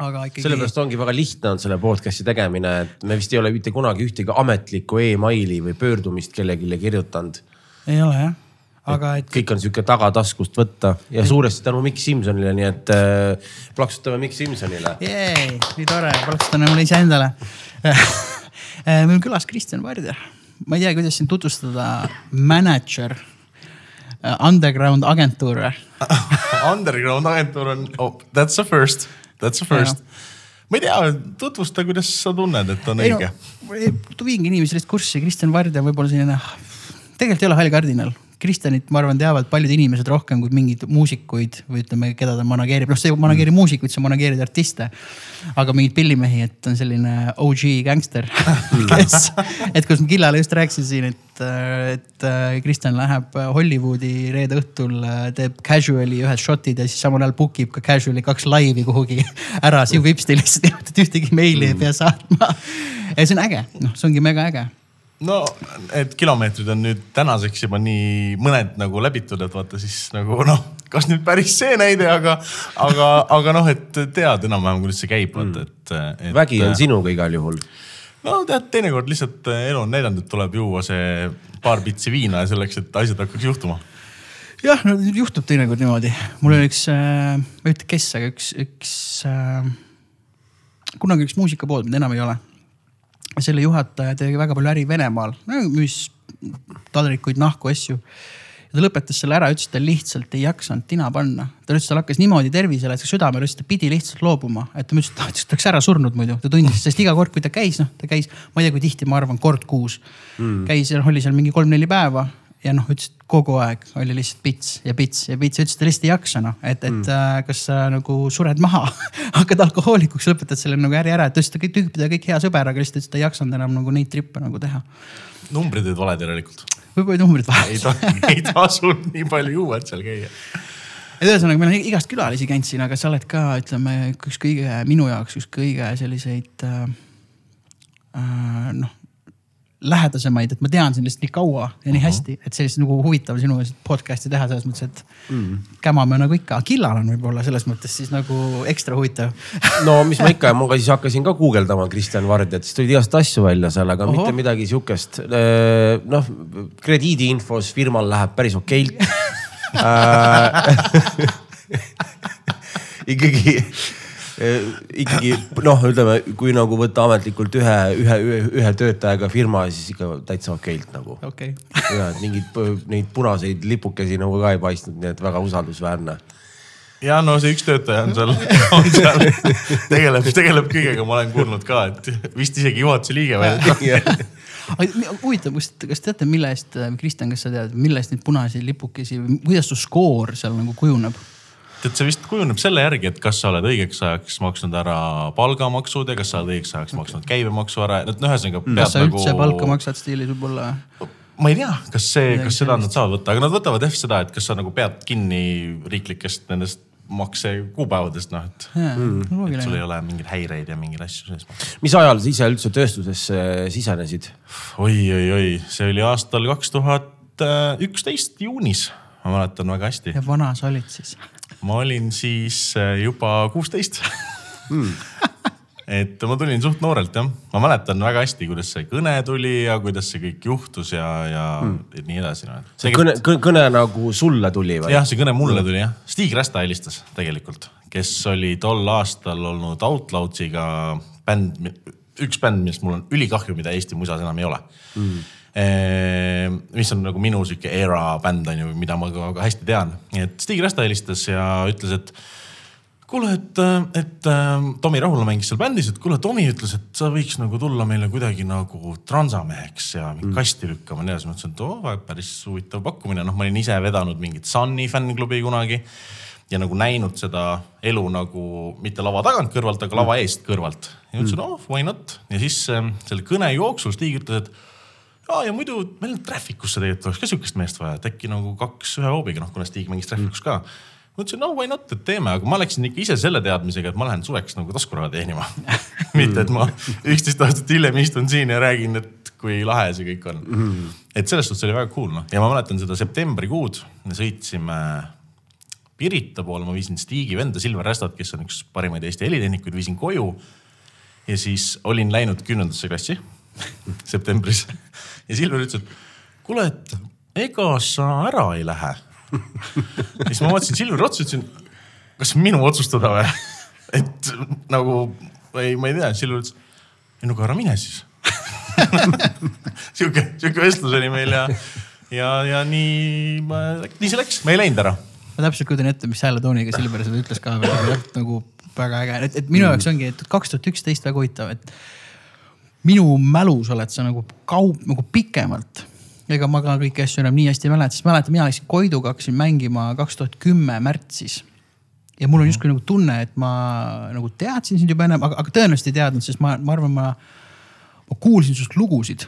aga ikkagi. sellepärast ongi väga lihtne on selle podcast'i tegemine, et me vist ei ole mitte kunagi ühtegi ametlikku emaili või pöördumist kellelegi kirjutanud. ei ole jah, aga et kõik on sihuke tagataskust võtta ja suuresti tänu Mikk Simsonile, nii et äh, plaksutame Mikk Simsonile. Nii tore, paluksin mulle iseendale. meil on külas Kristjan Vardja, ma ei tea, kuidas sind tutvustada, mänedžer, underground agentuur või? Underground agentuur on oh,, that's a first, that's first. ma ei tea, tutvusta, kuidas sa tunned, et on õige. viingi inimesi sellest kurssi, Kristjan Vardja võib-olla selline, tegelikult ei ole hall kardinal. Kristjanit, ma arvan, teavad paljud inimesed rohkem kui mingeid muusikuid või ütleme, keda ta manageerib, noh, sa ei manageeri muusikuid, sa manageerid artiste. aga mingeid pillimehi, et on selline OG gängster, kes, et kus ma Killale just rääkisin siin, et, et äh, Kristjan läheb Hollywoodi reede õhtul, teeb casual'i ühed shot'id ja siis samal ajal book ib ka casual'i kaks laivi kuhugi ära sihuke hipstilis, et ühtegi meili ei pea saatma. ja see on äge, noh, see ongi mega äge no need kilomeetrid on nüüd tänaseks juba nii mõned nagu läbitud, et vaata siis nagu noh, kas nüüd päris see näide, aga, aga, aga noh, et tead enam-vähem, kuidas see käib, vaata, et, et. vägi on sinuga igal juhul. no tead, teinekord lihtsalt elu on näidanud, et tuleb juua see paar pitsi viina ja selleks, et asjad hakkaks juhtuma. jah, no juhtub teinekord niimoodi. mul oli üks äh,, ma ei ütle, kes, aga üks, üks äh,, kunagi üks muusikapood, mida enam ei ole. Selle juhataja tegi väga palju äri Venemaal müüs taldrikuid, nahku, asju. ja ta lõpetas selle ära, ütles, et ta lihtsalt ei jaksanud tina panna. ta ütles, tal hakkas niimoodi tervisele, et südamele, ütles, et ta pidi lihtsalt loobuma, et ta ütles, et ta oleks ära surnud muidu, ta tundis, sest iga kord, kui ta käis, noh, ta käis, ma ei tea, kui tihti, ma arvan kord kuus mm.. käis oli seal mingi kolm-neli päeva ja noh, ütles, et kogu aeg oli lihtsalt pits ja pits ja pits, ütles, et ta lihtsalt ei jaksa noh, et, et mm. kas sa nagu sured maha, hakkad alkohoolikuks, lõpetad selle nagu äri ära, et ta ütles, et ta kõik tüüpidega kõik hea sõber, aga lihtsalt ütles, et ta ei jaksanud enam nagu neid trippe nagu teha. numbrid olid valed järelikult. võib-olla numbrid ei vahel. tohi, ei tasu nii palju juua, et seal käia. et ühesõnaga, meil on igast külalisi käinud siin, aga sa oled ka, ütleme, üks kõige, minu jaoks üks kõige selliseid äh, äh, noh, lähedasemaid, et ma tean sind lihtsalt nii kaua ja nii hästi, et sellist nagu huvitav sinuga podcast'i teha selles mõttes, et mm. kämame nagu ikka, Killal on võib-olla selles mõttes siis nagu ekstra huvitav. no mis ma ikka, ma ka siis hakkasin ka guugeldama Kristjan Vardjat, siis tulid igast asju välja seal, aga Oho. Mitte midagi sihukest. noh, krediidiinfos firmal läheb päris okeilt. ikkagi, ikkagi noh, ütleme, kui nagu võtta ametlikult ühe, ühe, ühe, ühe töötajaga firma, siis ikka täitsa okeilt nagu. okei, ja et mingeid neid punaseid lipukesi nagu ka ei paistnud, nii et väga usaldusväärne. ja no see üks töötaja on seal, on seal, tegeleb, tegeleb kõigega, ma olen kuulnud ka, et vist isegi juhatuse liige veel. huvitav, kas, kas teate, mille eest, Kristjan, kas sa tead, mille eest neid punaseid lipukesi või kuidas su skoor seal nagu kujuneb? tead, see vist kujuneb selle järgi, et kas sa oled õigeks ajaks maksnud ära palgamaksud ja kas sa oled õigeks ajaks maksnud käibemaksu ära, et noh, ühesõnaga. kas sa üldse palka maksad stiilis võib-olla? ma ei tea, kas see, kas seda nad saavad võtta, aga nad võtavad jah seda, et kas sa nagu pead kinni riiklikest nendest maksekuupäevadest, noh, et. et sul ei ole mingeid häireid ja mingeid asju sees. mis ajal sa ise üldse tööstusesse sisenesid? oi, oi, oi, see oli aastal kaks tuhat üksteist juunis, ma mäletan väga hästi. ja vana sa olid siis? Ma olin siis äh, juba kuusteist et ma tulin suht noorelt jah, ma mäletan väga hästi, kuidas see kõne tuli ja kuidas see kõik juhtus ja, ja mm. nii edasi no.. see kõne, kõne nagu sulle tuli või? jah, see kõne mulle tuli jah, Stig Rästa helistas tegelikult, kes oli tol aastal olnud Outlawsiga bänd, üks bänd, millest mul on ülikahju, mida Eesti musas enam ei ole mm.. Mis on nagu minu sihuke era bänd on ju, mida ma ka hästi tean, et Stig Rästa helistas ja ütles, et kuule, et, et äh, Tomi Rahula mängis seal bändis, et kuule, Tomi ütles, et sa võiks nagu tulla meile kuidagi nagu transameheks ja mm. kasti lükkama ja nii edasi. ma ütlesin, et oo, päris huvitav pakkumine, noh, ma olin ise vedanud mingit Sunny fännklubi kunagi ja nagu näinud seda elu nagu mitte lava tagant kõrvalt, aga lava eest kõrvalt. ja ütlesin, oh why not ja siis äh, selle kõne jooksul Stig ütles, et ja, ja muidu meil on Traffic usse tegelikult oleks ka sihukest meest vaja, et äkki nagu kaks ühe hoobiga, noh kuna Stig mängis Trafficus ka ma ütlesin, no why not, et teeme, aga ma läksin ikka ise selle teadmisega, et ma lähen suveks nagu taskuraha teenima. mitte, et ma üksteist aastat hiljem istun siin ja räägin, et kui lahe see kõik on mm.. et selles suhtes oli väga cool noh ja ma mäletan seda septembrikuud, me sõitsime Pirita poole ma viisin Stigi venda Silver Rästat, kes on üks parimaid Eesti helitehnikuid, viisin koju. ja siis olin läinud kümnendasse klassi septembris. Ja Silver ütles, et kuule, et ega sa ära ei lähe. siis ma vaatasin Silveri otsa, ütlesin, kas minu otsustada või? et nagu, ei, ma ei tea, Silver ütles, ei no aga ära mine siis. Sihuke, sihuke vestlus oli meil ja, ja, ja nii, nii see läks, me ei läinud ära. Ma täpselt kujutan ette, mis hääletooniga Silver seda ütles ka veel, nagu väga äge, et, et minu jaoks ongi, et kaks tuhat üksteist väga huvitav, et minu mälus oled sa nagu kaup, nagu pikemalt. ega ma ka kõiki asju enam nii hästi ei mäleta, sest mäletan, mina läksin Koiduga, hakkasin mängima kaks tuhat kümme märtsis. ja mul on justkui nagu tunne, et ma nagu teadsin sind juba ennem, aga, aga tõenäoliselt ei teadnud, sest ma, ma arvan, ma, ma kuulsin sinust lugusid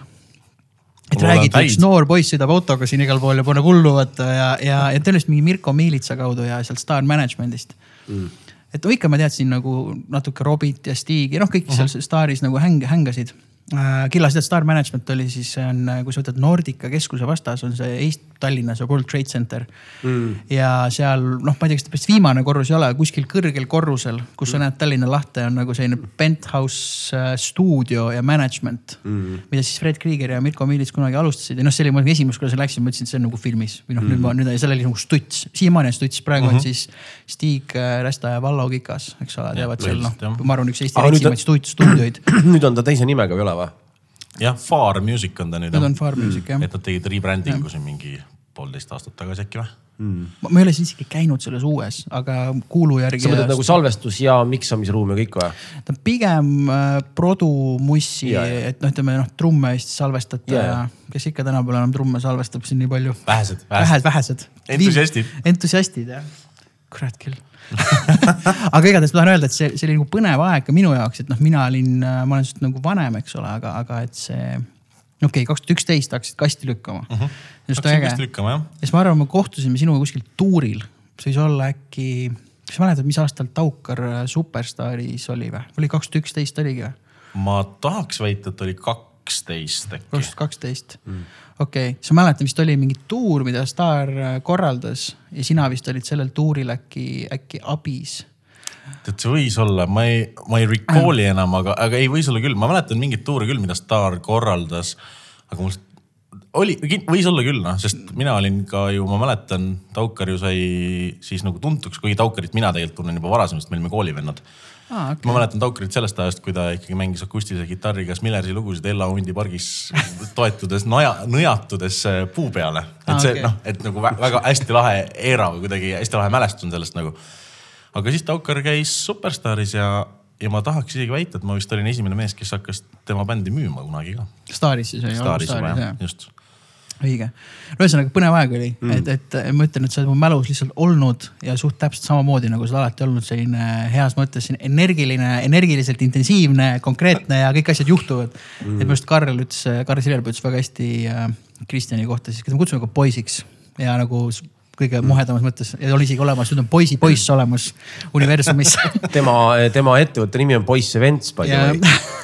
et Mul räägid, üks noor poiss sõidab autoga siin igal pool ja paneb hullu vaata ja, ja, ja tõenäoliselt mingi Mirko Miilitsa kaudu ja sealt Star Management'ist mm. Et ikka ma teadsin nagu natuke Robit ja Stigi, noh, kõik seal Staris nagu häng, hängasid äh, Killas tead, Star Management oli siis, see on, kui sa võtad Nordica keskuse vastas, on see Eesti, Tallinnas ja World Trade Center. Mm.. ja seal noh, ma ei tea, kas ta vist viimane korrus ei ole, kuskil kõrgel korrusel, kus sa näed Tallinna lahte, on nagu selline penthouse äh, stuudio ja management mm.. mida siis Fred Krieger ja Mirko Miilits kunagi alustasid. Ja noh, see oli mu ma seal läksin, ma ütlesin, et see on nagu filmis. Või noh mm., nüüd ma, nüüd seal oli nagu stuts, siiamaani on stuts, praegu mm -hmm. on siis Stig äh, Rästa ja Vallo Kikas, eks ole, teevad seal noh ma arvan, üks Eesti stuud- stuudioid. nüüd on ta teise nimega või ei ole või? Jah, Far Music on ta nüüd. Nüüd on Far Music jah. et nad tegid rebranding'u siin mingi poolteist aastat tagasi äkki või? ma ma ei ole siis isegi käinud selles uues, aga kuulu järgi. sa mõtled nagu salvestus ja miksamisruum ja kõik või? ta on pigem äh, produmussi, Ja, ja. et noh, ütleme noh, trumme vist salvestada Ja, ja, ja. ja kes ikka tänapäeval enam trumme salvestab siin nii palju. vähesed, vähesed, vähesed. Entusiastid. entusiastid jah, kurat küll aga igatahes ma tahan öelda, et see, see oli nagu põnev aeg ka minu jaoks, et noh, mina olin, ma olen sinust nagu vanem, eks ole, aga, aga et see. okei okay,, kaks tuhat üksteist hakkasid kasti lükkama uh. -huh. just Hakkasin kasti lükkama, jah. ja siis ma arvan, me kohtusime sinuga kuskil tuuril, see võis olla äkki, kas sa mäletad, mis aastal Taukar äh, Superstaaris oli või? oli kaks tuhat üksteist oligi või? ma tahaks väita, et oli kaksteist äkki. kaks tuhat kaksteist. okei, sa mäletad, vist oli mingi tuur, mida Star äh, korraldas ja sina vist olid sellel tuuril äkki, äkki abis. tead, see võis olla, ma ei, ma ei recall'i enam, aga, aga ei, võis olla küll, ma mäletan mingeid tuure küll, mida Star korraldas. aga mul oli, võis olla küll noh, sest mina olin ka ju, ma mäletan, Taukar ju sai siis nagu tuntuks, kuigi Taukarit mina tegelikult tunnen juba varasemast, me olime koolivennad aa, ma mäletan Taukarit sellest ajast, kui ta ikkagi mängis akustilise kitarriga Smillersi lugusid Ella Hundi pargis toetudes, naja, nõjatudes äh, puu peale. et Aa, see okei. noh, et nagu vä- väga hästi lahe era või kuidagi hästi lahe mälestus on sellest nagu. aga siis Taukar käis Superstaaris ja, ja ma tahaks isegi väita, et ma vist olin esimene mees, kes hakkas tema bändi müüma kunagi ka. Staaris siis oli. Staaris juba jah, just. Õige. ühesõnaga põnev aeg oli mm., et, et ma ütlen, et sa oled mu mälus lihtsalt olnud ja suht täpselt samamoodi nagu sa oled alati olnud selline heas mõttes energiline, energiliselt intensiivne, konkreetne ja kõik asjad juhtuvad mm.. et minu arust Karl ütles, Karl Sillerpuu ütles väga hästi äh, Kristjani kohta siis, keda me kutsume ka poisiks ja nagu kõige muhedamas mõttes ja oli isegi olemas, nüüd on poisi poiss olemas universumis tema, tema ettevõtte nimi on Poiss Events by the ja way.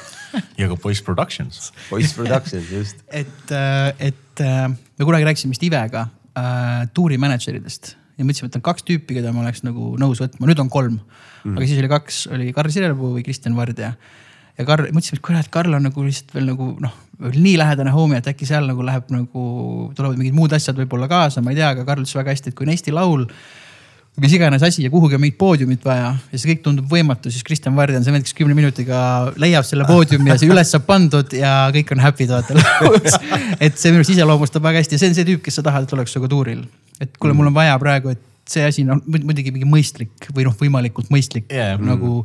ja ka Boys Productions. Poiss Productions just. et, et äh, me kunagi rääkisime vist Ivega äh, tuurimänedžeridest ja mõtlesime, et on kaks tüüpi, keda ma oleks nagu nõus võtma, nüüd on kolm mm.. aga siis oli kaks, oli Karl Sirelpuu või Kristjan Vardja. ja Karl, mõtlesime, et kurat, Karl on nagu lihtsalt veel nagu noh, nii lähedane homie, et äkki seal nagu läheb nagu, tulevad mingid muud asjad võib-olla kaasa, ma ei tea, aga Karl ütles väga hästi, et kui on Eesti Laul mis iganes asi ja kuhugi on mingit poodiumit vaja ja see kõik tundub võimatu, siis Kristjan Vardi on see kes kümne minutiga leiab selle poodiumi ja see üles saab pandud ja kõik on happy'd vaata lõpuks. et see minu arust iseloomustab väga hästi ja see on see tüüp, kes sa tahad, et oleks sinuga tuuril. et kuule, mul on vaja praegu, et see asi on mu- muidugi mingi mõistlik või noh, võimalikult mõistlik yeah. nagu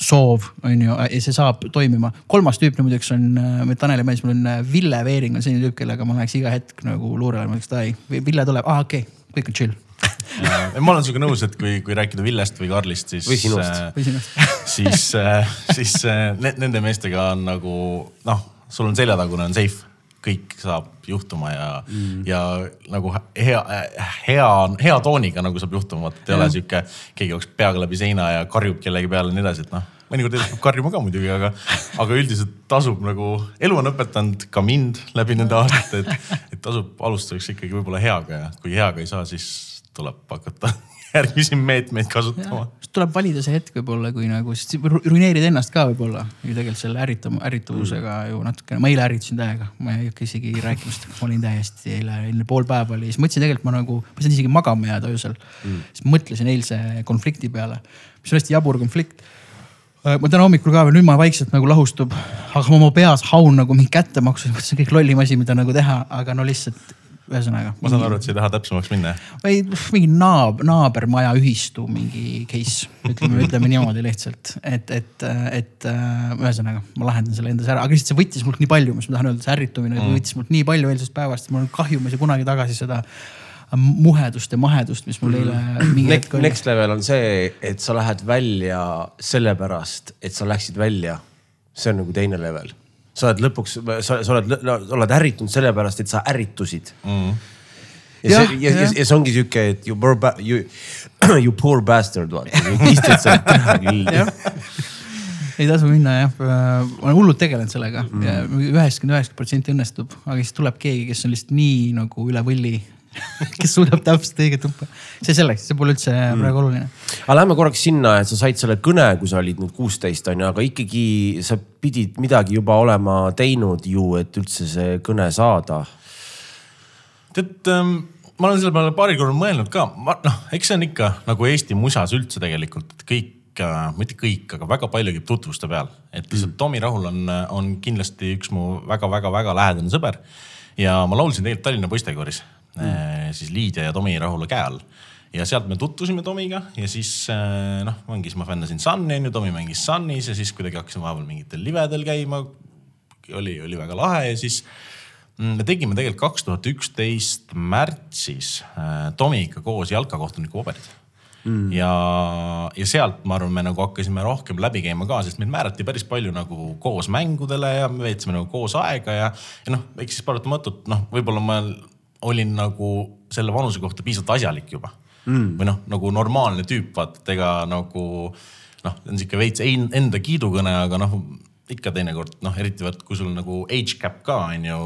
soov on ju ja see saab toimima. kolmas tüüp no muideks on äh, Taneli mees, mul on äh, Ville Veering on selline tüüp, kellega ma läheks iga hetk nagu luurele, ma ütleks davai, Ville tuleb, aa okei okay,, kõik on chill ma olen sinuga nõus, et kui, kui rääkida Villest või Karlist, siis. Või sinust. sinust siis, siis äh, ne, nende meestega on nagu noh, sul on seljatagune on safe, kõik saab juhtuma ja mm., ja nagu hea, hea, hea tooniga nagu saab juhtuma, et ei ole sihuke, keegi jookseb peaga läbi seina ja karjub kellegi peale ja nii edasi, et noh mõnikord peab karjuma ka muidugi, aga, aga üldiselt tasub nagu, elu on õpetanud ka mind läbi nende aastate, et, et tasub alustuseks ikkagi võib-olla heaga ja kui heaga ei saa, siis tuleb hakata järgmisi meetmeid kasutama. tuleb valida see hetk võib-olla, kui nagu, ruineerid ennast ka võib-olla ju tegelikult selle ärritama, ärrituvusega ju natukene, ma eile ärritasin täiega, ma ei hakka isegi rääkima seda, ma olin täiesti eile, eile pool päeva oli, siis mõtlesin tegelikult ma nagu, ma sain isegi magama jääda öösel mm.. siis mõtlesin eilse konflikti peale, mis on hästi jabur konflikt. ma täna hommikul ka veel, nüüd ma vaikselt nagu lahustub, aga ma oma peas haun nagu mingi kättemaksu, see on kõik lollim asi, mida nagu teha, aga no lihtsalt ühesõnaga. ma saan aru, et sa ei taha täpsemaks minna. või mingi naab-, naabermaja ühistu mingi case, ütleme, ütleme niimoodi lihtsalt, et, et, et ühesõnaga ma lahendan selle endas ära, aga lihtsalt see võttis mult nii palju, mis ma tahan öelda, see ärritumine mm. võttis mult nii palju eilsest päevast, mul on kahju, ma ei saa kunagi tagasi seda muhedust ja mahedust, mis mul eile mingi hetk oli. next level on see, et sa lähed välja sellepärast, et sa läksid välja. see on nagu teine level. Sa oled lõpuks, sa, sa oled, oled ärritunud sellepärast, et sa ärritusid mm.. ja Jah, see, ja, ja, ja see ongi sihuke, et you poor, you, you poor bastard, vaata. istud seal, ei tasu minna jah, ma olen hullult tegelenud sellega mm. ja üheksakümmend üheksa protsenti õnnestub, aga siis tuleb keegi, kes on lihtsalt nii nagu üle võlli, kes suudab täpselt õiget tuppa. see selleks, see pole üldse mm. praegu oluline. aga lähme korraks sinna, et sa said selle kõne, kui sa olid nüüd kuusteist on ju, aga ikkagi sa pidid midagi juba olema teinud ju, et üldse see kõne saada. tead, ma olen selle peale paaril korral mõelnud ka, ma noh, eks see on ikka nagu Eesti musas üldse tegelikult, et kõik, mitte kõik, aga väga palju käib tutvuste peal. et lihtsalt Tomi Rahul on, on kindlasti üks mu väga-väga-väga lähedane sõber. ja ma laulsin tegelikult Tallinna poistekooris mm., siis Liidia ja Tomi Rahula käe all ja sealt me tutvusime Tomiga ja siis eh, noh, ongi, siis ma fännasin Sunni on ju, Tomi mängis Sunnis ja siis kuidagi hakkasin vahepeal mingitel livedel käima. oli, oli väga lahe ja siis mm, me tegime tegelikult kaks tuhat üksteist märtsis äh, Tomiga koos jalkakohtuniku paberid mm.. ja, ja sealt ma arvan, me nagu hakkasime rohkem läbi käima ka, sest meid määrati päris palju nagu koos mängudele ja me veetsime nagu koos aega ja, ja noh, eks siis paratamatult noh, võib-olla ma olin nagu selle vanuse kohta piisavalt asjalik juba mm.. või noh, nagu normaalne tüüp, vaata, et ega nagu noh, on sihuke veits enda kiidukõne, aga noh ikka teinekord noh, eriti vaat kui sul nagu age gap ka on ju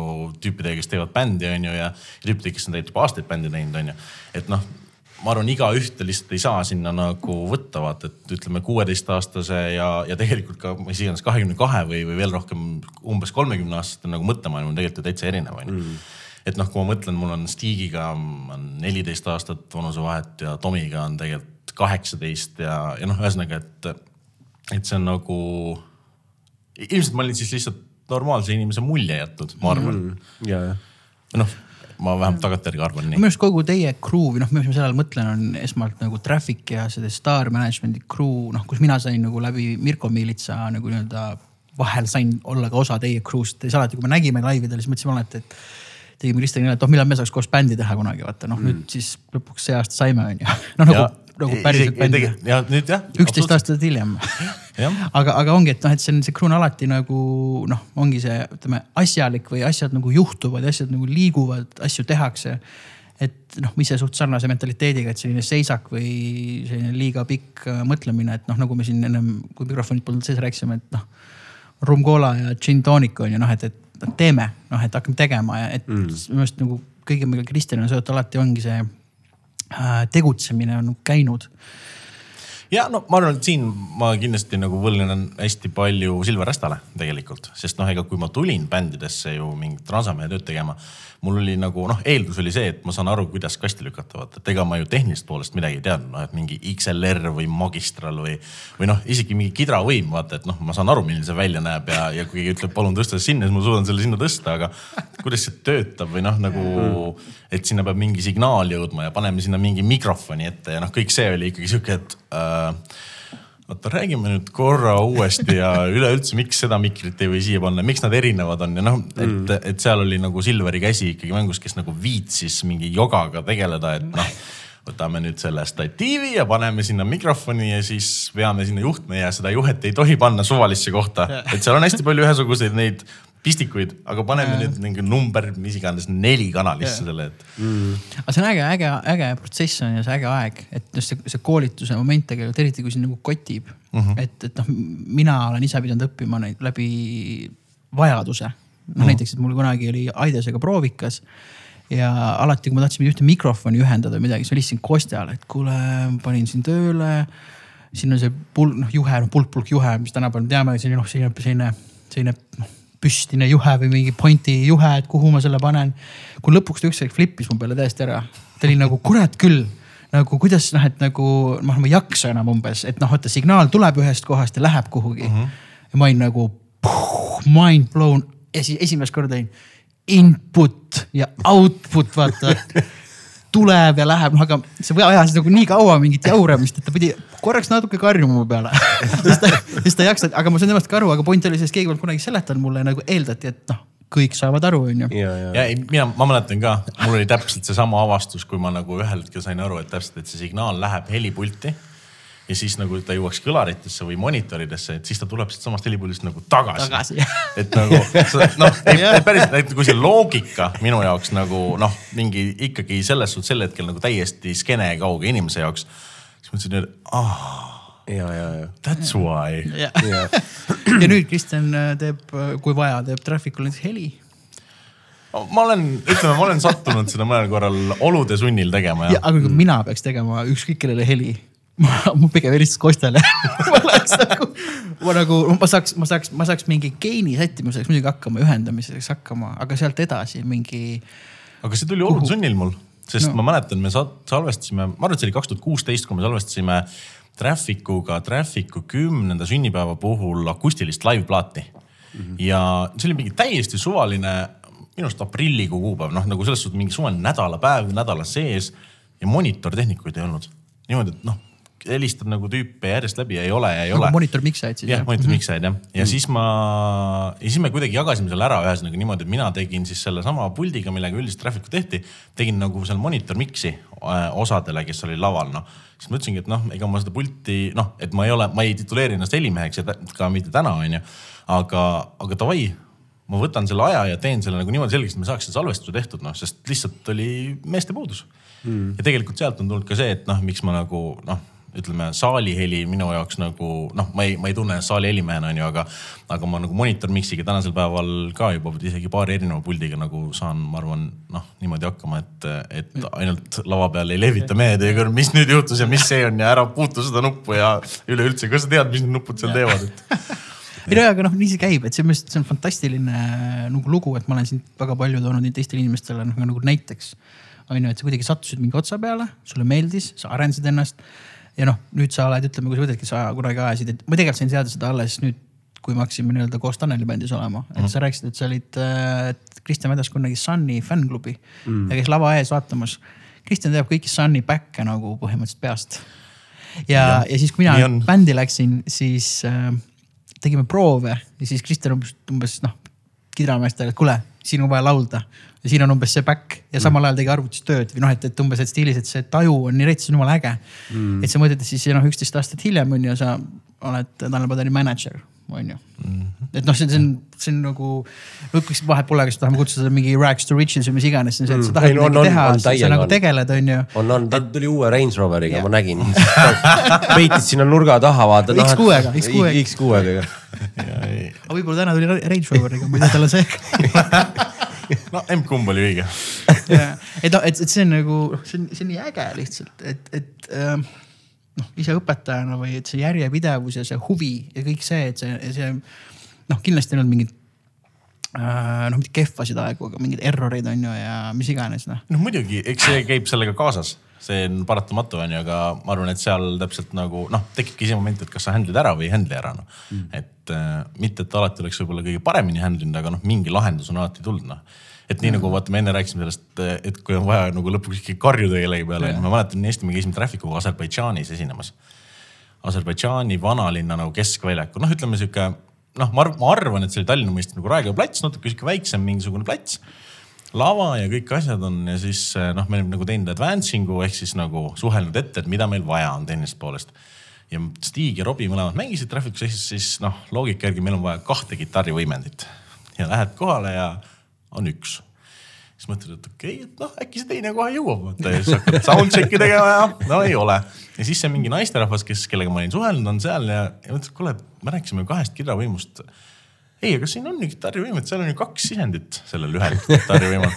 tüüpidega, kes teevad bändi on ju ja tüüpidega, kes on tegelikult juba aastaid bändi teinud on ju. et noh, ma arvan, igaühte lihtsalt ei saa sinna nagu võtta, vaata, et ütleme kuueteistaastase ja, ja tegelikult ka mis iganes kahekümne kahe või, või veel rohkem umbes kolmekümne aastaste nagu mõttemaailm on tegelikult ju täitsa erinev on ju. Et noh, kui ma mõtlen, mul on Stigiga on neliteist aastat vanusevahet ja Tomiga on tegelikult kaheksateist ja, ja noh, ühesõnaga, et, et see on nagu ilmselt ma olin siis lihtsalt normaalse inimese mulje jätnud, ma arvan mm.. ja, ja. noh, ma vähemalt tagantjärgi arvan nii minu. arust kogu teie crew või noh, mis ma selle all mõtlen, on esmalt nagu Traffic ja see Star Management'i crew, noh, kus mina sain nagu läbi Mirko Miilitsa nagu nii-öelda vahel sain olla ka osa teie crew'st, siis alati, kui me nägime laividel, siis mõtlesime alati, et tegime Kristjaniga, et oh, millal me saaks koos bändi teha kunagi, vaata noh mm., nüüd siis lõpuks see aasta saime, on ju. noh, nagu, nagu päriselt bändi. ja nüüd jah. üksteist. aastat hiljem aga, aga ongi, et noh, et see on, see on alati nagu noh, ongi see, ütleme asjalik või asjad nagu juhtuvad, asjad nagu liiguvad, asju tehakse. et noh, ise suht sarnase mentaliteediga, et selline seisak või selline liiga pikk äh, mõtlemine, et noh, nagu me siin ennem, kui mikrofonid polnud sees, rääkisime, et noh. rum cola ja gin tonic on ju noh, et, et teeme, noh, et hakkame tegema ja et mm. minu arust nagu kõige, millega Kristjan on seotud alati ongi see äh, tegutsemine on nagu käinud ja no ma arvan, et siin ma kindlasti nagu võlgnen hästi palju Silver Restale tegelikult, sest noh, ega kui ma tulin bändidesse ju mingit transamehe tööd tegema, mul oli nagu noh, eeldus oli see, et ma saan aru, kuidas kasti lükata, vaata, et ega ma ju tehnilisest poolest midagi ei teadnud, noh, et mingi XLR või Magistral või, või noh, isegi mingi kidravõim, vaata, et noh, ma saan aru, milline see välja näeb ja, ja kui keegi ütleb, palun tõsta sinna, siis ma suudan selle sinna tõsta, aga kuidas see töötab või noh, nagu, et sinna peab mingi signaal jõudma ja paneme sinna mingi mikrofoni ette ja noh, kõik see oli ikkagi sihuke, et äh, oota, räägime nüüd korra uuesti ja üleüldse, miks seda mikrit ei või siia panna, miks nad erinevad on? Ja noh, et, et seal oli nagu Silveri käsi ikkagi mängus, kes nagu viitsis mingi jogaga tegeleda, et noh. võtame nüüd selle statiivi ja paneme sinna mikrofoni ja siis veame sinna juhtme ja seda juhet ei tohi panna suvalisse kohta, et seal on hästi palju ühesuguseid neid pistikuid, aga paneme nüüd mingi number, mis iganes neli kanalisse selle, et aga see on äge, äge, äge protsess on ja see äge aeg, et just see, see koolituse moment tegelikult, eriti kui sind nagu kotib mm. -hmm. et, et noh, mina olen ise pidanud õppima neid läbi vajaduse. noh mm -hmm. näiteks, et mul kunagi oli Aidesega proovikas. ja alati, kui ma tahtsin ühte mikrofoni ühendada või midagi, siis ma helistasin Kostjale, et kuule, panin siin tööle. siin on see pul-, noh juhe, noh pulk-pulk juhe, mis tänapäeval me teame, selline noh, selline, selline, selline noh püstine juhe või mingi pointi juhe, et kuhu ma selle panen. kui lõpuks ta ükskord flip'is mu peale täiesti ära, ta oli nagu kurat küll nagu kuidas noh, et nagu noh, ma ei jaksa enam umbes, et noh, vaata signaal tuleb ühest kohast ja läheb kuhugi mm. -hmm. ja ma olin nagu puh, mind blown esi, esimest korda olin input ja output vaata tuleb ja läheb, noh aga see ajas nagu nii kaua mingit jauramist, et ta pidi korraks natuke karjuma mu peale siis ta, siis ta ei jaksa, aga ma sain temast ka aru, aga point oli selles, keegi polnud kunagi seletanud mulle nagu eeldati, et noh kõik saavad aru, onju. ja, ja. ja ei, mina, ma mäletan ka, mul oli täpselt seesama avastus, kui ma nagu ühel hetkel sain aru, et täpselt, et see signaal läheb helipulti. Ja siis nagu ta jõuaks kõlaritesse või monitoridesse, et siis ta tuleb siitsamast helipuldist nagu tagasi, tagasi. et nagu noh, päriselt, et kui see loogika minu jaoks nagu noh, mingi ikkagi selles suhtes sel hetkel nagu täiesti skeene kauge inimese jaoks. siis mõtlesin, et ahah ja, ja, ja. That's why. ja, ja. ja nüüd Kristjan äh, teeb, äh, kui vaja, teeb Trafficul näiteks heli. ma olen, ütleme, ma olen sattunud seda mõnel korral olude sunnil tegema. ja, aga kui mm. mina peaks tegema ükskõik kellele heli, ma, ma pigem helistas Kostjale ma läheks nagu, ma nagu, ma saaks, ma saaks, ma saaks mingi geeni sättimisega saaks muidugi hakkama, ühendamiseks hakkama, aga sealt edasi mingi. aga see tuli olude sunnil mul, sest no. ma mäletan, me salvestasime, ma arvan, et see oli kaks tuhat kuusteist, kui me salvestasime Trafficuga Trafficu kümnenda sünnipäeva puhul akustilist live-plaati mm. -hmm. ja see oli mingi täiesti suvaline, minu arust aprillikuu kuupäev, noh nagu selles suhtes mingi suvaline nädalapäev, nädala sees ja monitortehnikuid ei olnud. niimoodi, et noh, helistad nagu tüüpe järjest läbi ja ei ole ja ei nagu ole. monitor miksajaid siis? jah, monitor miksajaid jah. ja mm siis ma, ja siis me kuidagi jagasime selle ära ühesõnaga niimoodi, et mina tegin siis sellesama puldiga, millega üldiselt traffic'u tehti, tegin nagu seal monitor mix'i äh, osadele, kes oli laval, noh siis ma ütlesingi, et noh, ega ma seda pulti noh, et ma ei ole, ma ei tituleeri ennast helimeheks ja ka mitte täna, onju. aga, aga davai, ma võtan selle aja ja teen selle nagu niimoodi selgeks, et me saaks selle salvestuse tehtud, noh, sest lihtsalt oli meeste puudus mm.. ja tegelikult sealt on tulnud ka see, et noh, miks ma nagu noh ütleme, saaliheli minu jaoks nagu noh, ma ei, ma ei tunne ennast saali helimehena, onju, aga, aga ma nagu monitor mix'iga tänasel päeval ka juba isegi paari erineva puldiga nagu saan, ma arvan, noh, niimoodi hakkama, et, et ainult lava peal ei levita mehe teie kõrval, mis nüüd juhtus ja mis see on ja ära puutu seda nuppu ja üleüldse, kas sa tead, mis need nupud seal teevad, et? Ei no aga noh, nii see käib, et selles mõttes see on fantastiline nagu lugu, et ma olen siin väga palju toonud teistele inimestele noh nagu näiteks. on ju, et sa kuidagi sattusid mingi otsa peale, sulle meeldis, sa arendasid ennast ja noh, nüüd sa oled, ütleme, kui sa võtadki, sa kunagi ajasid, et ma tegelikult sain teada seda alles nüüd, kui me hakkasime nii-öelda koos Taneli bändis olema mm, -hmm. et mhm. sa rääkisid, et sa olid äh,, Kristjan vedas kunagi Sunny fännklubi mm -hmm. ja käis lava ees vaatamas. Kristjan teab kõiki Sunny back'e nagu põhimõtteliselt peast. ja, ja, ja siis, kui mina bändi läksin, siis äh, tegime proove ja siis Kristjan umbes, umbes noh, kidrameestele, et kuule, siin on vaja laulda. Ja siin on umbes see back. Ja samal ajal tegi arvutis tööd või noh, et, et umbes, et stiilis, et see taju on nii rets, jumala äge. Mm.. et sa mõtled, et siis noh, üksteist aastat hiljem on ju, sa oled Tanel Padari mänedžer, on ju mm. -hmm. et noh, see, see on, see on nagu, lõpuks vahet pole, kas tahame kutsuda mingi rags to riches või mis iganes, see on see, et sa mm. tahad midagi no, teha, sa, nagu tegeled, on ju. on, on, ta tuli uue Range Roveriga, ma nägin peitis sinna nurga taha, vaata. X6-ga, X6-ga. X6-ga. aga võib-olla täna tuli Range Roveriga, ma ei tea talle see no emb-kumb oli õige et noh, et, et see on nagu, see on, see on nii äge lihtsalt, et, et äh, noh, ise õpetajana või et see järjepidevus ja see huvi ja kõik see, et see, see noh, kindlasti ei olnud mingit äh, noh, mitte kehvasid aegu, aga mingeid erroreid on ju ja mis iganes noh. noh muidugi, eks see käib sellega kaasas, see on paratamatu on ju, aga ma arvan, et seal täpselt nagu noh, tekibki see moment, et kas sa handle'id ära või ei handle'i ära noh. Mm.. et äh, mitte, et alati oleks võib-olla kõige paremini handle inud, aga noh, mingi lahendus on alati tulnud noh et nii nagu vaata, me enne rääkisime sellest, et kui on vaja nagu lõpuks ikkagi karjuda kellegi peale, ma mäletan Eesti, me käisime Trafficuga Aserbaidžaanis esinemas. Aserbaidžaani vanalinna nagu keskväljakul, noh, ütleme sihuke noh, ma arvan, et see oli Tallinna mõistes nagu Raekoja plats, natuke sihuke väiksem mingisugune plats. lava ja kõik asjad on ja siis noh, me olime nagu teinud advancing'u ehk siis nagu suhelnud ette, et mida meil vaja on tehnilisest poolest. Ja Stig ja Robbie mõlemad mängisid Trafficus, ehk siis noh, loogika järgi meil on vaja kahte kitarrivõimendit. Ja lähed kohale ja on üks siis mõtled, et okei okay,, et noh, äkki see teine kohe jõuab, vaata ja siis hakkad soundcheck'i tegema ja no ei ole. ja siis see mingi naisterahvas, kes, kellega ma olin suhelnud, on seal ja, ja mõtles, et kuule, me rääkisime kahest kirjavõimust. ei, aga siin on ju kitarrivõimet, seal on ju kaks sisendit sellel ühel kitarrivõimal.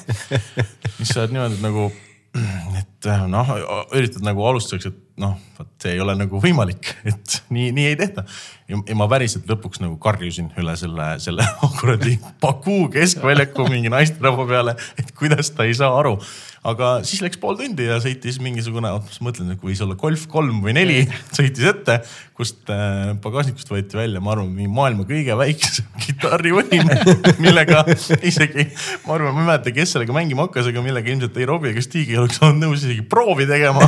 mis sa oled niimoodi nagu, et noh, üritad nagu alustuseks, et noh, vot see ei ole nagu võimalik, et nii, nii ei tehta. ja ma päriselt lõpuks nagu karjusin üle selle, selle kuradi Baku keskväljaku mingi naisterahva peale, et kuidas ta ei saa aru aga siis läks pool tundi ja sõitis mingisugune, ma mõtlen, et võis olla Golf kolm või neli, sõitis ette, kust äh, pagasnikust võeti välja, ma arvan, maailma kõige väiksem kitarrivõim, millega isegi, ma arvan, ma ei mäleta, kes sellega mängima hakkas, aga millega ilmselt ei Robbie ega Stig ei oleks olnud nõus isegi proovi tegema.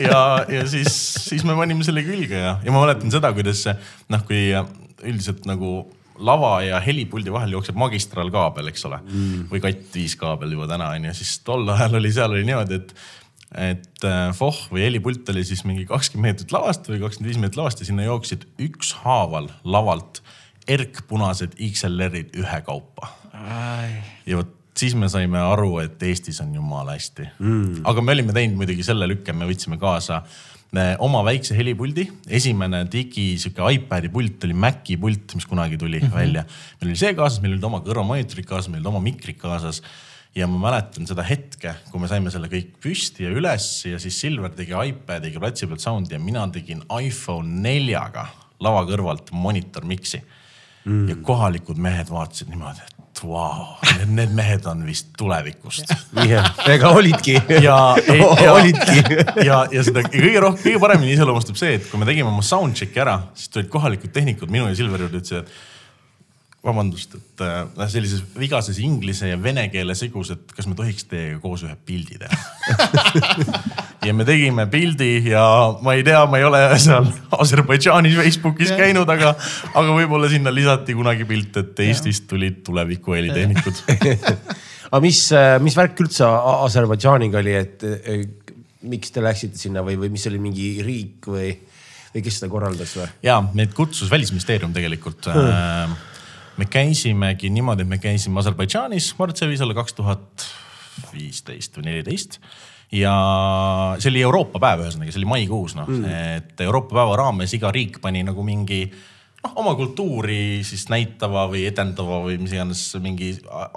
Ja, ja siis, siis me panime selle külge ja, ja ma mäletan seda, kuidas noh, kui üldiselt nagu lava ja helipuldi vahel jookseb magistraalkaabel, eks ole mm., või katt-viis kaabel juba täna on ju, siis tol ajal oli, seal oli niimoodi, et et äh, foh või helipult oli siis mingi kakskümmend meetrit lavast või kakskümmend viis meetrit lavast ja sinna jooksid ükshaaval lavalt erkpunased XLR-id ühekaupa. ja vot siis me saime aru, et Eestis on jumala hästi mm.. aga me olime teinud muidugi selle lükke, me võtsime kaasa äh, oma väikse helipuldi, esimene digi sihuke iPad'i pult oli Maci pult, mis kunagi tuli mm -hmm. välja. meil oli see kaasas, meil olid oma kõrvamonitorid kaasas, meil olid oma mikrid kaasas. ja ma mäletan seda hetke, kui me saime selle kõik püsti ja üles ja siis Silver tegi iPad'iga platsi pealt sound'i ja mina tegin iPhone neljaga lava kõrvalt monitor mix'i mm.. ja kohalikud mehed vaatasid niimoodi, et et vau wow,, need, mehed on vist tulevikust. ega olidki. ja, ja, olidki. ja, ja seda kõige rohkem, kõige paremini iseloomustab see, et kui me tegime oma soundcheck'i ära, siis tulid kohalikud tehnikud minu ja Silveri juurde, ütlesid, et vabandust, et äh, sellises vigases inglise ja vene keele segus, et kas me tohiks teiega koos ühe pildi teha ja me tegime pildi ja ma ei tea, ma ei ole seal Aserbaidžaanis Facebookis käinud, aga, aga võib-olla sinna lisati kunagi pilt, et Eestist tulid tuleviku helitehnikud aga mis, äh, mis värk üldse Aserbaidžaaniga oli, et äh, miks te läksite sinna või, või mis oli mingi riik või, või kes seda korraldas või? ja meid kutsus välisministeerium tegelikult. Hmm. Me käisimegi niimoodi, et me käisime Aserbaidžaanis Martsevis alla kaks tuhat viisteist või neliteist ja see oli Euroopa päev, ühesõnaga see oli maikuus noh mm., et Euroopa päeva raames iga riik pani nagu mingi noh, oma kultuuri siis näitava või edendava või mis iganes mingi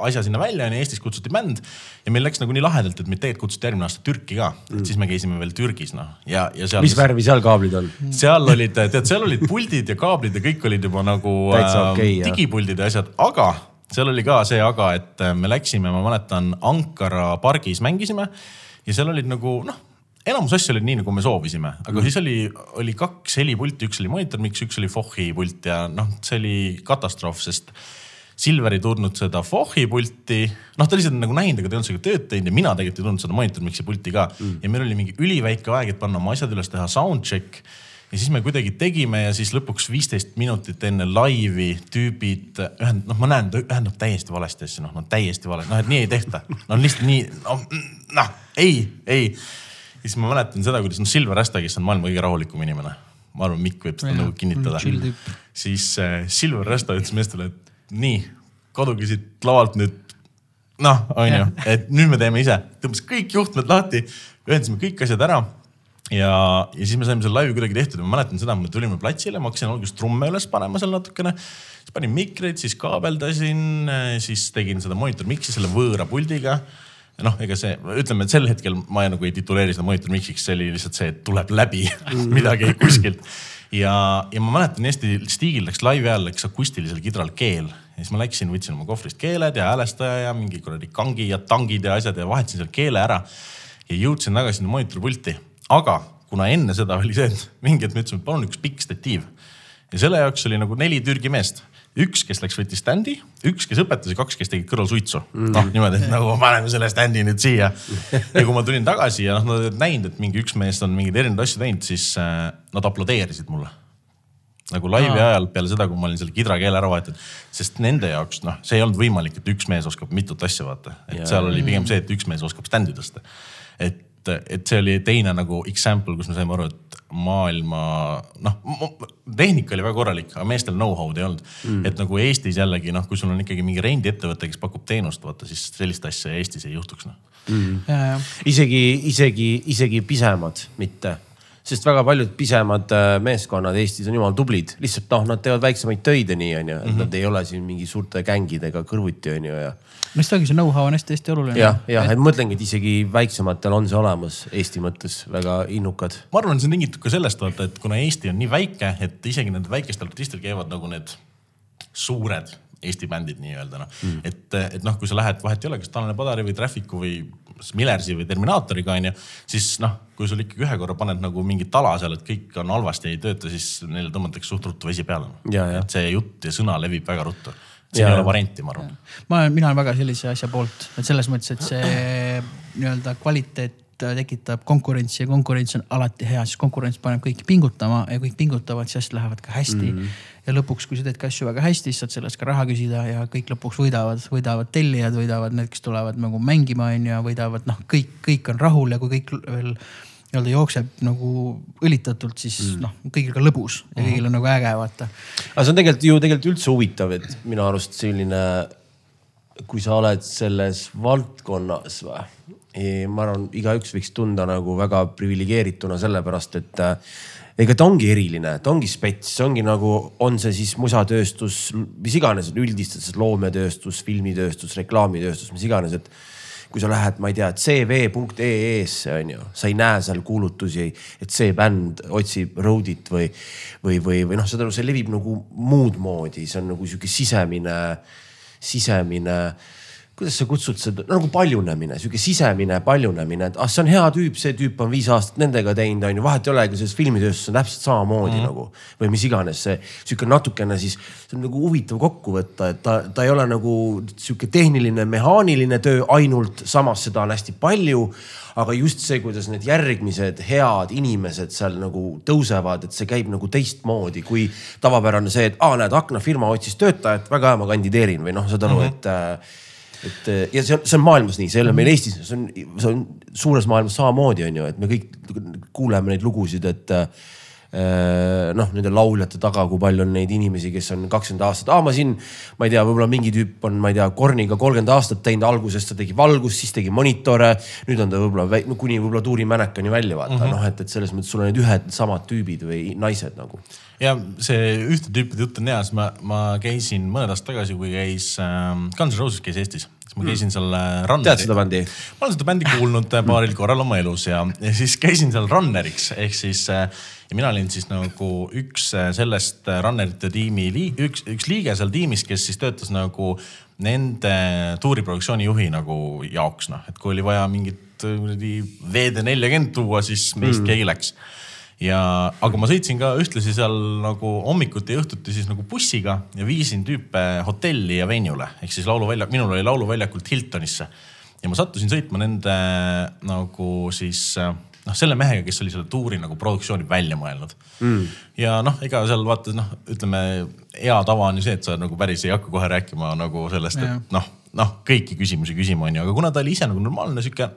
asja sinna välja onju. Eestis kutsuti bänd ja meil läks nagu nii lahedalt, et meid tegelikult kutsuti järgmine aasta Türki ka mm.. siis me käisime veel Türgis noh ja, ja seal. mis värvi seal kaablid on? seal olid, tead, seal olid puldid ja kaablid ja kõik olid juba nagu äh, okay, digipuldid ja asjad, aga seal oli ka see aga, et äh, me läksime, ma mäletan, Ankara pargis mängisime ja seal olid nagu noh enamus asju olid nii, nagu me soovisime, aga mm. siis oli, oli kaks helipulti, üks oli monitor mix, üks oli Fochi pult ja noh, see oli katastroof, sest Silver ei tundnud seda Fochi pulti, noh, ta lihtsalt nagu näinud, aga ta ei olnud sellega tööd teinud ja mina tegelikult ei tundnud seda monitor mix'i pulti ka. Mm.. ja meil oli mingi üliväike aeg, et panna oma asjad üles, teha sound check. Ja siis me kuidagi tegime ja siis lõpuks viisteist minutit enne laivi tüübid ühend-, noh, ma näen, ta ühendab täiesti valesti asju, noh, no täiesti vale, noh, et nii ei tehta. no lihtsalt nii, noh, noh, ei, ei. Ja siis ma mäletan seda, kuidas noh, Silver Rasta, kes on maailma kõige rahulikum inimene, ma arvan, Mikk võib seda nagu kinnitada. siis äh, Silver Rasta ütles meestele, et nii, kaduge siit lavalt nüüd. noh, onju, et nüüd me teeme ise, tõmbas kõik juhtmed lahti, ühendasime kõik asjad ära. Ja, ja siis me saime selle laivi kuidagi tehtud. Ja ma mäletan seda, me tulime platsile, ma hakkasin alguses trumme üles panema seal natukene. siis panin mikreid, siis kaabeldasin, siis tegin seda monitor mix'i selle võõra puldiga noh, ega see, ütleme, et sel hetkel ma nagu ei tituleeri seda monitor mix'iks, see oli lihtsalt see, et tuleb läbi midagi kuskilt. ja, ja ma mäletan Eesti Stigil läks laivi ajal läks akustilisel kidral keel ja siis ma läksin, võtsin oma kohvrist keeled ja häälestaja ja mingi kuradi kangi ja tangid ja asjad ja vahetasin seal keele ära. ja jõudsin tagasi sinna monitoripulti, aga kuna enne seda oli see, et mingi hetk me ütlesime, et palun üks pikk statiiv. ja selle jaoks oli nagu neli Türgi meest üks, kes läks, võttis standi, üks, kes õpetas ja kaks, kes tegid kõrval suitsu mm.. noh, niimoodi, et nagu paneme selle standi nüüd siia. ja kui ma tulin tagasi ja noh, nad olid näinud, et mingi üks mees on mingeid erinevaid asju teinud, siis äh, nad aplodeerisid mulle. nagu laivi Aa. ajal peale seda, kui ma olin selle kidra keele ära vahetanud, sest nende jaoks noh, see ei olnud võimalik, et üks mees oskab mitut asja vaata, et ja. seal oli pigem see, et üks mees oskab standi tõsta. et et see oli teine nagu example, kus me saime aru, et maailma noh, tehnika oli väga korralik, aga meestel know-how'd ei olnud. Mm.. et nagu Eestis jällegi noh, kui sul on ikkagi mingi rendiettevõte, kes pakub teenust, vaata siis sellist asja Eestis ei juhtuks noh. Mm.. isegi, isegi, isegi pisemad mitte sest väga paljud pisemad äh, meeskonnad Eestis on jumala tublid, lihtsalt noh, nad teevad väiksemaid töid ja nii on ju, et nad ei ole siin mingi suurte gängidega kõrvuti on ju ja. no seda ongi, see know-how on hästi-hästi oluline. jah, jah, et mõtlengi, et isegi väiksematel on see olemas Eesti mõttes väga innukad. ma arvan, see on tingitud ka sellest vaata, et kuna Eesti on nii väike, et isegi nendel väikestel artistidel käivad nagu need suured Eesti bändid nii-öelda noh mm., et, et noh, kui sa lähed, vahet ei ole, kas Tanel Padari või Traffic'u või Millersi või Terminaatoriga onju, siis noh, kui sul ikkagi ühe korra paned nagu mingi tala seal, et kõik on halvasti, ei tööta, siis neile tõmmatakse suht ruttu vesi peale. et see jutt ja sõna levib väga ruttu. siin ja, ei ole varianti, ma arvan. ma olen, mina olen väga sellise asja poolt, et selles mõttes, et see nii-öelda kvaliteet tekitab konkurentsi ja konkurents on alati hea, siis konkurents paneb kõiki pingutama ja kõik pingutavad, siis asjad lähevad ka hästi mm. -hmm ja lõpuks, kui sa teed ka asju väga hästi, siis saad selle eest ka raha küsida ja kõik lõpuks võidavad, võidavad tellijad, võidavad need, kes tulevad nagu mängima, on ju, võidavad noh, kõik, kõik on rahul ja kui kõik veel nii-öelda jookseb nagu õlitatult, siis mm. noh, kõigil ka lõbus ja kõigil on nagu äge vaata. aga see on tegelikult ju tegelikult üldse huvitav, et minu arust selline, kui sa oled selles valdkonnas või, ma arvan, igaüks võiks tunda nagu väga priviligeerituna sellepärast, et ega ta ongi eriline, ta ongi spets, ongi nagu, on see siis musatööstus, mis iganes, üldistades loometööstus, filmitööstus, reklaamitööstus, mis iganes, et kui sa lähed, ma ei tea, cv.ee-sse on ju, sa ei näe seal kuulutusi, et see bänd otsib road'it või, või, või, või noh, saad aru, see levib nagu muud moodi, see on nagu sihuke sisemine, sisemine kuidas sa kutsud seda, nagu paljunemine, sihuke sisemine paljunemine, et ah, see on hea tüüp, see tüüp on viis aastat nendega teinud, on ju, vahet ei ole, kui selles filmitööstuses on täpselt samamoodi mm. nagu või mis iganes see sihuke natukene siis, see on nagu huvitav kokku võtta, et ta, ta ei ole nagu sihuke tehniline, mehaaniline töö ainult, samas seda on hästi palju aga just see, kuidas need järgmised head inimesed seal nagu tõusevad, et see käib nagu teistmoodi kui tavapärane see, et aa, näed, aknafirma otsis töötajat, väga hea, ma kandideerin või noh, saad aru mm, -hmm. et äh, et ja see on, see on maailmas nii, see ei ole meil Eestis, see on, see on suures maailmas samamoodi, on ju, et me kõik kuuleme neid lugusid, et äh, noh, nende lauljate taga, kui palju on neid inimesi, kes on kakskümmend aastat ah,, ma siin, ma ei tea, võib-olla mingi tüüp on, ma ei tea, Korniga kolmkümmend aastat teinud, alguses ta tegi valgust, siis tegi monitore. nüüd on ta võib-olla no, kuni võib-olla Tuuri Mänekani välja vaata mm -hmm. noh, et, et selles mõttes sul on need ühed samad tüübid või naised nagu. ja see ühte tüüpide jutt on hea, sest ma, ma käisin mõned aastad tagasi, kui käis äh,, Guns N Roses käis Eestis siis ma käisin seal äh, Runneri. tead seda bändi? ma olen seda bändi kuulnud äh, paaril korral oma elus ja, ja siis käisin seal Runneriks ehk siis äh, ja mina olin siis nagu üks sellest Runnerite tiimi, üks, üks liige seal tiimis, kes siis töötas nagu nende tuuriproduktsiooni juhi nagu jaoks noh, et kui oli vaja mingit kuradi VD40 tuua, siis meist mm. keegi läks ja, aga ma sõitsin ka ühtlasi seal nagu hommikuti ja õhtuti siis nagu bussiga ja viisin tüüpe hotelli ja venjule ehk siis lauluväljak, minul oli lauluväljakult Hiltonisse. ja ma sattusin sõitma nende nagu siis noh, selle mehega, kes oli selle tuuri nagu produktsiooni välja mõelnud. Mm.. ja noh, ega seal vaata noh, ütleme hea tava on ju see, et sa nagu päris ei hakka kohe rääkima nagu sellest, et noh, noh kõiki küsimusi küsima onju, aga kuna ta oli ise nagu normaalne sihuke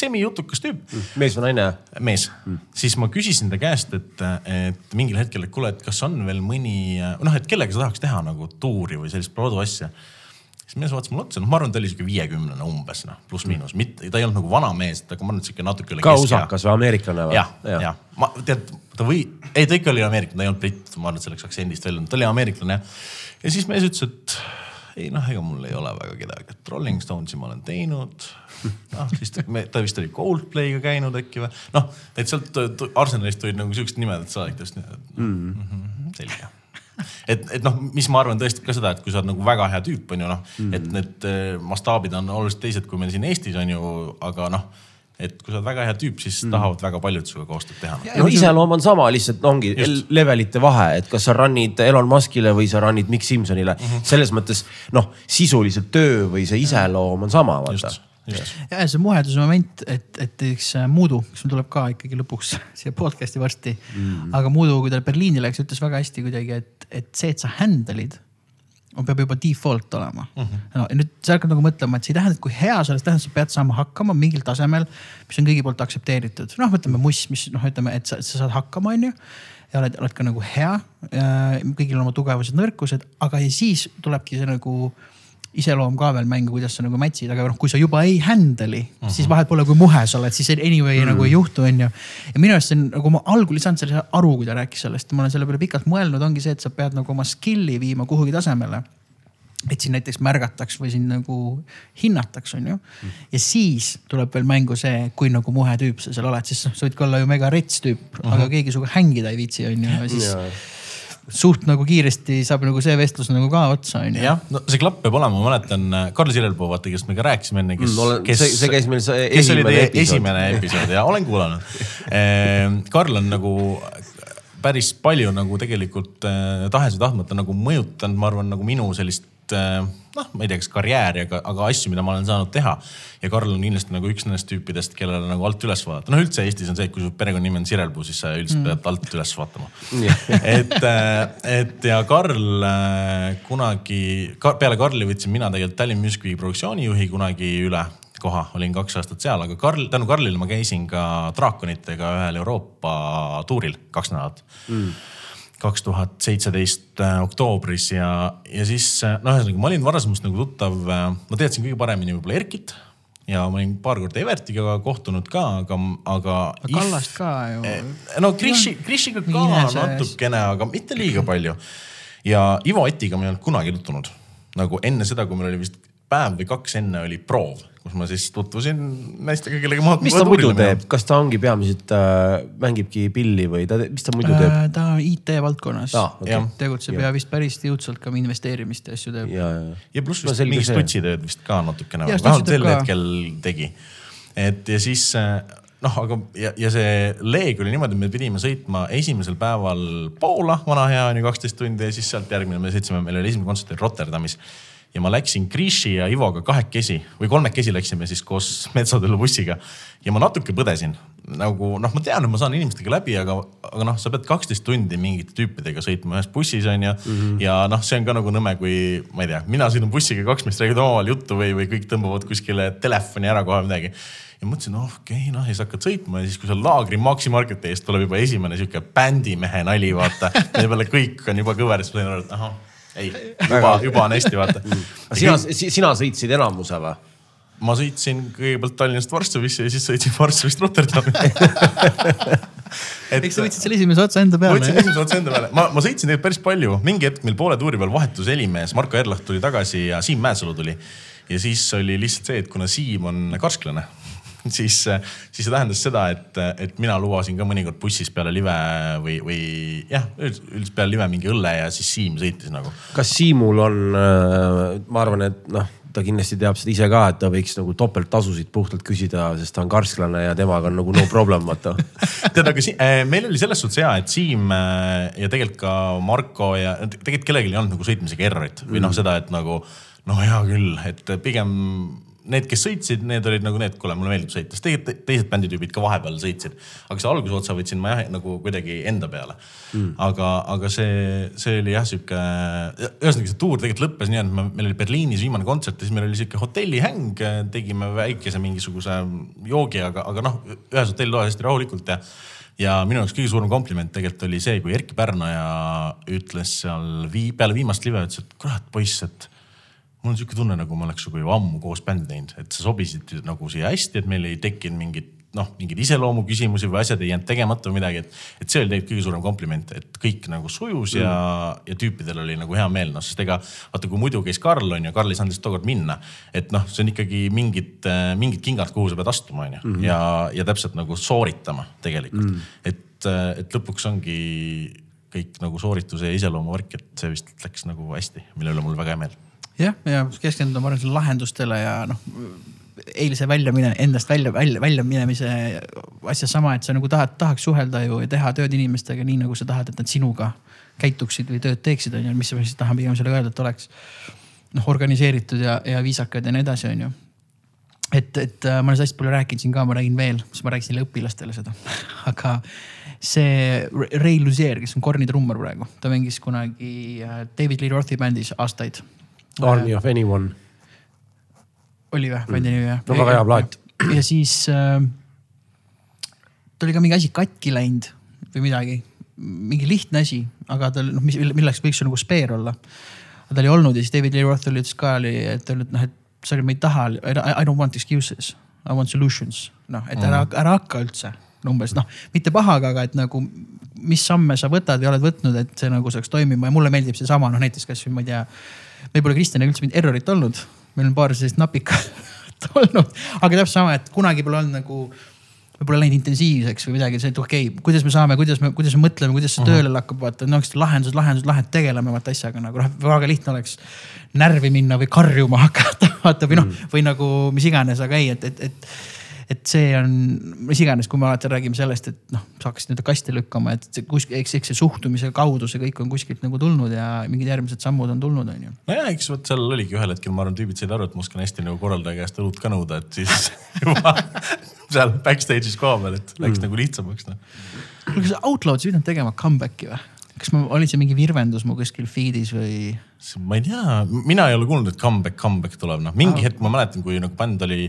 semijutukas tüüp. mees või naine? mees mm., siis ma küsisin ta käest, et, et mingil hetkel, et kuule, et kas on veel mõni noh, et kellega sa tahaks teha nagu tuuri või sellist produasja siis mees vaatas mulle otsa, noh, ma arvan, ta oli sihuke viiekümnene umbes noh, pluss-miinus, mitte, ta ei olnud nagu vana mees, aga ma arvan, et sihuke natuke ka usakas või ameeriklane või? jah, jah ja. ma tead, ta või, ei ta ikka oli ameeriklane, ta ei olnud britt, ma arvan, et selleks aktsendist välja, ta oli ameeriklane ja siis mees ütles, et ei noh, ega mul ei ole väga kedagi, et Rolling Stonesi ma olen teinud. noh, siis ta, ta vist oli Coldplay'ga käinud äkki või, noh, et sealt Arsenalist tulid nagu siuksed nimed, et sa oled tõesti mm. -hmm, selge et, et noh, mis ma arvan tõesti ka seda, et kui sa oled nagu väga hea tüüp, on ju noh mm, -hmm. et need eh, mastaabid on oluliselt teised, kui meil siin Eestis on ju, aga noh et kui sa oled väga hea tüüp, siis mm. tahavad väga paljud sinuga koostööd teha. no iseloom on sama, lihtsalt ongi Just. levelite vahe, et kas sa run'id Elon Muskile või sa run'id Mikk Simsonile mm. -hmm. selles mõttes noh, sisuliselt töö või see iseloom on sama, vaata. ja see muheduse moment, et, et üks äh, Muudu, kes meil tuleb ka ikkagi lõpuks siia podcast'i varsti mm.. aga Muudu, kui ta Berliini läks, ütles väga hästi kuidagi, et, et see, et sa handle'id peab juba default olema mm. -hmm. no ja nüüd sa hakkad nagu mõtlema, et see ei tähenda, et kui hea sa oled, tähendab, sa pead saama hakkama mingil tasemel, mis on kõigi poolt aktsepteeritud. noh, ütleme muss, mis noh, ütleme, et sa, sa saad hakkama, on ju. ja oled, oled ka nagu hea. kõigil on oma tugevused, nõrkused, aga ja siis tulebki see nagu iseloom ka veel mängu, kuidas sa nagu match'id, aga noh, kui sa juba ei handle'i uh, -huh. siis vahet pole, kui muhe sa oled, siis anyway mm. nagu ei juhtu, onju. ja minu arust see on nagu ma algul ei saanud selle aru, kui ta rääkis sellest, ma olen selle peale pikalt mõelnud, ongi see, et sa pead nagu oma skill'i viima kuhugi tasemele et sind näiteks märgataks või sind nagu hinnataks, on ju. ja siis tuleb veel mängu see, kui nagu muhe tüüp sa seal oled, siis sa võid ka olla ju mega rets tüüp uh, -huh. aga keegi sinuga hängida ei viitsi, on ju, siis Jaa. Suht nagu kiiresti saab nagu see vestlus nagu ka otsa, on ju. jah, no see klapp peab olema, ma mäletan äh, Karl Sirelpuu, vaata, kellest me ka rääkisime enne, kes Mm, olen- see- see käis meil see kes oli esimene teie episood. esimene episood ja olen kuulanud. Karl on nagu päris palju nagu tegelikult äh, tahes või tahtmata nagu mõjutanud, ma arvan, nagu minu sellist äh, noh, ma ei tea, kas karjääri, aga, aga asju, mida ma olen saanud teha. ja Karl on kindlasti nagu üks nendest tüüpidest, kellele nagu alt üles vaadata. noh, üldse Eestis on see, et kui su perekonnanimi on Sirelpuu, siis sa üldiselt mm. pead alt üles vaatama. et, et ja Karl äh, kunagi, peale Karli võtsin mina tegelikult Tallinn Music Weeki produktsioonijuhi kunagi üle koha, olin kaks aastat seal, aga Karl, tänu Karlile ma käisin ka draakonitega ühel Euroopa tuuril kaks nädalat mm kaks tuhat seitseteist äh, oktoobris ja, ja siis äh, no ühesõnaga ma olin varasemast nagu tuttav, ma teadsin kõige paremini võib-olla Erkit ja ma olin paar korda Evertiga kohtunud ka, aga, aga. Kallast ka ju. no Krishi, Krishiga ka Miine sees. natukene, aga mitte liiga palju. ja Ivo Etiga ma ei olnud kunagi tutvunud. nagu enne seda, kui meil oli vist päev või kaks enne oli proov, kus ma siis tutvusin meestega, kellega ma. mis ta muidu teeb, kas ta ongi peamiselt äh,, mängibki pilli või ta, mis ta muidu teeb? Äh, ta on IT valdkonnas okei. Jah. tegutseb ja. ja vist päris jõudsalt ka investeerimist ja asju teeb. ja, ja, ja pluss No vist mingi stutsitööd vist ka natukene, vähemalt sel ka. hetkel tegi. et ja siis noh, aga ja, ja see leeg oli niimoodi, et me pidime sõitma esimesel päeval Poola, vana hea on ju kaksteist tundi ja siis sealt järgmine me sõitsime, meil oli esimene kontsert oli Rotterdamis ja ma läksin Kriši ja Ivoga kahekesi või kolmekesi läksime siis koos Metsatülu bussiga ja ma natuke põdesin nagu noh, ma tean, et ma saan inimestega läbi, aga, aga noh, sa pead kaksteist tundi mingite tüüpidega sõitma ühes bussis on ju mm. -hmm. ja noh, see on ka nagu nõme, kui ma ei tea, mina sõidan bussiga, kaks meest räägivad omavahel juttu või, või kõik tõmbavad kuskile telefoni ära kohe midagi. ja mõtlesin, noh okei okay,, noh ja siis hakkad sõitma ja siis, kui seal laagri Maxi Marketi eest tuleb juba esimene sihuke bändimehe nali, vaata. mille peale kõik on juba kõver, siis ma sain aru, et ahah, ei, juba, juba on hästi, vaata. sina, sina sõitsid enamuse või? ma sõitsin kõigepealt Tallinnast Varssavisse ja siis sõitsin Varssavist Rotterdami. eks sa võtsid selle esimese otsa enda ma peale võtsin. esimese otsa enda peale, ma, ma sõitsin tegelikult päris palju, mingi hetk meil poole tuuri peal vahetus helimees Marko Erlaht tuli tagasi ja Siim Mäesalu tuli. ja siis oli lihtsalt see, et kuna Siim on karsklane, siis, siis see tähendas seda, et, et mina lubasin ka mõnikord bussis peale live või, või jah, üldiselt peale live mingi õlle ja siis Siim sõitis nagu. kas Siimul on, ma arvan, et noh, ta kindlasti teab seda ise ka, et ta võiks nagu topelttasusid puhtalt küsida, sest ta on karsklane ja temaga on nagu no problem, vaata. tead, aga si äh, meil oli selles suhtes hea, et Siim äh, ja tegelikult ka Marko ja tegelikult kellelgi ei olnud nagu sõitmisega errorit või noh, seda, et nagu no hea küll, et pigem need, kes sõitsid, need olid nagu need, kuule, mulle meeldib sõita, sest tegelikult teised bänditüübid ka vahepeal sõitsid. aga see alguse otsa võtsin ma jah nagu kuidagi enda peale mm.. aga, aga see, see oli jah sihuke, ühesõnaga see tuur tegelikult lõppes nii, et me, meil oli Berliinis viimane kontsert ja siis meil oli sihuke hotellihäng, tegime väikese mingisuguse joogi, aga, aga noh, ühes hotellitoas hästi rahulikult ja ja minu jaoks kõige suurem kompliment tegelikult oli see, kui Erkki Pärnoja ütles seal vii, peale viimast live, ütles, et kurat poiss, et mul on sihuke tunne, nagu me oleks sinuga ju ammu koos bändi teinud, et sa sobisid nagu siia hästi, et meil ei tekkinud mingit noh, mingeid iseloomu küsimusi või asjad ei jäänud tegemata või midagi, et, et see oli tegelikult kõige suurem kompliment, et kõik nagu sujus mm. ja, ja tüüpidel oli nagu hea meel, noh sest ega vaata, kui muidu käis Karl on ju, Karl ei saanud lihtsalt tookord minna. et noh, see on ikkagi mingid, mingid kingad, kuhu sa pead astuma, on ju, ja, ja täpselt nagu sooritama tegelikult mm., et, et lõpuks ongi kõik nagu soorituse ja iseloomu värk, et see vist läks nagu hästi, mille üle mul väga hea meel jah, ja keskenduda, ma arvan, selle lahendustele ja noh, eilse väljamine, endast välja, välja, väljaminemise asja sama, et sa nagu tahad, tahaks suhelda ju ja teha tööd inimestega nii, nagu sa tahad, et nad sinuga käituksid või tööd teeksid, on ju, mis ma siis tahan pigem sellega öelda, et oleks noh, organiseeritud ja, ja viisakad ja nii edasi, on ju et, et äh, ma olen hästi palju rääkinud siin ka, ma räägin veel, siis ma rääkisin õpilastele seda. aga see Ray Luzier, kes on Korni trummar praegu, ta mängis kunagi äh, David Lee Rothi bändis aastaid. Army of anyone. oli või, bändi nimi jah? No väga hea plaat.. ja siis äh, tal oli ka mingi asi katki läinud või midagi, mingi lihtne asi, aga tal noh, mis, milleks võiks ju nagu speer olla. ta oli olnud ja siis David Lee Roth oli ütles ka oli, et öelnud noh, et sorry, ma ei taha, I don't want excuses, I want solutions. noh, et ära mm., ära hakka üldse umbes noh, mitte pahaga, aga et nagu mis samme sa võtad ja oled võtnud, et see nagu saaks toimima ja mulle meeldib seesama noh, näiteks kasvõi ma ei tea. Meil pole Kristjaniga üldse mingit errorit olnud, meil on paar sellist napikat olnud, aga täpselt sama, et kunagi pole olnud nagu võib-olla läinud intensiivseks või midagi, see, et okei okay,, kuidas me saame, kuidas me, kuidas me mõtleme, kuidas see uh -huh. tööle hakkab, vaata, no lahendus, lahendus, lahendus, tegeleme vaata asjaga nagu noh, väga lihtne oleks närvi minna või karjuma hakata, vaata või noh mm., või nagu mis iganes, aga ei, et, et, et et see on, mis iganes, kui me alati räägime sellest, et noh, saaks nii-öelda kasti lükkama, et see kuskil, eks, eks see suhtumise kaudu see kõik on kuskilt nagu tulnud ja mingid järgmised sammud on tulnud, on ju. nojah, eks vot seal oligi ühel hetkel, ma arvan, tüübid said aru, et ma oskan hästi nagu korraldaja käest õlut ka nõuda, et siis juba seal backstage'is koha peal, et läks mm. nagu lihtsamaks noh. kuule, kas Outlaw's ei pidanud tegema comeback'i või? kas ma, oli see mingi virvendus mu kuskil feed'is või? ma ei tea, mina ei ole kuulnud, et comeback, comeback tuleb, noh mingi ah. hetk ma mäletan, kui nagu bänd oli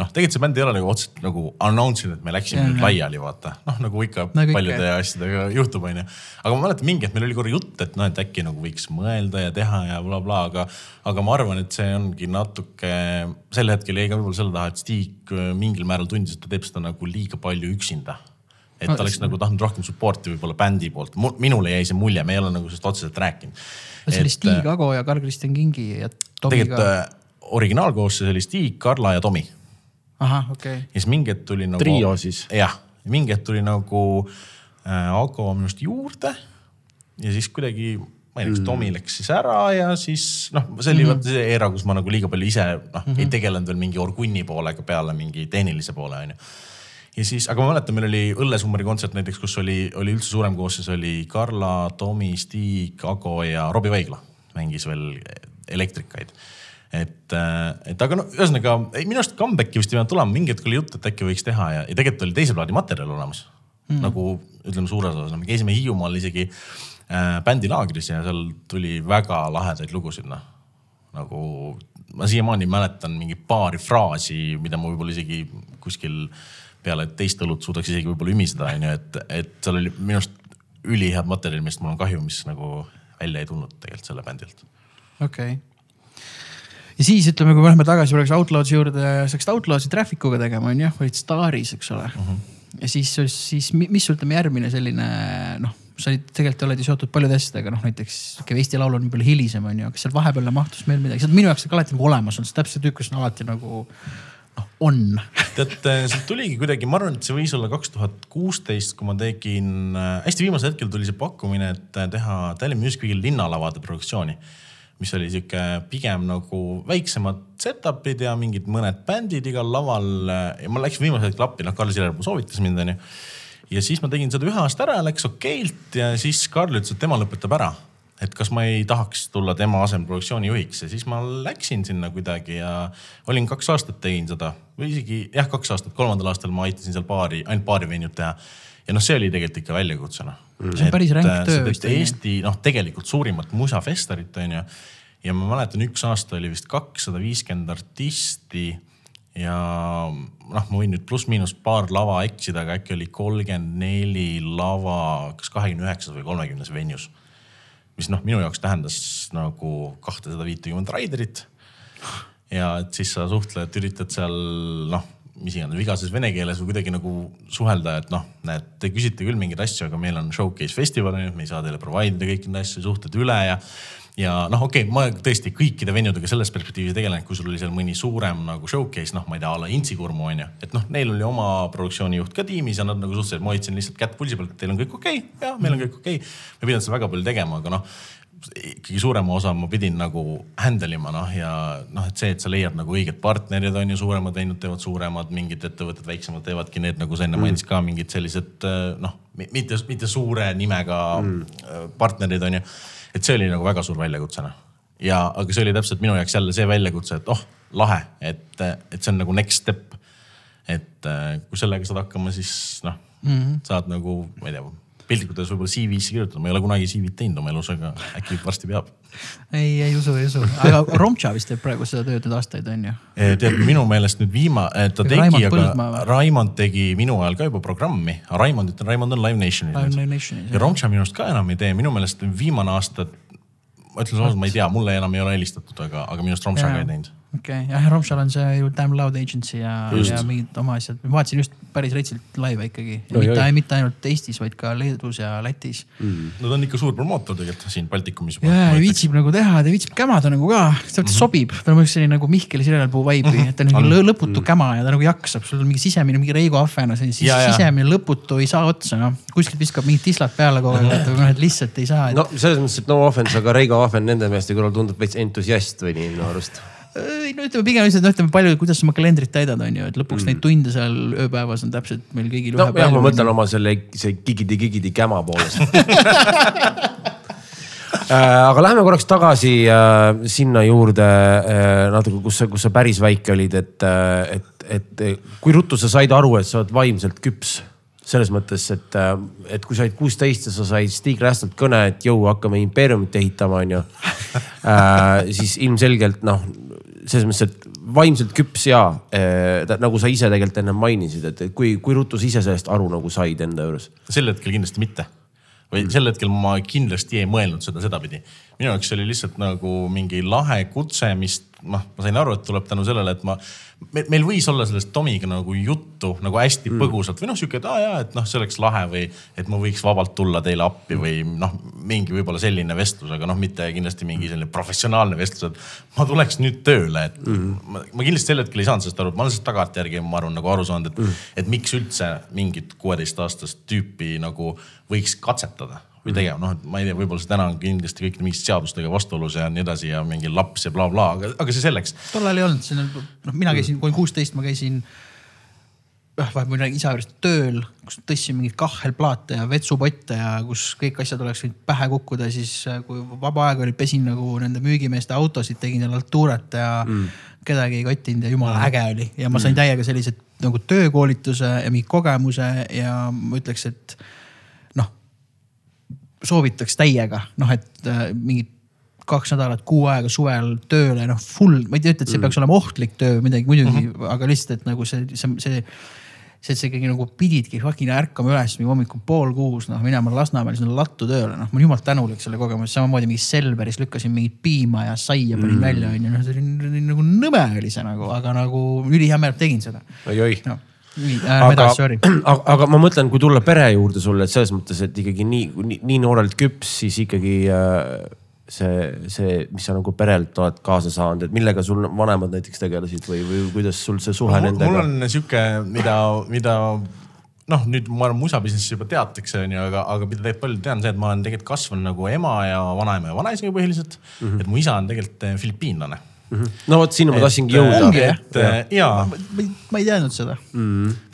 noh, tegelikult see bänd ei ole nagu otseselt nagu announce inud, et me läksime nüüd laiali, vaata. noh, nagu ikka nagu paljude ikka. asjadega juhtub, onju. aga ma mäletan mingi hetk meil oli korra jutt, et noh, et äkki nagu võiks mõelda ja teha ja blablabla bla, bla, aga, aga ma arvan, et see ongi natuke, sel hetkel jäi ka võib-olla selle taha, et Stig äh, mingil määral tundis, et ta teeb seda nagu liiga palju üksinda et ta oleks nagu tahtnud rohkem support'i võib-olla bändi poolt. minule jäi see mulje, me ei ole nagu sellest otseselt rääkinud. see oli Stig Ago ja Karl-Kristjan Kingi ja Tomi ka. tegelikult äh, originaalkoosseis oli Stig, Karla ja Tomi ahah, okei okay.. ja siis mingi hetk tuli nagu. trio siis. jah, mingi hetk tuli nagu äh, Ago minu arust juurde ja siis kuidagi ma ei tea, kas mm. Tomi läks siis ära ja siis noh, see oli mm -hmm. vaata see era, kus ma nagu liiga palju ise noh mm -hmm. ei tegelenud veel mingi orgunni poolega peale mingi tehnilise poole onju. ja siis, aga ma mäletan, meil oli Õllesummeri kontsert näiteks, kus oli, oli üldse suurem koosseis, oli Karla, Tomi, Stig, Ago ja Robbie Vaigla mängis veel elektrikaid et, äh, et aga no ühesõnaga minu arust comeback'i vist ei pidanud tulema, mingi hetk oli jutt, et äkki võiks teha ja, ja tegelikult oli teise plaadi materjal olemas mm.. nagu ütleme suures osas, me käisime Hiiumaal isegi äh, bändilaagris ja seal tuli väga lahedaid lugusid, noh. nagu ma siiamaani mäletan mingi paari fraasi, mida ma võib-olla isegi kuskil peale teist õlut suudaks isegi võib-olla ümiseda, onju, et, et seal oli minu arust ülihead materjali, millest mul on kahju, mis nagu välja ei tulnud tegelikult selle bändilt. okei okay ja siis ütleme, kui me läheme tagasi korraks Outlawsi juurde, sa hakkasid Outlawsi Traffic uga tegema, on ju, olid Staris, eks ole uh. Mhm. -huh. ja siis, siis mis ütleme järgmine selline noh, sa olid, tegelikult oled ju seotud paljude asjadega, noh näiteks sihuke Eesti Laul on võib-olla hilisem, on ju, kas seal vahepeal mahtus veel midagi, minu jaoks on alati nagu olemas olnud, see täpselt tüüp, kes on alati nagu noh, on. tead, sealt tuligi kuidagi, ma arvan, et see võis olla kaks tuhat kuusteist, kui ma tegin äh,, hästi viimasel hetkel tuli see pakkumine, et teha Tallinn Music Weekil linnalavade produktsiooni mis oli sihuke pigem nagu väiksemad setup'id ja mingid mõned bändid igal laval. ja ma läksin viimasel hetkel appi, noh, Karl Silerpuu soovitas mind, onju. ja siis ma tegin seda ühe aasta ära, läks okeilt ja siis Karl ütles, et tema lõpetab ära. et kas ma ei tahaks tulla tema asemel produktsiooni juhiks ja siis ma läksin sinna kuidagi ja olin kaks aastat tegin seda või isegi jah, kaks aastat, kolmandal aastal ma aitasin seal paari, ainult paari venjut teha ja noh, see oli tegelikult ikka väljakutse noh mm.. see on päris ränk töö vist. Eesti noh, tegelikult suurimat musafestivalit on ju. ja ma mäletan, üks aasta oli vist kakssada viiskümmend artisti ja noh, ma võin nüüd pluss-miinus paar lava eksida, aga äkki oli kolmkümmend neli lava, kas kahekümne üheksas või kolmekümnes venjus. mis noh, minu jaoks tähendas nagu kahtesada viitekümmet raiderit. ja et siis sa suhtled, üritad seal noh mis iganes vigases vene keeles või kuidagi nagu suhelda, et noh, näed, te küsite küll mingeid asju, aga meil on showcase festival me ei saa teile provide ida kõiki neid asju, suhtled üle ja. ja noh, okei okay,, ma tõesti kõikide venudega selles perspektiivis tegelen, kui sul oli seal mõni suurem nagu showcase, noh, ma ei tea, a la Intsikurmu on ju. et noh, neil oli oma produktsioonijuht ka tiimis ja nad nagu suhteliselt, ma hoidsin lihtsalt kätt pulsi peal, et teil on kõik okei okay, ja meil on kõik okei okay.. ma ei pidanud seda väga palju tegema, aga noh ikkagi suurema osa ma pidin nagu handle ima noh ja noh, et see, et sa leiad nagu õiged partnerid on ju, suuremad veinud teevad suuremad, mingid ettevõtted väiksemad teevadki need, nagu sa enne mm. mainisid ka mingid sellised noh, mitte, mitte suure nimega mm. partnerid on ju. et see oli nagu väga suur väljakutse noh. ja, aga see oli täpselt minu jaoks jälle see väljakutse, et oh lahe, et, et see on nagu next step. et kui sellega saad hakkama, siis noh mm -hmm. saad nagu, ma ei tea piltlikult öeldes võib-olla CV-sse kirjutada, ma ei ole kunagi CV-d teinud oma elus, aga äkki varsti peab. ei, ei usu, ei usu, aga Romtša vist teeb praegu seda tööd nüüd aastaid, on ju? Eh, tead, minu meelest nüüd viima-, eh, ta tegi, aga Põldmaa. Raimond tegi minu ajal ka juba programmi. Raimond, ütlen, Raimond on Live Nationil. Live Nationis. ja Romtša minu arust ka enam ei tee, minu meelest viimane aasta ma ütlen ausalt, ma ei tea, mulle enam ei ole helistatud, aga, aga minu arust Romša ka ei teinud. Okei okay., jah, Romšal on see ju Damn Loud Agency ja, ja mingid oma asjad, ma vaatasin just päris retsilt laive ikkagi. Oi, mitte mitte ainult Eestis, vaid ka Leedus ja Lätis mm.. no ta on ikka suur promootor tegelikult siin Baltikumis. ja, ja viitsib nagu teha, ta viitsib kämada nagu ka, ta mm -hmm. sobib, ta on selline nagu Mihkeli sirelpuu vibe'i, et ta on nagu lõ- lõputu käma ja ta nagu jaksab, sul on mingi sisemine, mingi Reigo Ahvena, selline Ja, ja. sisemine lõputu ei saa otsa, noh. kuskilt viskab mingid tislat peale kogu aeg, et noh, et lihtsalt ei saa et.... no selles mõttes, et no offense, aga Reigo Ahven nende meeste kõrval tundub veits entusiast või nii minu arust. No ütleme pigem lihtsalt, noh ütleme palju, kuidas sa oma kalendrit täidad, on ju, et lõpuks mm. neid tunde seal ööpäevas on täpselt meil kõigil no jah, ma mõtlen oma selle, see gigidi-gigidi käma poolest Äh, aga lähme korraks tagasi äh, sinna juurde äh, natuke, kus sa, kus sa päris väike olid, et, et, et kui ruttu sa said aru, et sa oled vaimselt küps selles mõttes, et, et kui sa olid kuusteist ja sa said Stig Rästalt kõne, et jõu, hakkame impeeriumit ehitama, onju. siis ilmselgelt noh, selles mõttes, et vaimselt küps ja äh, nagu sa ise tegelikult ennem mainisid, et kui, kui ruttu sa ise sellest aru nagu said enda juures? sel hetkel kindlasti mitte. või sel hetkel ma kindlasti ei mõelnud seda sedapidi. Minu jaoks oli lihtsalt nagu mingi lahe kutse, mis noh, ma sain aru, et tuleb tänu sellele, et ma, meil võis olla sellest Tomiga nagu juttu nagu hästi mm. põgusalt või noh, sihuke, et aa jaa, et noh, see oleks lahe või et ma võiks vabalt tulla teile appi või noh, mingi võib-olla selline vestlus, aga noh, mitte kindlasti mingi selline professionaalne vestlus, et ma tuleks nüüd tööle, et mm. ma, ma kindlasti sel hetkel ei saanud sellest aru, ma olen sellest tagantjärgi, ma arvan, nagu aru saanud, et mm., et miks üldse mingit kuueteistaastast tüüpi nagu võiks katsetada või tegema, noh, et ma ei tea, võib-olla see täna on kindlasti kõik mingite seadustega vastuolus ja nii edasi ja mingi laps ja blablabla bla,, aga, aga see selleks. tol ajal ei olnud, siin on, noh, mina käisin, kui olin kuusteist, ma käisin. jah, vahepeal olin isa juures tööl, kus tõstsin mingeid kahhelplaate ja vetsupotte ja kus kõik asjad oleks võinud pähe kukkuda, siis äh, kui vaba aeg oli, pesin nagu nende müügimeeste autosid, tegin seal Alturat ja mm. kedagi ei kottinud ja jumala äge oli ja ma sain täiega sellise nagu töökoolituse ja mingi kogemuse ja ma ütleks, et noh soovitaks täiega, noh, et äh, mingid kaks nädalat, kuu aega suvel tööle, noh full, ma ei ütle, et see peaks olema ohtlik töö, midagi muidugi mm, -hmm. aga lihtsalt, et nagu see, see, see see, et sa ikkagi nagu pididki fucking ärkama üles mingi hommikul pool kuus, noh minema Lasnamäele sinna lattu tööle, noh ma olen jumalt tänulik selle kogemuse, samamoodi mingi Selveris lükkasin mingit piima ja saia panin mm. välja, onju, noh see oli, nagu nõme oli see nagu, aga nagu ülihea meel, et tegin seda. oi-oi noh, äh,, sorry. aga, aga ma mõtlen, kui tulla pere juurde sulle, et selles mõttes, et ikkagi nii, nii, nii noorelt küps, siis ikkagi äh, see, see, mis sa nagu perelt oled kaasa saanud, et millega sul vanemad näiteks tegelesid või, või kuidas sul see suhe mul, nendega mul? on sihuke, mida, mida noh, nüüd ma arvan, musa business'is juba teatakse, onju, aga, aga mida tegelikult paljud tean, see, et ma olen tegelikult kasvanud nagu ema ja vanaema ja vanaisaga põhiliselt mm. -hmm. et mu isa on tegelikult eh, filipiinlane. no vot sinna ma tahtsingi jõuda ongi,. jah? et eh, jaa, ma, ma, ma ei teadnud seda.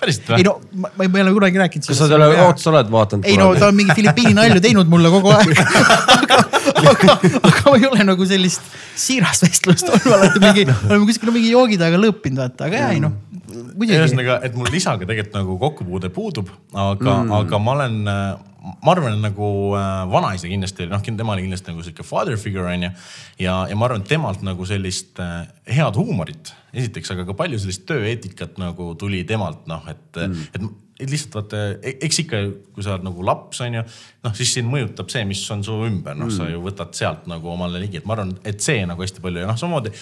päriselt ei või? no ma, ma ei ole kunagi rääkinud kas sa talle otsa oled vaadanud? ei no ta on mingi Filipiini nalju teinud mulle kogu aeg. aga, aga, aga ei ole nagu sellist siirast vestlust olnud, alati mingi, oleme kuskil mingi joogi taga lõõpinud, vaata, aga jaa, ei noh. ühesõnaga, et mul isaga tegelikult nagu kokkupuude puudub, aga mm., aga ma olen, ma arvan, et nagu äh, vanaisa kindlasti noh, tema oli kindlasti nagu sihuke father figure on ju. ja, ja ma arvan, et temalt nagu sellist äh, head huumorit esiteks, aga ka palju sellist tööeetikat nagu tuli temalt, noh, et mm., et lihtsalt vaata, eks ikka, kui sa oled nagu laps, on ju, noh siis sind mõjutab see, mis on su ümber, noh mm. sa ju võtad sealt nagu omale ligi, et ma arvan, et see nagu hästi palju ja noh, samamoodi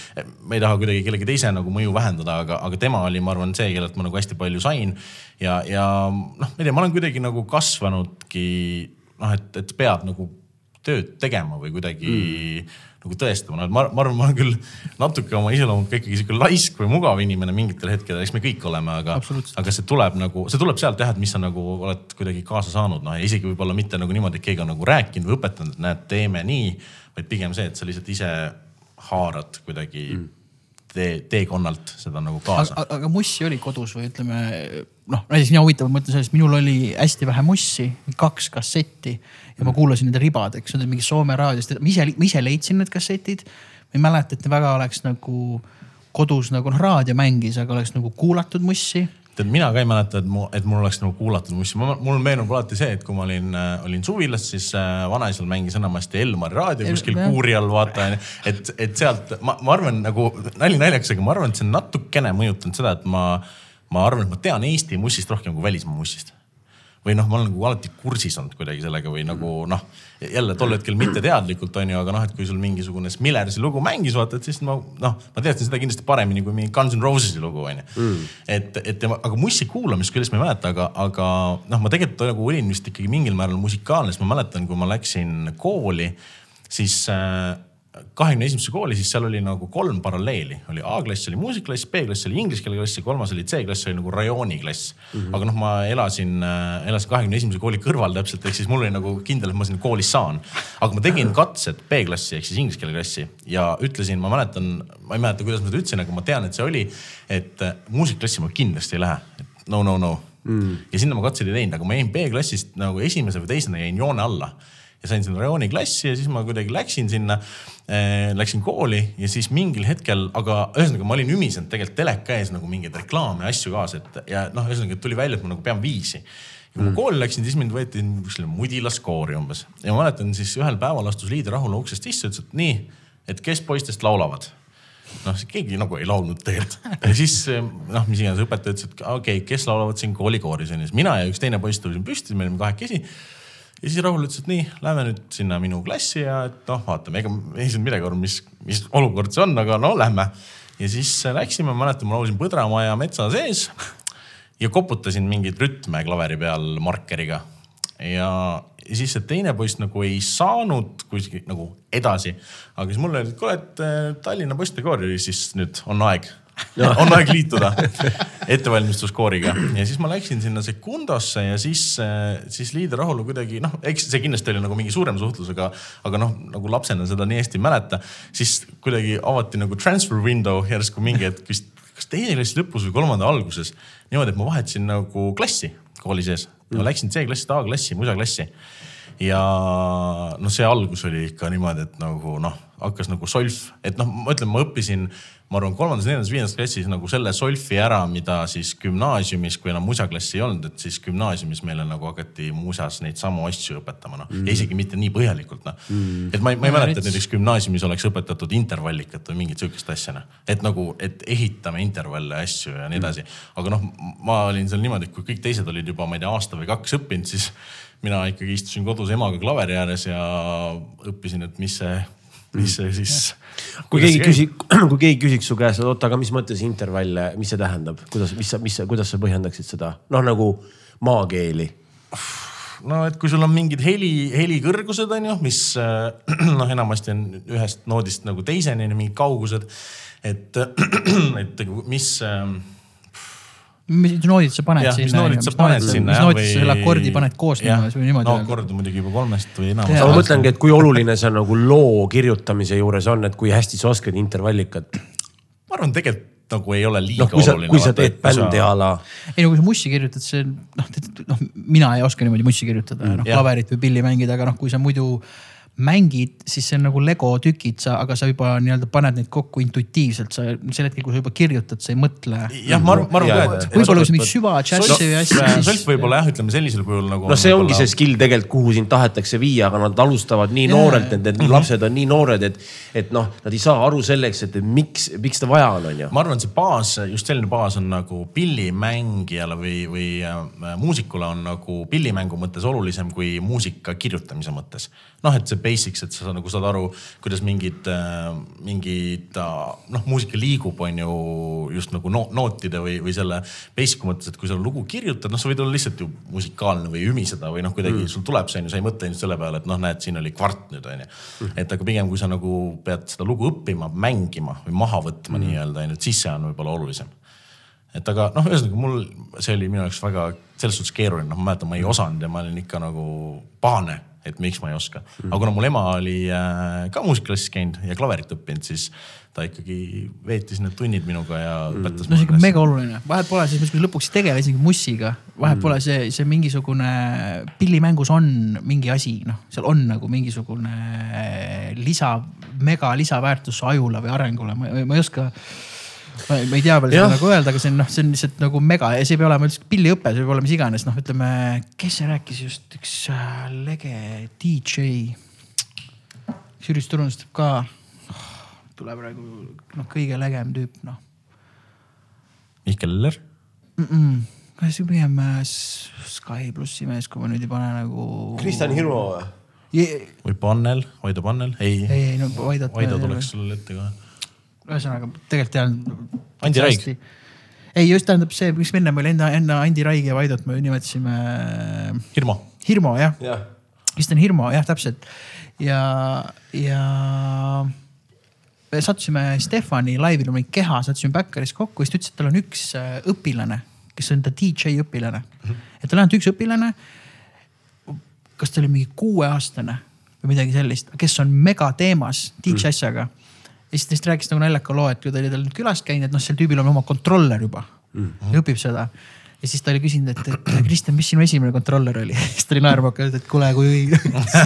ma ei taha kuidagi kellegi teise nagu mõju vähendada, aga, aga tema oli, ma arvan, see, kellelt ma nagu hästi palju sain. ja, ja noh, ma ei tea, ma olen kuidagi nagu kasvanudki noh, et, et pead nagu tööd tegema või kuidagi mm. Nagu tõestama, no et ma, ma arvan, ma olen küll natuke oma iseloomult ka ikkagi sihuke laisk või mugav inimene mingitel hetkedel, eks me kõik oleme, aga, aga see tuleb nagu, see tuleb sealt jah, et mis sa nagu oled kuidagi kaasa saanud, noh ja isegi võib-olla mitte nagu niimoodi, et keegi on nagu rääkinud või õpetanud, et näed, teeme nii, vaid pigem see, et sa lihtsalt ise haarad kuidagi mm. tee, teekonnalt seda nagu kaasa. aga, aga mussi oli kodus või ütleme noh, näiteks nii huvitav, mõtlen sellest, minul oli hästi vähe mussi, kaks kassetti ja ma kuulasin nende ribadeks, need olid mingi Soome raadiost, ma ise, ma ise leidsin need kassetid. ma ei mäleta, et väga oleks nagu kodus nagu noh, raadio mängis, aga oleks nagu kuulatud mussi tead, mina ka ei mäleta, et mu, et mul oleks nagu kuulatud mussi, mul meenub alati see, et kui ma olin, olin suvilas, siis äh, vanaisal mängis enamasti Elmari raadio kuskil kuuri all, vaata onju. et, et sealt ma, ma arvan nagu nali naljaks, aga ma arvan, et see on natukene mõjutanud seda, et ma, ma arvan, et ma tean Eesti mussist rohkem kui välismaa mussist. Või noh, ma olen nagu alati kursis olnud kuidagi sellega või nagu noh, jälle tol hetkel mitte teadlikult on ju, aga noh, et kui sul mingisugune Smillersi lugu mängis, vaata, et siis ma noh, ma teadsin seda kindlasti paremini kui mingi Guns N Roses'i lugu on ju. et, et ja ma- aga mussi kuulamist küljest ma ei mäleta, aga, aga noh, ma tegelikult nagu olin vist ikkagi mingil määral musikaalne, sest ma mäletan, kui ma läksin kooli, siis äh, kahekümne esimesse kooli, siis seal oli nagu kolm paralleeli, oli A-klass oli muusikaklass, B-klass oli inglise keele klass ja kolmas oli C-klass oli nagu rajooni klass mm. -hmm. aga noh, ma elasin, elasin kahekümne esimese kooli kõrval täpselt, ehk siis mul oli nagu kindel, et ma sinna kooli saan. aga ma tegin katsed B-klassi ehk siis inglise keele klassi ja ütlesin, ma mäletan, ma ei mäleta, kuidas ma seda ütlesin, aga ma tean, et see oli, et äh, muusikaklassi ma kindlasti ei lähe, no, no, no mm.. ja sinna ma katseid ei teinud, aga ma jäin B-klassist nagu esimese või teisena jäin joone alla ja sain sinna rajooni klassi ja siis ma kuidagi läksin sinna äh,, läksin kooli ja siis mingil hetkel, aga ühesõnaga ma olin ümisenud tegelikult teleka ees nagu mingeid reklaame ja asju kaasa, et ja noh, ühesõnaga tuli välja, et ma nagu pean viisi. ja kui ma kooli läksin, siis mind võeti kuskile mudilaskoori umbes. Ja ma mäletan siis ühel päeval astus liider Rahula uksest sisse, ütles, et nii, et kes poistest laulavad? Noh, keegi nagu ei laulnud tegelikult. ja siis noh, mis iganes õpetaja ütles, et okei okay,, kes laulavad siin koolikooris on ju, siis mina ja üks teine poiss tulime püsti, me olime kahekesi ja siis Rahul ütles, et nii, lähme nüüd sinna minu klassi ja et noh, vaatame, ega ei saanud midagi aru, mis, mis olukord see on, aga no lähme. ja siis läksime, mäletan, ma laulsin Põdramaja metsa sees ja koputasin mingeid rütme klaveri peal markeriga. ja, ja siis see teine poiss nagu ei saanud kuskil nagu edasi, aga siis mulle öeldi, et kuule, et eh, Tallinna Postikoori siis nüüd on aeg on aeg liituda ettevalmistuskooriga. Ja siis ma läksin sinna Secundosse ja siis, siis Liider Rahulu kuidagi noh, eks see kindlasti oli nagu mingi suurem suhtlus, aga, aga noh, nagu lapsena seda nii hästi ei mäleta, siis kuidagi avati nagu transfer window järsku mingi hetk vist, kas teise klassi lõpus või kolmanda alguses niimoodi, et ma vahetasin nagu klassi kooli sees, ma läksin C-klassist A-klassi, musaklassi ja noh, see algus oli ikka niimoodi, et nagu noh, hakkas nagu solf, et noh, ma ütlen, ma õppisin, ma arvan, kolmandas, neljandas, viiendas klassis nagu selle solfi ära, mida siis gümnaasiumis, kui enam musaklassi ei olnud, et siis gümnaasiumis meile nagu hakati musas neid samu asju õpetama, noh mm.. ja isegi mitte nii põhjalikult, noh mm.. et ma ei, ma ei mäleta, et näiteks gümnaasiumis oleks õpetatud intervallikat või mingit sihukest asja, noh. et nagu, et ehitame intervalle ja asju ja nii edasi. aga noh, ma olin seal niimoodi, et kui kõik teised olid juba, ma ei tea, aasta või kaks õppinud, siis mina ikkagi istusin kodus emaga klaveri ääres ja õppisin, et mis see, mis see siis. kui keegi küsib, kui keegi küsiks su käest, et oota, aga mis mõttes intervall, mis see tähendab, kuidas, mis sa, mis kuidas sa põhjendaksid seda, noh nagu maakeeli. no et kui sul on mingid heli, helikõrgused on ju, mis äh, noh, enamasti on ühest noodist nagu teiseni mingid kaugused. et, et mis äh, mis noodid sa paned mis sinna? noodid sa paned sinna. mis noodid sa selle akordi paned koos niimoodi või niimoodi no akord muidugi juba kolmest või aga ma mõtlengi, et kui oluline see nagu loo kirjutamise juures on, et kui hästi sa oskad intervallikat. ma arvan, tegelikult nagu ei ole liiga noh, kui sa, oluline. kui sa teed bändi a la. ei no kui sa mussi kirjutad, see noh, noh, mina ei oska niimoodi mussi kirjutada, noh jah. klaverit või pilli mängida, aga noh, kui sa muidu mängid, siis see on nagu Lego tükid, sa, aga sa juba nii-öelda paned neid kokku intuitiivselt, sa sel hetkel, kui sa juba kirjutad, sa ei mõtle. jah, ma arvan, ma arvan ka, et. võib-olla kui sa mingit süva džässi või asja, solf võib-olla jah, ütleme sellisel kujul nagu. noh, see ongi see skill tegelikult, kuhu sind tahetakse viia, aga nad alustavad nii noorelt, need, need lapsed on nii noored, et, et noh, nad ei saa aru selleks, et miks, miks seda vaja on, on ju. ma arvan, et see baas, just selline baas on nagu pillimängijale või, või äh, muusikule on nagu pillimängu mõttes olulisem kui muusika kirjutamise mõttes. noh, et see basics, et sa nagu saad aru, kuidas mingid, mingid äh, noh, muusika liigub, on ju just nagu no, nootide või, või selle basic'u mõttes, et kui sa lugu kirjutad, noh, sa võid olla lihtsalt ju musikaalne või ümiseda või noh, kuidagi mm. sul tuleb see on ju, sa ei mõtle ainult selle peale, et noh, näed, siin oli kvart nüüd on ju. et aga pigem, kui sa nagu pead seda lugu õppima, mängima või maha võtma mm. nii-öelda on ju, et siis see on võib-olla olulisem et aga noh, ühesõnaga mul, see oli minu jaoks väga selles suhtes keeruline, noh, ma mäletan, ma ei osanud ja ma olin ikka nagu pahane, et miks ma ei oska. aga kuna mul ema oli äh, ka muusikaklassis käinud ja klaverit õppinud, siis ta ikkagi veetis need tunnid minuga ja õpetas no see on ikka mega oluline, vahet pole siis, kui lõpuks ei tegele isegi mussiga, vahet mm. pole see, see mingisugune pillimängus on mingi asi, noh, seal on nagu mingisugune lisa, mega lisaväärtus ajule või arengule, ma ma ei oska. Ma ma ei tea veel seda nagu öelda, aga see on noh, see on lihtsalt nagu mega ja see ei pea olema üldse pilliõpe, see võib olla mis iganes, noh, ütleme, kes see rääkis just, üks äh, lege DJ. Jüris Turunist teeb ka, tuleb praegu noh, kõige legem tüüp, noh Mihkel Eller, mm. -mm. kas pigem äh, Sky plussi mees, kui ma nüüd ei pane nagu. Kristjan Hirmu või? ei, või Pannel, Vaido Pannel, ei, ei., ei, no Vaidot. Vaido tuleks sulle ette kohe. Ühesõnaga tegelikult tean. Andi Raig.. ei, just tähendab see, mis me ennem oli enda, enne Andi Raigi ja Vaidot me nimetasime Hirmu, Hirmu jah, jah. Kristjan Hirmu jah, täpselt ja, ja me sattusime Stefani laivil, oli keha, sattusime Backeris kokku, siis ta ütles, et tal on üks äh, õpilane, kes on ta DJ õpilane mm. -hmm. et tal on ainult üks õpilane. kas ta oli mingi kuueaastane või midagi sellist, kes on megateemas DJ asjaga. Ja siis ta lihtsalt rääkis nagu naljaka loo, et kui ta oli tal külas käinud, et noh, sel tüübil on oma kontroller juba mm. ja õpib seda ja siis ta oli küsinud, et, et Kristjan, mis sinu esimene kontroller oli? siis ta oli naerma hakanud, et kuule, kui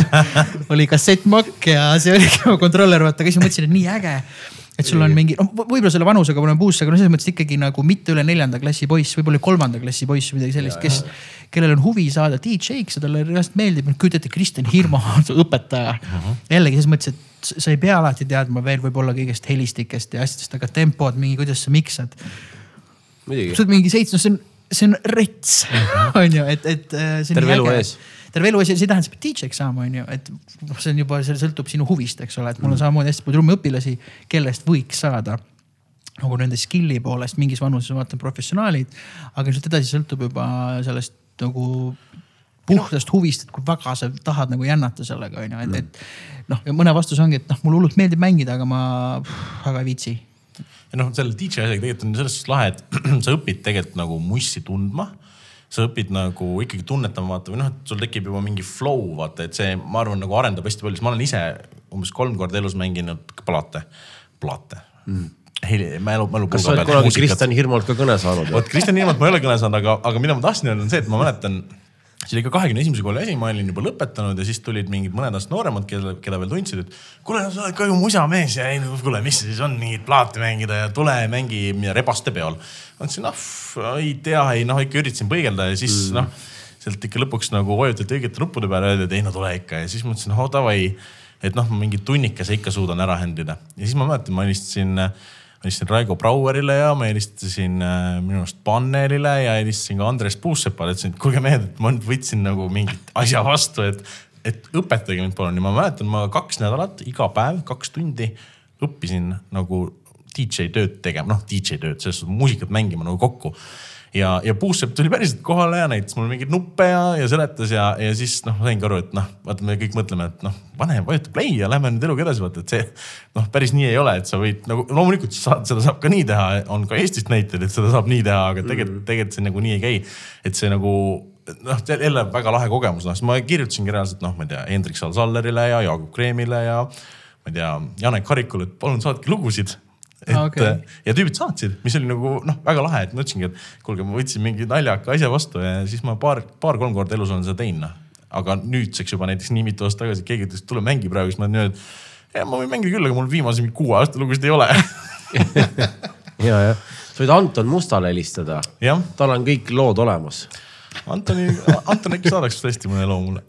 oli kassettmakk ja see oligi mu kontroller, vaata, aga siis ma mõtlesin, et nii äge. Et sul on mingi, noh võib-olla selle vanusega ma olen puusse, aga no selles mõttes ikkagi nagu mitte üle neljanda klassi poiss, võib-olla kolmanda klassi poiss või midagi sellist, kes, kellel on huvi saada DJ-ks ja talle reaalselt meeldib, kujuta ette, Kristjan Hirmu õpetaja uh. -huh. jällegi selles mõttes, et sa ei pea alati teadma veel võib-olla kõigest helistikest ja asjadest, aga tempod, mingi, kuidas sa miksad sa. oled mingi seitsme, see on, see on rets, on ju, et, et äh, Terve elu ees. Terve elu ja see ei tähenda, sa pead DJ-ks saama, on ju, et noh, see on juba, see sõltub sinu huvist, eks ole, et mul on samamoodi hästi palju trummiõpilasi, kellest võiks saada. nagu nende skill'i poolest mingis vanuses vaatan professionaalid, aga sealt edasi sõltub juba sellest nagu puhtast huvist, et kui väga sa tahad nagu jännata sellega on ju, et, et noh, ja mõne vastus ongi, et noh, mulle hullult meeldib mängida, aga ma väga ei viitsi. Ja noh, selle DJ asjaga tegelikult on selles suhtes lahe, et sa õpid tegelikult nagu mussi tundma sa õpid nagu ikkagi tunnetama vaata või noh, et sul tekib juba mingi flow vaata, et see, ma arvan, nagu arendab hästi palju, sest ma olen ise umbes kolm korda elus mänginud plaate, plaate mm.. mälu, mälu. kas sa oled kunagi Kristjan Hirmult ka kõne saanud? vot Kristjan Ilmat ma ei ole kõne saanud, aga, aga mida ma tahtsin öelda, on see, et ma mäletan. See oli ka kahekümne esimese kooli asi, ma olin juba lõpetanud ja siis tulid mingid mõned aastad nooremad, keda, keda veel tundsid, et kuule, sa oled ka ju musamees ja ei no kuule, mis see siis on, mingit plaati mängida ja tule mängi rebaste peol. ma ütlesin, ah ei tea, ei noh, ikka üritasin põigelda ja siis mm. noh, sealt ikka lõpuks nagu vajutati õigete nuppude peale öeldi, et ei no tule ikka ja siis ma mõtlesin, oh davai. et noh, mingi tunnikese ikka suudan ära handle ida ja siis ma mäletan, ma helistasin ma helistasin Raigo Brauerile ja ma helistasin äh, minu arust Pannelile ja helistasin ka Andres Puusepale, ütlesin, et kuulge mehed, et ma nüüd võtsin nagu mingit asja vastu, et, et õpetage mind palun. Ja ma mäletan, ma kaks nädalat iga päev kaks tundi õppisin nagu DJ tööd tegema, noh DJ tööd, selles suhtes muusikat mängima nagu kokku ja, ja Puusepp tuli päriselt kohale ja näitas mulle mingeid nuppe ja, ja seletas ja, ja siis noh, ma saingi aru, et noh, vaata, me kõik mõtleme, et noh, pane, vajuta play ja lähme nüüd eluga edasi, vaata, et see noh, päris nii ei ole, et sa võid nagu loomulikult saad, seda saab ka nii teha, on ka Eestist näiteid, et seda saab nii teha, aga tegelikult mm., tegelikult see nagu nii ei käi. et see nagu noh, jälle väga lahe kogemus, noh, siis ma kirjutasingi reaalselt noh, ma ei tea, Hendrik Sal-Sallerile ja Jaagup Kreemile ja ma ei tea, Janek Harikule, et palun saatke lugusid et okei. okay. ja tüübid saatsid, mis oli nagu noh, väga lahe, et ma ütlesingi, et kuulge, ma võtsin mingi naljaka asja vastu ja siis ma paar, paar-kolm korda elus olen seda teinud noh. aga nüüdseks juba näiteks nii mitu aastat tagasi keegi ütles, et tule mängi praegu, siis ma olen öelnud, et ma võin mängida küll, aga mul viimase mingi kuue aasta lugusid ei ole. ja, jah. sa võid Anton Mustale helistada, tal on kõik lood olemas. Antoni, Anton äkki saadaks tõesti mõne loo mulle.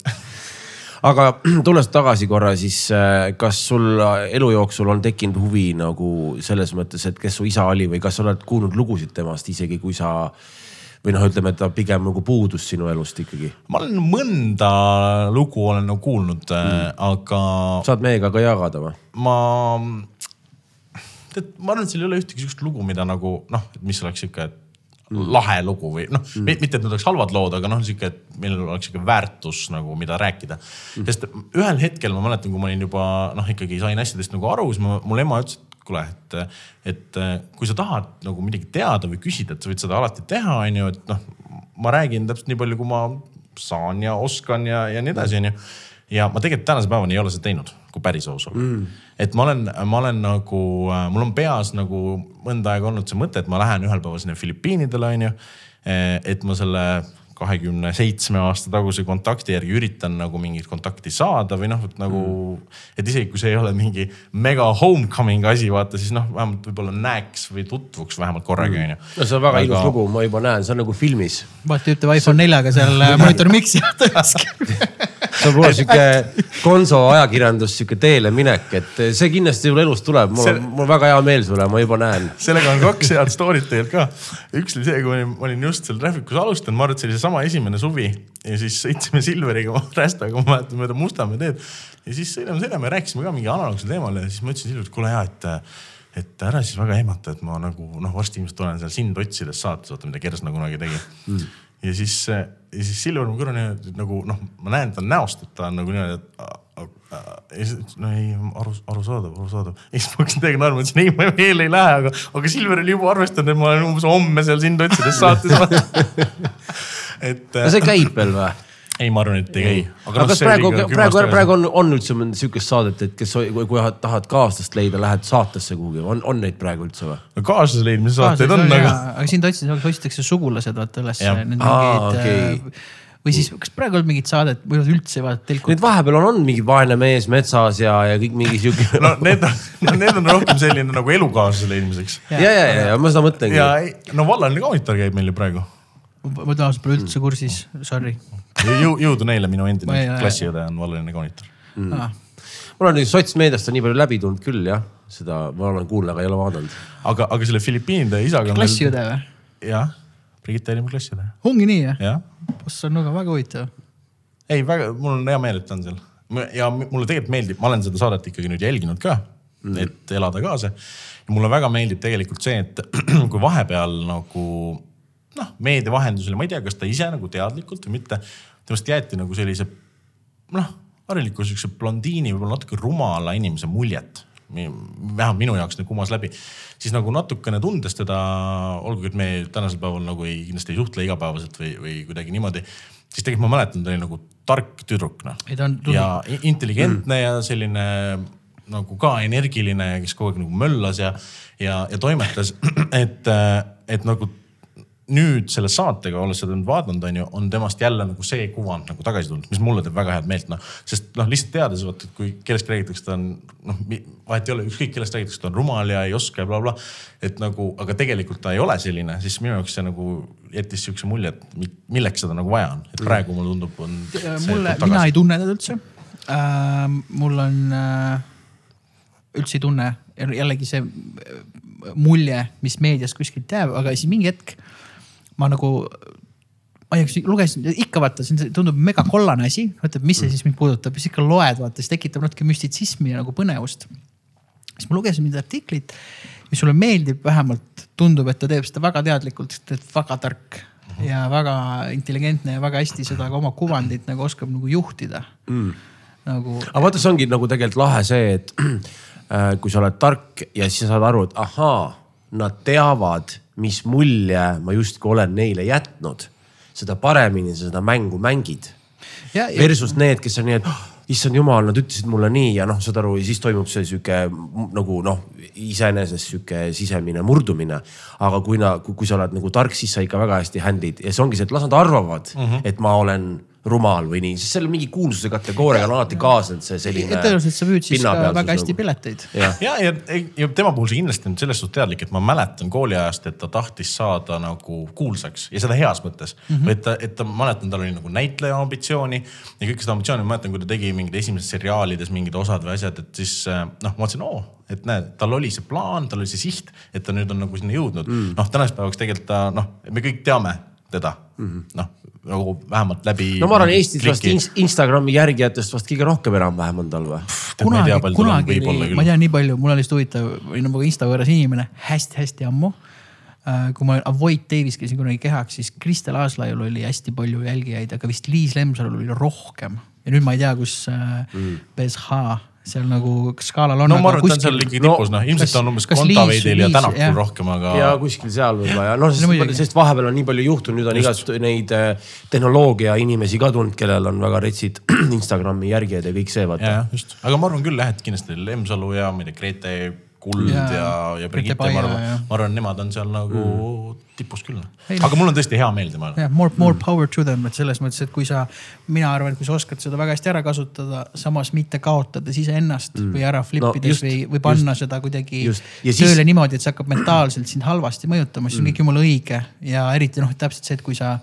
Aga tulles tagasi korra, siis äh, kas sul elu jooksul on tekkinud huvi nagu selles mõttes, et kes su isa oli või kas sa oled kuulnud lugusid temast, isegi kui sa või noh, ütleme, et ta pigem nagu puudus sinu elust ikkagi. ma olen mõnda lugu olen nagu kuulnud mm., aga saad meiega ka jagada või? ma, tead, ma arvan, et seal ei ole ühtegi sihukest lugu, mida nagu noh, et mis oleks sihuke lahe lugu või noh mm., mitte, et need oleks halvad lood, aga noh, sihuke, et millel oleks sihuke väärtus nagu, mida rääkida mm.. sest ühel hetkel ma mäletan, kui ma olin juba noh, ikkagi sain asjadest nagu aru, siis ma, mul ema ütles, et kuule, et, et kui sa tahad nagu midagi teada või küsida, et sa võid seda alati teha, on ju, et noh, ma räägin täpselt nii palju, kui ma saan ja oskan ja, ja nii edasi, on ju ja ma tegelikult tänase päevani ei ole seda teinud, kui päris aus olla mm.. et ma olen, ma olen nagu, mul on peas nagu mõnda aega olnud see mõte, et ma lähen ühel päeval sinna Filipiinidele, onju. et ma selle kahekümne seitsme aasta taguse kontakti järgi üritan nagu mingit kontakti saada või noh, et nagu mm., et isegi kui see ei ole mingi mega homecoming asi, vaata siis noh, vähemalt võib-olla näeks või tutvuks vähemalt korraga, onju. no see on väga ilus lugu, ma juba näen, see on nagu filmis. vaata, ütleb iPhone neljaga seal äh, monitor mix'i juures. see on puhas sihuke konso ajakirjandus, sihuke teele minek, et see kindlasti sul elus tuleb, mul on, mul on väga hea meel sulle, ma juba näen. sellega on kaks head story't tegelikult ka. üks oli see, kui ma olin, ma olin just seal Trafficus alustanud, ma arvan, et see oli seesama esimene suvi ja siis sõitsime Silveriga, Rästaga, ma mäletan mööda Mustamäe teed. ja siis sõidame, sõidame ja rääkisime ka mingi analoogsel teemal ja siis ma ütlesin Silverile, et kuule ja, et et ära siis väga ehmata, et ma nagu noh, varsti ilmselt olen seal sind otsides saates, vaata mida Kersna kunagi tegi mm ja siis, ja siis Silver mu kõrval nagu noh, ma näen ta näost, et ta on nagu niimoodi, et ja siis no ei, aru, arusaadav, arusaadav. ja siis ma hakkasin täiega naerma, ütlesin ei, ma veel ei lähe, aga, aga Silver oli juba arvestanud, et ma olen umbes homme seal sind otsides saates et. no see käib veel või? ei, ma arvan, et ei käi. aga, aga kas praegu, praegu, praegu on, on üldse sihukest saadet, et kes, kui, kui tahad kaaslast leida, lähed saatesse kuhugi, on, on neid praegu üldse või? no kaaslase leidmise saateid on, aga. aga sind otsitakse, otsitakse sugulased vaata üles. Okay. või siis, kas praegu on mingit saadet või üldse ei vaadata telku? Need vahepeal on, on mingi vaene mees metsas ja, ja kõik mingi sihuke. no need on, need on rohkem selline nagu elukaaslase leidmiseks. ja, ja, ja, ja, ja ma seda mõtlengi. ja no vallaline kaunitar käib meil ju praegu. Ma taas pole üldse kursis, sorry Jõu, jõudu neile, minu endine klassiõde on vallaline kaunitar mm.. Ah. mul on sotsmeediast nii palju läbi tulnud küll jah, seda ma olen kuulnud, aga ei ole vaadanud. aga, aga selle Filipiinide isaga. klassiõde või? jah, Brigitte oli mu klassiõde. ongi nii jah ja.? see on väga, väga huvitav. ei, väga, mul on hea meel, et ta on seal ja mulle tegelikult meeldib, ma olen seda saadet ikkagi nüüd jälginud ka mm., et elada kaasa. ja mulle väga meeldib tegelikult see, et kui vahepeal nagu noh, meedia vahendusel, ma ei tea, kas ta ise nagu teadlikult või mitte, temast jäeti nagu sellise noh, hariliku siukse blondiini, võib-olla natuke rumala inimese muljet. vähemalt minu jaoks nagu kumas läbi, siis nagu natukene tundes teda, olgugi et me tänasel päeval nagu ei, kindlasti ei suhtle igapäevaselt või, või kuidagi niimoodi siis tegelikult ma mäletan, ta oli nagu tark tüdruk noh. ja intelligentne mm. ja selline nagu ka energiline, kes kogu aeg nagu möllas ja, ja, ja toimetas, et, et nagu nüüd selle saatega, olles seda nüüd vaadanud, on ju, on temast jälle nagu see kuvand nagu tagasi tulnud, mis mulle teeb väga head meelt, noh. sest noh, lihtsalt teades, vot, et kui kellestki räägitakse, ta on noh, vahet ei ole, ükskõik kellest räägitakse, ta on rumal ja ei oska ja blablabla bla, bla. et nagu, aga tegelikult ta ei ole selline, siis minu jaoks see nagu jättis sihukese mulje, et milleks seda nagu vaja on, et praegu mulle tundub, on. mulle, mina ei tunne teda üldse äh,. mul on äh, üldse ei tunne, jällegi see mulje, mis meedias kuskilt jääb, aga siis mingi hetk ma nagu, ma ei tea, lugesin, ikka vaata, see tundub mega kollane asi, mõtled, mis see siis mind puudutab, siis ikka loed, vaata, siis tekitab natuke müstitsismi ja nagu põnevust. siis ma lugesin mingit artiklit, mis sulle meeldib, vähemalt tundub, et ta teeb seda väga teadlikult, sest ta on väga tark ja väga intelligentne ja väga hästi seda ka oma kuvandit nagu oskab nagu juhtida mm. nagu. aga vaata, see ongi nagu tegelikult lahe see, et äh, kui sa oled tark ja siis sa saad aru, et ahaa, nad teavad mis mulje ma justkui olen neile jätnud, seda paremini sa seda mängu mängid. Versus need, kes on nii, et oh, issand jumal, nad ütlesid mulle nii ja noh, saad aru, ja siis toimub see sihuke nagu noh, iseenesest sihuke sisemine murdumine. aga kui, kui sa oled nagu tark, siis sa ikka väga hästi handle'id ja see ongi see, et las nad arvavad mm, -hmm. et ma olen rumal või nii, sest seal mingi kuulsuse kategooriaga on alati kaasnenud see selline. tõenäoliselt sa müüd siis ka väga hästi pileteid. ja, ja, ja, ja tema puhul see kindlasti on selles suhtes teadlik, et ma mäletan kooliajast, et ta tahtis saada nagu kuulsaks ja seda heas mõttes mm. -hmm. et ta, et ta, ma mäletan, tal oli nagu näitleja ambitsiooni ja kõike seda ambitsiooni, ma mäletan, kui ta tegi mingid esimesed seriaalides mingid osad või asjad, et siis noh, ma mõtlesin, oo, et näed, tal oli see plaan, tal oli see siht, et ta nüüd on nagu sinna jõudnud mm.. noh, tänaseks päevaks tegelikult ta noh, me kõik teame teda mm -hmm., noh nagu vähemalt läbi. no ma arvan, Eestis vast Instagrami järgijatest vast kõige rohkem enam-vähem on tal või? kunagi, kunagi ma tean nii palju, mul oli lihtsalt huvitav, olin nagu Insta võõras inimene hästi-hästi ammu äh, kui ma Avoid Davis käisin kunagi kehaks, siis Kristel Aaslaiul oli hästi palju jälgijaid, aga vist Liis Lemsalul oli rohkem. ja nüüd ma ei tea, kus äh, mm. BSH seal nagu skaalal on. no ma arvan, et ta on seal ikkagi tipus no,, noh ilmselt ta on umbes Kontaveidil ja Tänakul rohkem, aga. ja kuskil seal võib-olla ja noh, sest, sest vahepeal on nii palju juhtunud, nüüd on igast neid äh, tehnoloogia inimesi ka tulnud, kellel on väga retsid Instagrami järgijad ja kõik see vaata. just, aga ma arvan küll jah, et kindlasti Lemsalu ja ma ei tea, Grete Kuld ja, ja, ja Brigitte, ma arvan, ma arvan, nemad on seal nagu mm. tipus küll. aga mul on tõesti hea meel tema üle. More, more mm. power to them, et selles mõttes, et kui sa, mina arvan, et kui sa oskad seda väga hästi ära kasutada, samas mitte kaotades iseennast mm. või ära flip ides no, või, või panna just, seda kuidagi tööle siis... niimoodi, et see hakkab mentaalselt sind halvasti mõjutama, siis mm. on kõik jumala õige ja eriti noh, täpselt see, et kui sa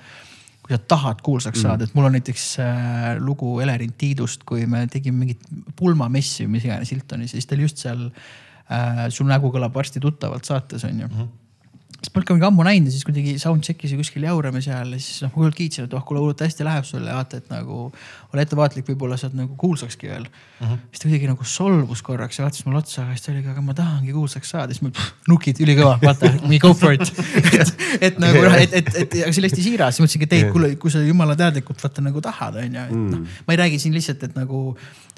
kui sa tahad kuulsaks saada, et mul on näiteks äh, lugu Elerin Tiidust, kui me tegime mingit pulmamessi või mis iganes Hiltonis ja siis ta oli just seal äh,. Sul nägu kõlab varsti tuttavalt saates on ju mm. -hmm siis polnud ka mingi ammu näinud ja siis kuidagi soundcheck'is ja kuskil jaurame seal ja siis noh, ma hullult kiitsin, et oh kuule hullult hästi läheb sulle, vaata, et nagu ole ettevaatlik, võib-olla saad nagu kuulsakski veel mm. -hmm. siis ta kuidagi nagu solvus korraks ja vaatas mulle otsa, aga siis ta oli aga ma tahangi kuulsaks saada, siis ma nukid ülikõva, vaata, we go for it et, et nagu noh, et, et, et aga see oli hästi siiras, siis mõtlesingi, et ei, kuule, kui sa jumala teadlikult vaata nagu tahad, on ju, et noh. Mm. ma ei räägi siin lihtsalt, et nagu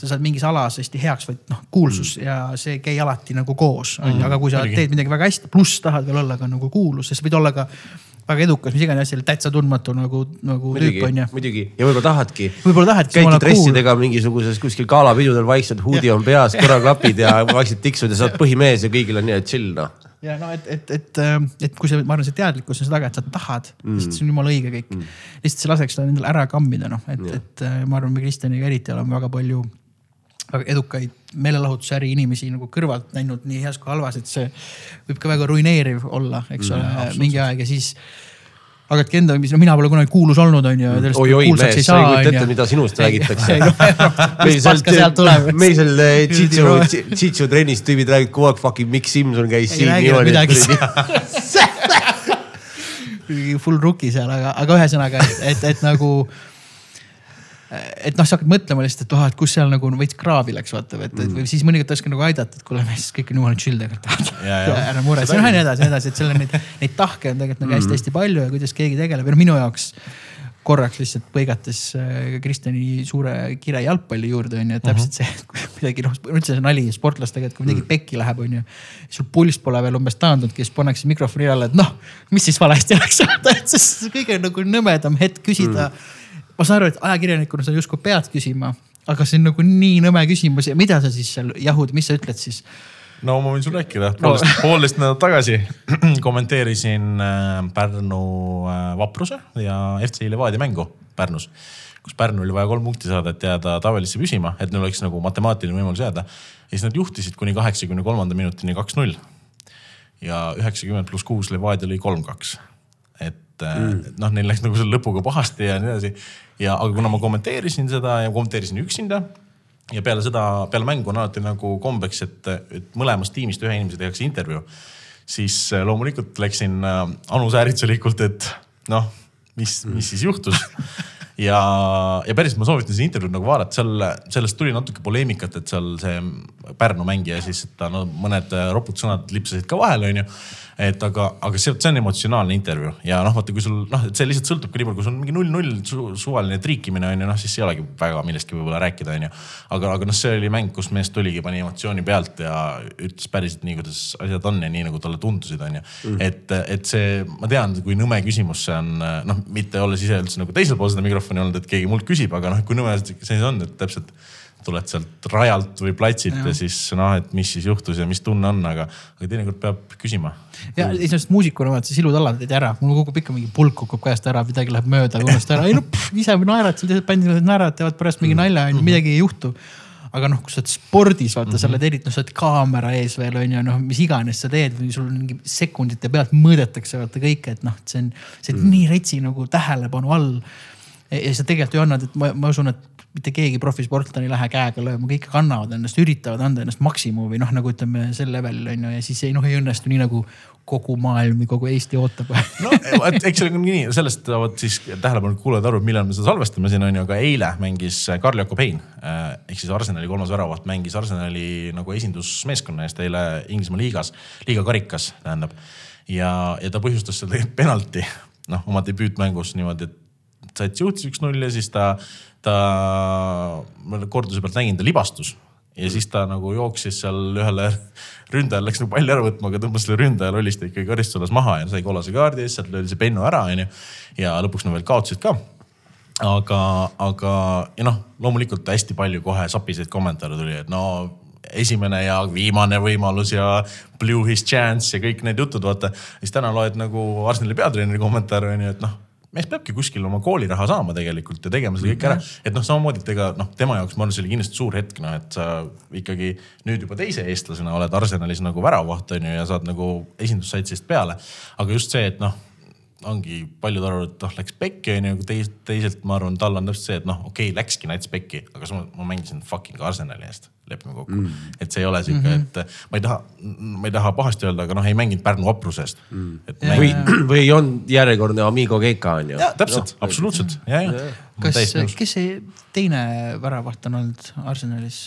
sa saad mingis alas hästi heaks, vaid noh, kuulsus Mm. ja see ei käi alati nagu koos, on ju, aga kui sa teed midagi väga hästi, pluss tahad veel olla ka nagu kuulus, siis võid olla ka väga edukas, mis iganes asjal täitsa tundmatu nagu, nagu muidugi tüüp on ju. muidugi ja võib-olla tahadki. võib-olla tahadki käidki jumala cool. dressidega mingisuguses kuskil galapidudel vaikselt, huudi on peas, kõrvaklapid ja vaikselt tiksud ja sa oled põhimees ja kõigil on nii, et chill noh. ja no et, et, et, et kui see, ma arvan, see teadlikkus on seda ka, et sa tahad mm., sest see on jumala õige kõik mm.. lihtsalt sa laseks seda endale ära kammida, noh, et, et äh, ma arvan, me Kristjaniga eriti oleme väga palju edukaid meelelahutusäri inimesi nagu kõrvalt näinud nii heas kui halvas, et see võib ka väga ruineeriv olla, eks ole mm,, mingi aeg ja siis hakkadki enda, mis no mina pole kunagi kuulus olnud, on ju. oi-oi mees, sa ei kujuta ette, mida sinust räägitakse. paska sealt tuleb. meil seal Tšitsu, Tšitsu trennis tüübid räägivad kogu aeg fucking Mikk Simson käis siin niimoodi. full rookie seal, aga, aga ühesõnaga, et, et, et nagu et noh, sa hakkad mõtlema lihtsalt, et oh, et kus seal nagu veits kraavi läks, vaata, et, et või siis mõnikord oskad nagu aidata, et kuule mees, kõik on jumala chill tegelikult ära muretse, noh ja nii edasi, nii edasi, et seal on neid, neid tahke on tegelikult nagu hästi-hästi palju ja kuidas keegi tegeleb. Ja no minu jaoks korraks lihtsalt põigates äh, Kristjani suure kire jalgpalli juurde onju, et täpselt see, et kui midagi noh, üldse see nali sportlastega, et kui midagi pekki läheb onju. sul pulss pole veel umbes taandunudki, siis pannakse mikrofoni alla, et noh, mis siis valesti läks, et see on kõige nagu nõmedam hetk küsida mm.. Ma saan aru, et ajakirjanikuna sa justkui pead küsima, aga see on nagu nii nõme küsimus ja mida sa siis seal jahud, mis sa ütled siis? no ma võin sulle rääkida, poolteist, poolteist nädalat tagasi kommenteerisin äh, Pärnu äh, Vapruse ja FC Levadia mängu Pärnus. kus Pärnul oli vaja kolm punkti saada, et jääda tabelisse püsima, et neil oleks nagu matemaatiline võimalus jääda. ja siis nad juhtisid kuni kaheksakümne kolmanda minutini kaks-null. ja üheksakümmend pluss kuus Levadia lõi kolm-kaks. et mm. noh, neil läks nagu selle lõpuga pahasti ja nii edasi. ja, aga kuna ma kommenteerisin seda ja kommenteerisin üksinda ja peale seda, peale mängu on alati nagu kombeks, et, et mõlemast tiimist ühe inimese tehakse intervjuu. siis äh, loomulikult läksin äh, Anu Sääritsalikult, et noh, mis, mis siis juhtus. ja, ja päriselt ma soovitan seda intervjuud nagu vaadata, seal, sellest tuli natuke poleemikat, et seal see Pärnu mängija siis, et ta no mõned äh, ropud sõnad lipsasid ka vahele, onju et aga, aga see, see on emotsionaalne intervjuu ja noh, vaata, kui sul noh, see lihtsalt sõltubki nii palju, kui sul on mingi null-null su, suvaline triikimine on ju, noh siis ei olegi väga millestki võib-olla rääkida, on ju. aga, aga noh, see oli mäng, kus mees tuligi, pani emotsiooni pealt ja ütles päriselt nii, kuidas asjad on ja nii nagu talle tundusid, on ju. et, et see, ma tean, kui nõme küsimus see on, noh, mitte olles ise üldse nagu teisel pool seda mikrofoni olnud, et keegi mult küsib, aga noh, kui nõme see on, et täpselt tuled sealt rajalt või platsilt ja, ja siis noh, et mis siis juhtus ja mis tunne on, aga, aga teinekord peab küsima. Ja iseenesest muusikuna vaata, siis ilutallad teed ära, mul kukub ikka mingi pulk kukub käest ära, midagi läheb mööda, unustad ära, ei no pff, ise naerad seal, teised bändid naeravad, teevad pärast mingi nalja onju, midagi ei juhtu aga noh, kui sa oled spordis, vaata mm -hmm. sa oled eriti, noh, sa oled kaamera ees veel on ju, noh, mis iganes sa teed või sul mingi sekundite pealt mõõdetakse vaata kõike, et noh, see on, see on mm -hmm. nii retsi nagu tähelepanu all. Ja sa tegelikult ju annad, et ma, ma usun, et mitte keegi profisportlane ei lähe käega lööma, kõik kannavad ennast, üritavad anda ennast maksimumi, noh nagu ütleme sel levelil on ju ja siis ei noh, ei õnnestu nii nagu kogu maailm või kogu Eesti ootab. no eks see on nii, sellest saavad siis tähelepanelikud kuulajad aru, millal me seda salvestame siin on ju, aga eile mängis Karl Jakob Hein ehk siis Arsenali kolmas väravaht mängis Arsenali nagu esindusmeeskonna eest eile Inglismaa liigas, liiga karikas tähendab. ja, ja ta põhjustas seal tegelikult penalti, noh oma debüütmängus niimoodi, et Sats juhtis üks-null ja siis ta, ta, ma korduse pealt nägin, ta libastus ja siis ta nagu jooksis seal ühele ründajale, läks nagu palli ära võtma, aga tõmbas selle ründaja lollist ikkagi karistusalas maha ja sai kollase kaardi ja siis sealt löödi see pennu ära, onju. ja lõpuks nad veel kaotasid ka. aga, aga ja noh, loomulikult hästi palju kohe sapiseid kommentaare tuli, et no esimene ja viimane võimalus ja blew his chance ja kõik need jutud, vaata. siis täna loed nagu Arsenali peatreeneri kommentaare onju, et noh mees peabki kuskil oma kooliraha saama tegelikult ja tegema selle kõik ära. et noh, samamoodi, et ega noh, tema jaoks ma arvan, see oli kindlasti suur hetk, noh, et sa ikkagi nüüd juba teise eestlasena oled Arsenalis nagu väravaht on ju ja saad nagu esindussaitsist peale. aga just see, et noh, ongi paljud arvavad, et noh, läks pekki onju, aga teis, teiselt ma arvan, tal on täpselt see, et noh, okei okay,, läkski nats pekki, aga samas ma mängisin fucking Arsenali eest, lepime kokku mm.. et see ei ole sihuke mm, -hmm. et ma ei taha, ma ei taha pahasti öelda, aga noh, ei mänginud Pärnu vaprusest mm.. või, või on järjekordne Amigo Keika on ju. täpselt no., absoluutselt ja, ja. kas, kes see teine väravaht on olnud Arsenalis?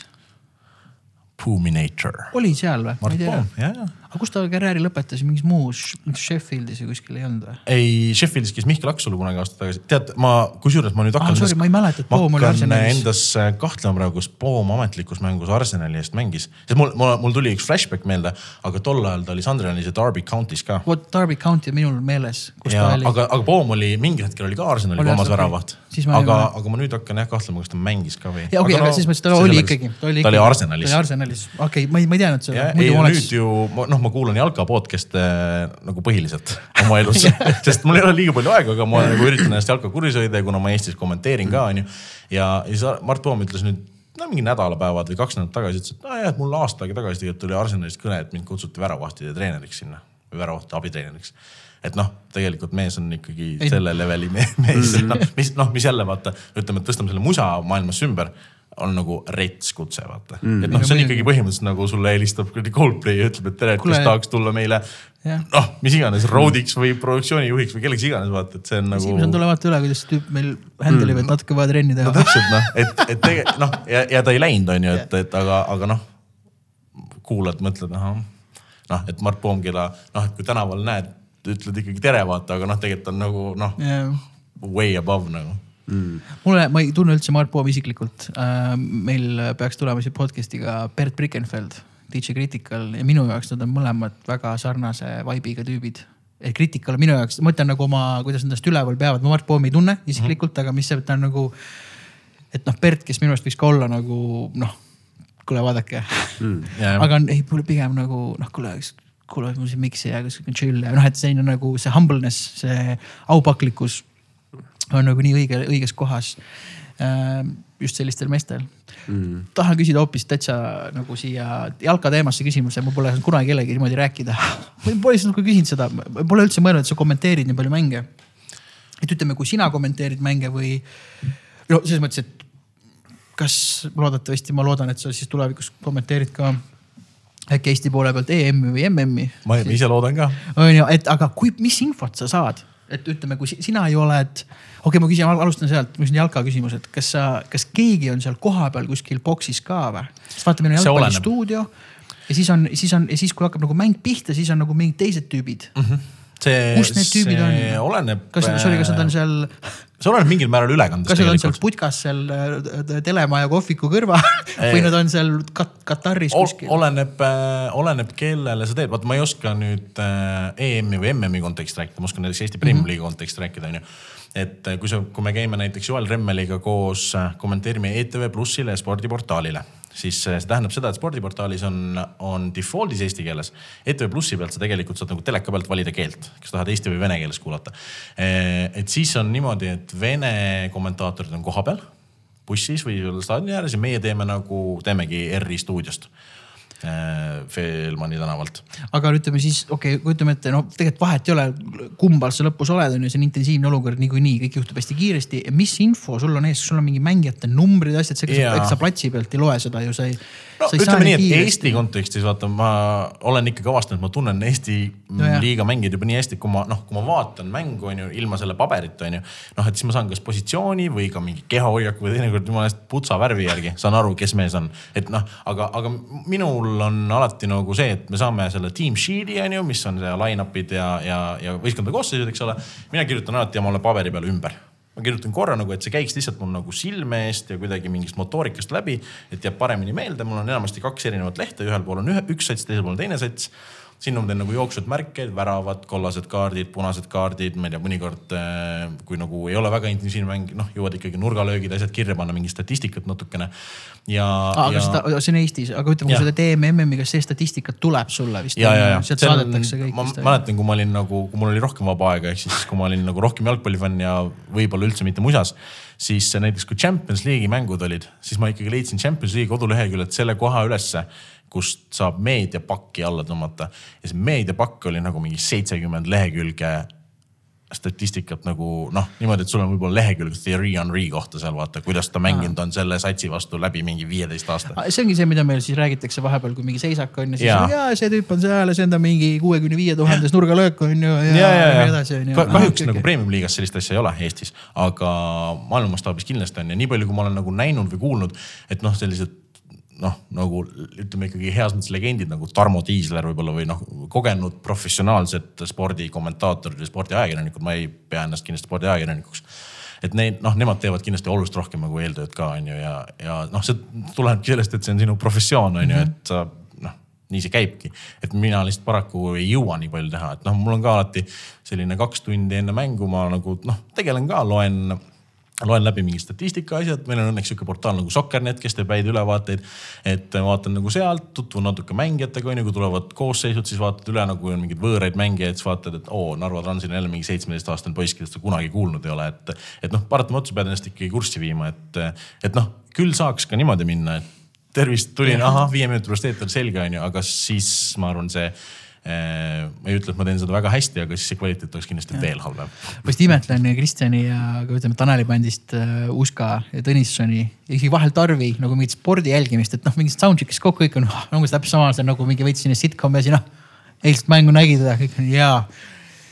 Puminator. oli seal või? Mart Poom, jah, jah aga kus ta karjääri lõpetas, mingis muus, Sheffieldis või kuskil ei olnud või? ei, Sheffieldis käis Mihkel Aksalu kunagi aasta tagasi, tead, ma kusjuures ma nüüd hakkan ah,. sorry, ma ei mäleta, et Poom oli Arsenalis. Endas kahtlema praegu, kas Poom ametlikus mängus Arsenali eest mängis, sest mul, mul, mul tuli üks flashback meelde, aga tol ajal ta oli Sunderlandis ja Derby County's ka. vot Derby County on minul meeles, kus ja, ta oli. aga, aga Poom oli mingil hetkel oli ka Arsenali kolmas väravaht. Aga, aga ma nüüd hakkan jah kahtlema, kas ta mängis ka või. okei okay,, aga no, siis mõtlesin, et ta oli ikkagi, ta oli. ta oli Arsenalis. ta oli Arsenalis, okei okay,, ma ei, ma ei teadnud seda. ei, nüüd ju noh, ma kuulan jalka podcast'e nagu põhiliselt oma elus sest mul ei ole liiga palju aega, aga ma nagu üritan ennast jalka kursis hoida ja kuna ma Eestis kommenteerin ka, onju. ja siis Mart Poom ütles nüüd no mingi nädalapäevad või kaks nädalat tagasi ütles, et nojah, et mul aasta aega tagasi tegelikult tuli Arsenalist kõne, et mind kutsuti väravvahtide treeneriks sinna või väravvahtide abitreeneriks et noh, tegelikult mees on ikkagi ei. selle leveli mees, noh, mis noh, mis jälle vaata, ütleme, et tõstame selle musa maailmasse ümber on nagu rets kutse, vaata mm.. et noh, see on ikkagi põhimõtteliselt nagu sulle helistab kuradi Coldplay ja ütleb, et tere, et kas tahaks tulla meile noh, mis iganes roadiks või produktsioonijuhiks või kelleks iganes vaata, et see on nagu. esimesena tule vaata üle, kuidas tüüp meil handle ib mm., et natuke vaja trenni teha. no täpselt noh, et, et tegelikult noh ja, ja ta ei läinud, on ju, et, et aga, aga noh. kuulad, mõtled, ahah, noh, et Mart Poom, keda noh, et kui tänaval näed, ütled ikkagi tere, vaata, aga noh, tegelikult on nagu noh yeah., way above nagu mm.. mulle, ma ei tunne üldse Mart Poomi isiklikult äh,. meil peaks tulema siia podcast'iga Bert Brickenfeld, DJ Critical ja minu jaoks nad on mõlemad väga sarnase vibe'iga tüübid et Critical minu jaoks, ma ütlen nagu oma, kuidas nad ennast üleval peavad, ma Mart Poomi ei tunne isiklikult mm, -hmm. aga mis see, ta on nagu. et noh, Bert, kes minu arust võiks ka olla nagu noh, kuule vaadake mm,. Yeah. aga ei, pigem nagu noh, kuule, kuule, mul siin miksi ja kuskil chill ja noh, et selline nagu see humbleness, see aupaklikkus on nagu nii õige, õiges kohas äh, just sellistel meestel. Mm.. tahan küsida hoopis täitsa nagu siia jalkateemasse küsimuse, ma pole kunagi kellegi niimoodi rääkida. Pole lihtsalt nagu küsinud seda, pole üldse mõelnud, et sa kommenteerid nii palju mänge. et ütleme, kui sina kommenteerid mänge või no selles mõttes, et kas loodetavasti, ma loodan, et sa siis tulevikus kommenteerid ka äkki Eesti poole pealt EM-i või MM-i. ma ise loodan ka. on ju, et aga kui, mis infot sa saad et ütleme, kui sina ju oled, okei okay,, ma küsin, alustan sealt, ma küsin Jalka küsimuse, et kas sa, kas keegi on seal kohapeal kuskil boksis ka või? sest vaata, meil on jalgpallistuudio ja siis on, siis on siis, kui hakkab nagu mäng pihta, siis on nagu mingid teised tüübid mm. -hmm see, kus need tüübid on? oleneb. kas, sorry, kas nad on seal? see oleneb mingil määral ülekandest. kas nad on seal putkas seal äh, telemaja kohviku kõrval või nad on seal kat Kataris kuskil? oleneb, äh, oleneb, kellele sa teed, vaata, ma ei oska nüüd äh, EM-i või MM-i konteksti rääkida, ma oskan näiteks Eesti Premier League'i mm -hmm. konteksti rääkida, onju et kui sa, kui me käime näiteks Joel Remmeliga koos, kommenteerime ETV Plussile ja spordiportaalile siis see tähendab seda, et spordiportaalis on, on default'is eesti keeles. ETV Plussi pealt sa tegelikult saad nagu teleka pealt valida keelt, kas tahad eesti või vene keeles kuulata. Eh, et siis on niimoodi, et vene kommentaatorid on kohapeal bussis või staadioni ääres ja meie teeme nagu, teemegi ERR-i stuudiost Feelmani tänavalt. aga ütleme siis, okei okay,, kujutame ette, no tegelikult vahet ei ole, kumbal sa lõpus oled, on ju, see on intensiivne olukord niikuinii, kõik juhtub hästi kiiresti. mis info sul on ees, sul on mingi mängijate numbrid, asjad, see, ega sa platsi pealt ei loe seda ju, sa ei no ütleme nii, et kiiresti. Eesti kontekstis vaata, ma olen ikkagi avastanud, ma tunnen Eesti no, liiga mängijaid juba nii hästi, kui ma noh, kui ma vaatan mängu on ju ilma selle paberita on ju. noh, et siis ma saan kas positsiooni või ka mingi kehahoiaku või teinekord jumala eest putsa värvi järgi saan aru, kes mees on. et noh, aga, aga minul on alati nagu see, et me saame selle team sheet'i on ju, mis on see line-up'id ja, ja, ja võistkondade koosseisud, eks ole. mina kirjutan alati omale paberi peale ümber ma kirjutan korra nagu, et see käiks lihtsalt mul nagu silme eest ja kuidagi mingist motoorikast läbi, et jääb paremini meelde, mul on enamasti kaks erinevat lehte, ühel pool on ühe, üks sats, teisel pool on teine sats sinna ma teen nagu jooksvad märked, väravad, kollased kaardid, punased kaardid, ma ei tea, mõnikord äh, kui nagu ei ole väga intensiivne mäng, noh, jõuad ikkagi nurgalöögid, asjad kirja panna, mingi statistikat natukene. ja. aga ja... seda, see on Eestis, aga ütleme, kui seda teeme MM-i, kas see statistika tuleb sulle vist? sealt saadetakse kõik. ma mäletan, kui ma olin nagu, kui mul oli rohkem vaba aega, ehk siis kui ma olin nagu rohkem jalgpallifänn ja võib-olla üldse mitte musas siis näiteks kui Champions League'i mängud olid, siis ma ikkagi leidsin Champions League'i koduleheküljelt selle koha ülesse kust saab meediapakki alla tõmmata. ja see meediapakk oli nagu mingi seitsekümmend lehekülge statistikat nagu noh, niimoodi, et sul on võib-olla lehekülg Theory Henry kohta seal vaata, kuidas ta mänginud on selle satsi vastu läbi mingi viieteist aasta. see ongi see, mida meil siis räägitakse vahepeal, kui mingi seisak on ja siis ja. jaa, see tüüp on seal ja see on ta mingi kuuekümne viie tuhandes nurgalöök on ju. ja, ja, ja, ja nii edasi on ju. kahjuks ah, nagu premium liigas sellist asja ei ole Eestis, aga maailma mastaabis kindlasti on ja nii palju, kui ma olen nagu näinud või kuulnud, et noh, sellised noh, nagu ütleme ikkagi heas mõttes legendid nagu Tarmo Tiisler võib-olla või noh, kogenud professionaalsed spordikommentaatorid või spordiajakirjanikud, ma ei pea ennast kindlasti spordiajakirjanikuks. et neid noh, nemad teevad kindlasti oluliselt rohkem nagu eeltööd ka on ju ja, ja noh, see tulenebki sellest, et see on sinu professioon on ju, et noh, nii see käibki. et mina lihtsalt paraku ei jõua nii palju teha, et noh, mul on ka alati selline kaks tundi enne mängu ma nagu noh, tegelen ka, loen loen läbi mingi statistika asjad, meil on õnneks sihuke portaal nagu Soccernet, kes teeb häid ülevaateid. et vaatan nagu sealt, tutvun natuke mängijatega, onju, kui tulevad koosseisud, siis vaatad üle nagu on mingeid võõraid mängijaid, siis vaatad, et oo, Narva Transil on jälle mingi seitsmeteistaastane poiss, kellest sa kunagi kuulnud ei ole, et. et noh, paratamatult pead ennast ikkagi kurssi viima, et, et noh, küll saaks ka niimoodi minna, et tervist, tulin, ahah, viie minuti pärast eeter selge, onju, aga siis ma arvan, see Äh, ma ei ütle, et ma teen seda väga hästi, aga siis see kvaliteet oleks kindlasti ja. veel halvem. ma just imetlen Kristjani ja ka ütleme Taneli bandist uh, Uska ja Tõnissoni ja isegi vahel Tarvi nagu mingit spordi jälgimist, et noh, mingist soundcheck'ist kokku kõik on oh, nagu täpselt sama, see on nagu mingi veits selline sitcom ja siis noh. eilset mängu nägid ja kõik on jaa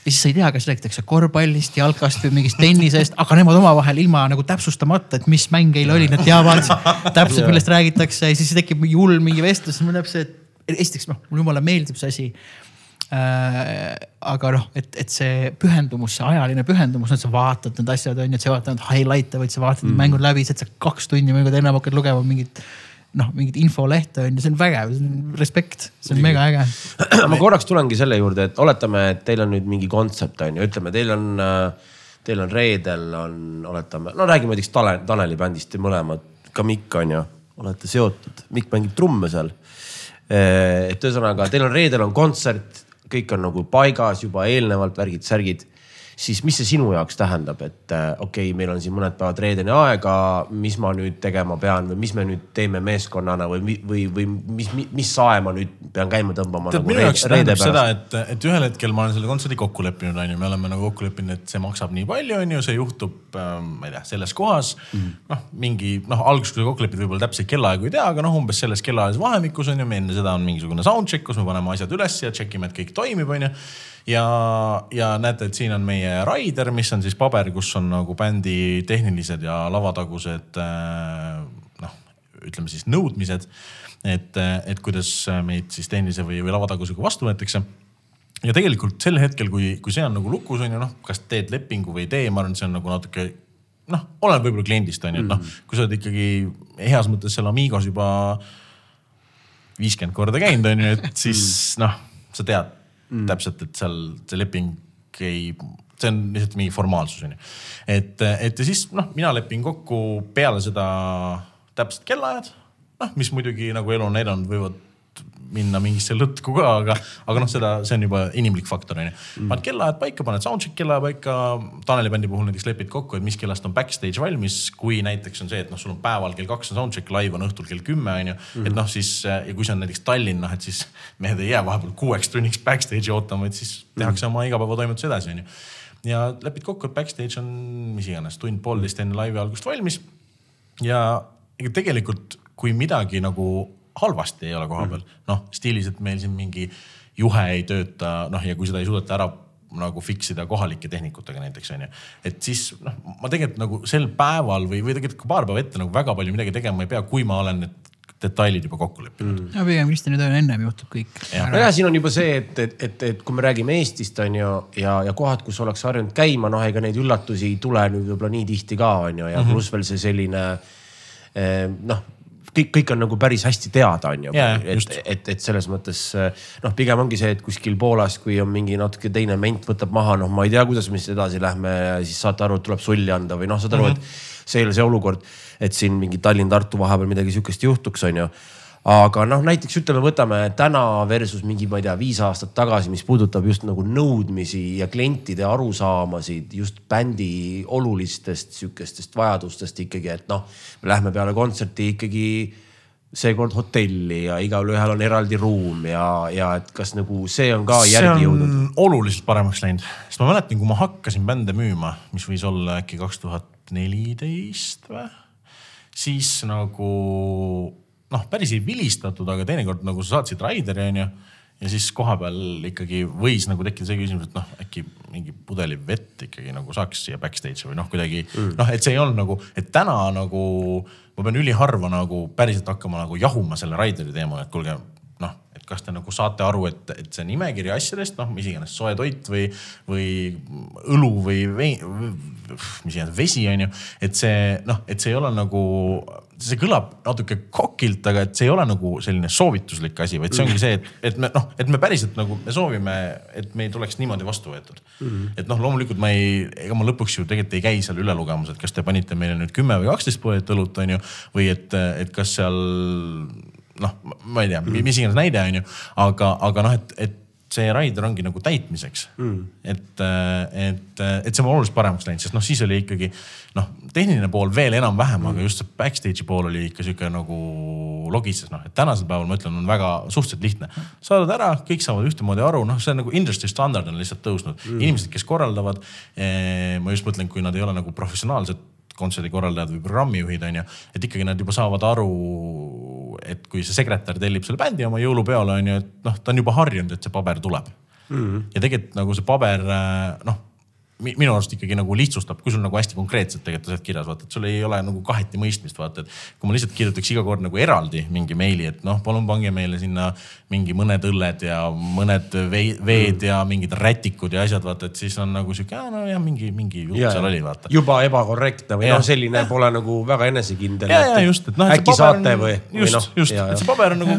ja siis sa ei tea, kas räägitakse korvpallist, jalkast või mingist tennisest, aga nemad omavahel ilma nagu täpsustamata, et mis mäng eile oli, nad teavad täpselt, millest räägitakse ja siis tekib mingi hull mingi vestlus, mul läheb see, et esiteks noh, mulle jumala meeldib see asi. Aga noh, et, et see pühendumus, see ajaline pühendumus, et sa vaatad need asjad on ju, et sa ei vaata ainult highlight'e, vaid sa vaatad mm. mängud läbi, siis et sa kaks tundi mängu enne hakkad lugema mingit noh, mingit infolehte on ju, see on vägev, see on respekt, see on mega äge. ma korraks tulengi selle juurde, et oletame, et teil on nüüd mingi kontsept on ju, ütleme, teil on, teil on reedel on, oletame, no räägime näiteks Taneli, Taneli bändist, te mõlemad, ka Mikk on ju, olete seotud, Mikk mängib trumme seal. et ühesõnaga, teil on reedel on kontsert kõik on nagu paigas juba eelnevalt, värgid-särgid siis mis see sinu jaoks tähendab, et äh, okei okay,, meil on siin mõned päevad reedeni aega, mis ma nüüd tegema pean või mis me nüüd teeme meeskonnana või, või, või mis, mis, sae ma nüüd pean käima tõmbama? tead nagu, minu jaoks tähendab seda, et, et ühel hetkel ma olen selle kontserdi kokku leppinud, on ju, me oleme nagu kokku leppinud, et see maksab nii palju, on ju, see juhtub äh,, ma ei tea, selles kohas mm. -hmm. noh, mingi noh, alguses, kui kokku lepid, võib-olla täpseid kellaaegu ei tea, aga noh, umbes selles kellaajalises vahemikus on ju, enne seda on mingisugune soundcheck, kus me paneme asjad üles ja check ime, et kõik toimib, on ju ja, ja näete, et siin on meie Raider, mis on siis paber, kus on nagu bändi tehnilised ja lavatagused äh, noh, ütleme siis nõudmised. et, et kuidas meid siis tehnilise või, või lavatagusega vastu võetakse ja tegelikult sel hetkel, kui, kui see on nagu lukus, on ju noh, kas teed lepingu või ei tee, ma arvan, see on nagu natuke noh, oleneb võib-olla kliendist on ju, et noh, mm. kui sa oled ikkagi heas mõttes seal Amigos juba viiskümmend korda käinud, on ju, et siis mm. noh, sa tead mm. täpselt, et seal see leping ei, see on lihtsalt mingi formaalsus on ju. et, et ja siis noh, mina lepin kokku peale seda täpsed kellaajad, noh, mis muidugi nagu elu on näidanud, võivad minna mingisse lõtku ka, aga, aga noh, seda, see on juba inimlik faktor on ju. Mm. paned kellaajad paika, paned soundcheck kellaja paika. Taneli bändi puhul näiteks lepid kokku, et mis kellast on backstage valmis, kui näiteks on see, et noh, sul on päeval kell kaks on soundcheck, live on õhtul kell kümme on ju. et noh, siis ja kui see on näiteks Tallinn, noh et siis mehed ei jää vahepeal kuueks tunniks backstage'i ootama, et siis tehakse oma igapäevatoimetusi edasi on ju. ja lepid kokku, et backstage on mis iganes tund-poolteist enne laivi algust valmis. ja ega tegelikult, kui midagi nagu halvasti ei ole koha peal mm.. noh, stiilis, et meil siin mingi juhe ei tööta, noh ja kui seda ei suudeta ära nagu fix ida kohalike tehnikutega näiteks onju. et siis noh, ma tegelikult nagu sel päeval või, või tegelikult ka paar päeva ette nagu väga palju midagi tegema ei pea, kui ma olen need detailid juba kokku leppinud mm.. no pigem Kristjani töö ennem juhtub kõik. nojah, siin on juba see, et, et, et, et kui me räägime Eestist on ju ja, ja kohad, kus oleks harjunud käima, noh, ega neid üllatusi ei tule nüüd võib-olla nii tihti ka on ju ja mm -hmm. pluss veel see selline eh, noh kõik, kõik on nagu päris hästi teada, on ju. Et, et, et selles mõttes noh, pigem ongi see, et kuskil Poolas, kui on mingi natuke teine ment võtab maha, noh, ma ei tea, kuidas me siis edasi lähme ja siis saate aru, et tuleb sulli anda või noh, saad aru mm, -hmm. et see ei ole see olukord, et siin mingi Tallinn-Tartu vahepeal midagi sihukest juhtuks, on ju aga noh, näiteks ütleme, võtame täna versus mingi, ma ei tea, viis aastat tagasi, mis puudutab just nagu nõudmisi ja klientide arusaamasid just bändi olulistest sihukestest vajadustest ikkagi, et noh, me lähme peale kontserti ikkagi seekord hotelli ja igalühel on eraldi ruum ja, ja et kas nagu see on ka see järgi jõudnud? oluliselt paremaks läinud, sest ma mäletan, kui ma hakkasin bände müüma, mis võis olla äkki kaks tuhat neliteist või, siis nagu noh, päris ei vilistatud, aga teinekord nagu sa saatsid Raideri onju ja siis kohapeal ikkagi võis nagu tekkida see küsimus, et noh, äkki mingi pudeli vett ikkagi nagu saaks siia backstage'i või noh, kuidagi mm. noh, et see ei olnud nagu, et täna nagu ma pean üliharva nagu päriselt hakkama nagu jahuma selle Raideri teema, et kuulge noh, et kas te nagu saate aru, et, et see nimekiri asjadest, noh, mis iganes soe toit või, või õlu või vein, mis iganes vesi on ju, et see noh, et see ei ole nagu, see kõlab natuke kokilt, aga et see ei ole nagu selline soovituslik asi, vaid see ongi see, et, et me noh, et me päriselt nagu me soovime, et meid oleks niimoodi vastu võetud mm. -hmm. et noh, loomulikult ma ei, ega ma lõpuks ju tegelikult ei käi seal üle lugemas, et kas te panite meile nüüd kümme või kaksteist pudelit õlut, on ju, või et, et kas seal noh, ma ei tea, mis iganes näide on ju, aga, aga noh, et, et see Raider ongi nagu täitmiseks mm.. et, et, et see on oluliselt paremaks läinud, sest noh, siis oli ikkagi noh, tehniline pool veel enam-vähem mm., aga just see backstage'i pool oli ikka sihuke nagu logises, noh, et tänasel päeval ma ütlen, on väga suhteliselt lihtne. saadad ära, kõik saavad ühtemoodi aru, noh, see on nagu industry standard on lihtsalt tõusnud mm.. inimesed, kes korraldavad eh,, ma just mõtlen, kui nad ei ole nagu professionaalsed kontserdikorraldajad või programmijuhid on ju, et ikkagi nad juba saavad aru, et kui see sekretär tellib selle bändi oma jõulupeole on ju, et noh, ta on juba harjunud, et see paber tuleb mm. -hmm. ja tegelikult nagu see paber noh minu arust ikkagi nagu lihtsustab, kui sul nagu hästi konkreetselt tegelikult asjad kirjas, vaata, et sul ei ole nagu kaheti mõistmist, vaata, et kui ma lihtsalt kirjutaks iga kord nagu eraldi mingi meili, et noh, palun pange meile sinna mingi mõned õlled ja mõned veed mm. ja mingid rätikud ja asjad, vaata, et siis on nagu sihuke, nojah, mingi, mingi jutt Ja, seal ja. oli, vaata. juba ebakorrektne või noh, selline pole nagu väga enesekindel. ja, ja just, et noh. äkki saate või, just noh, just, ja, et see ja. paber on nagu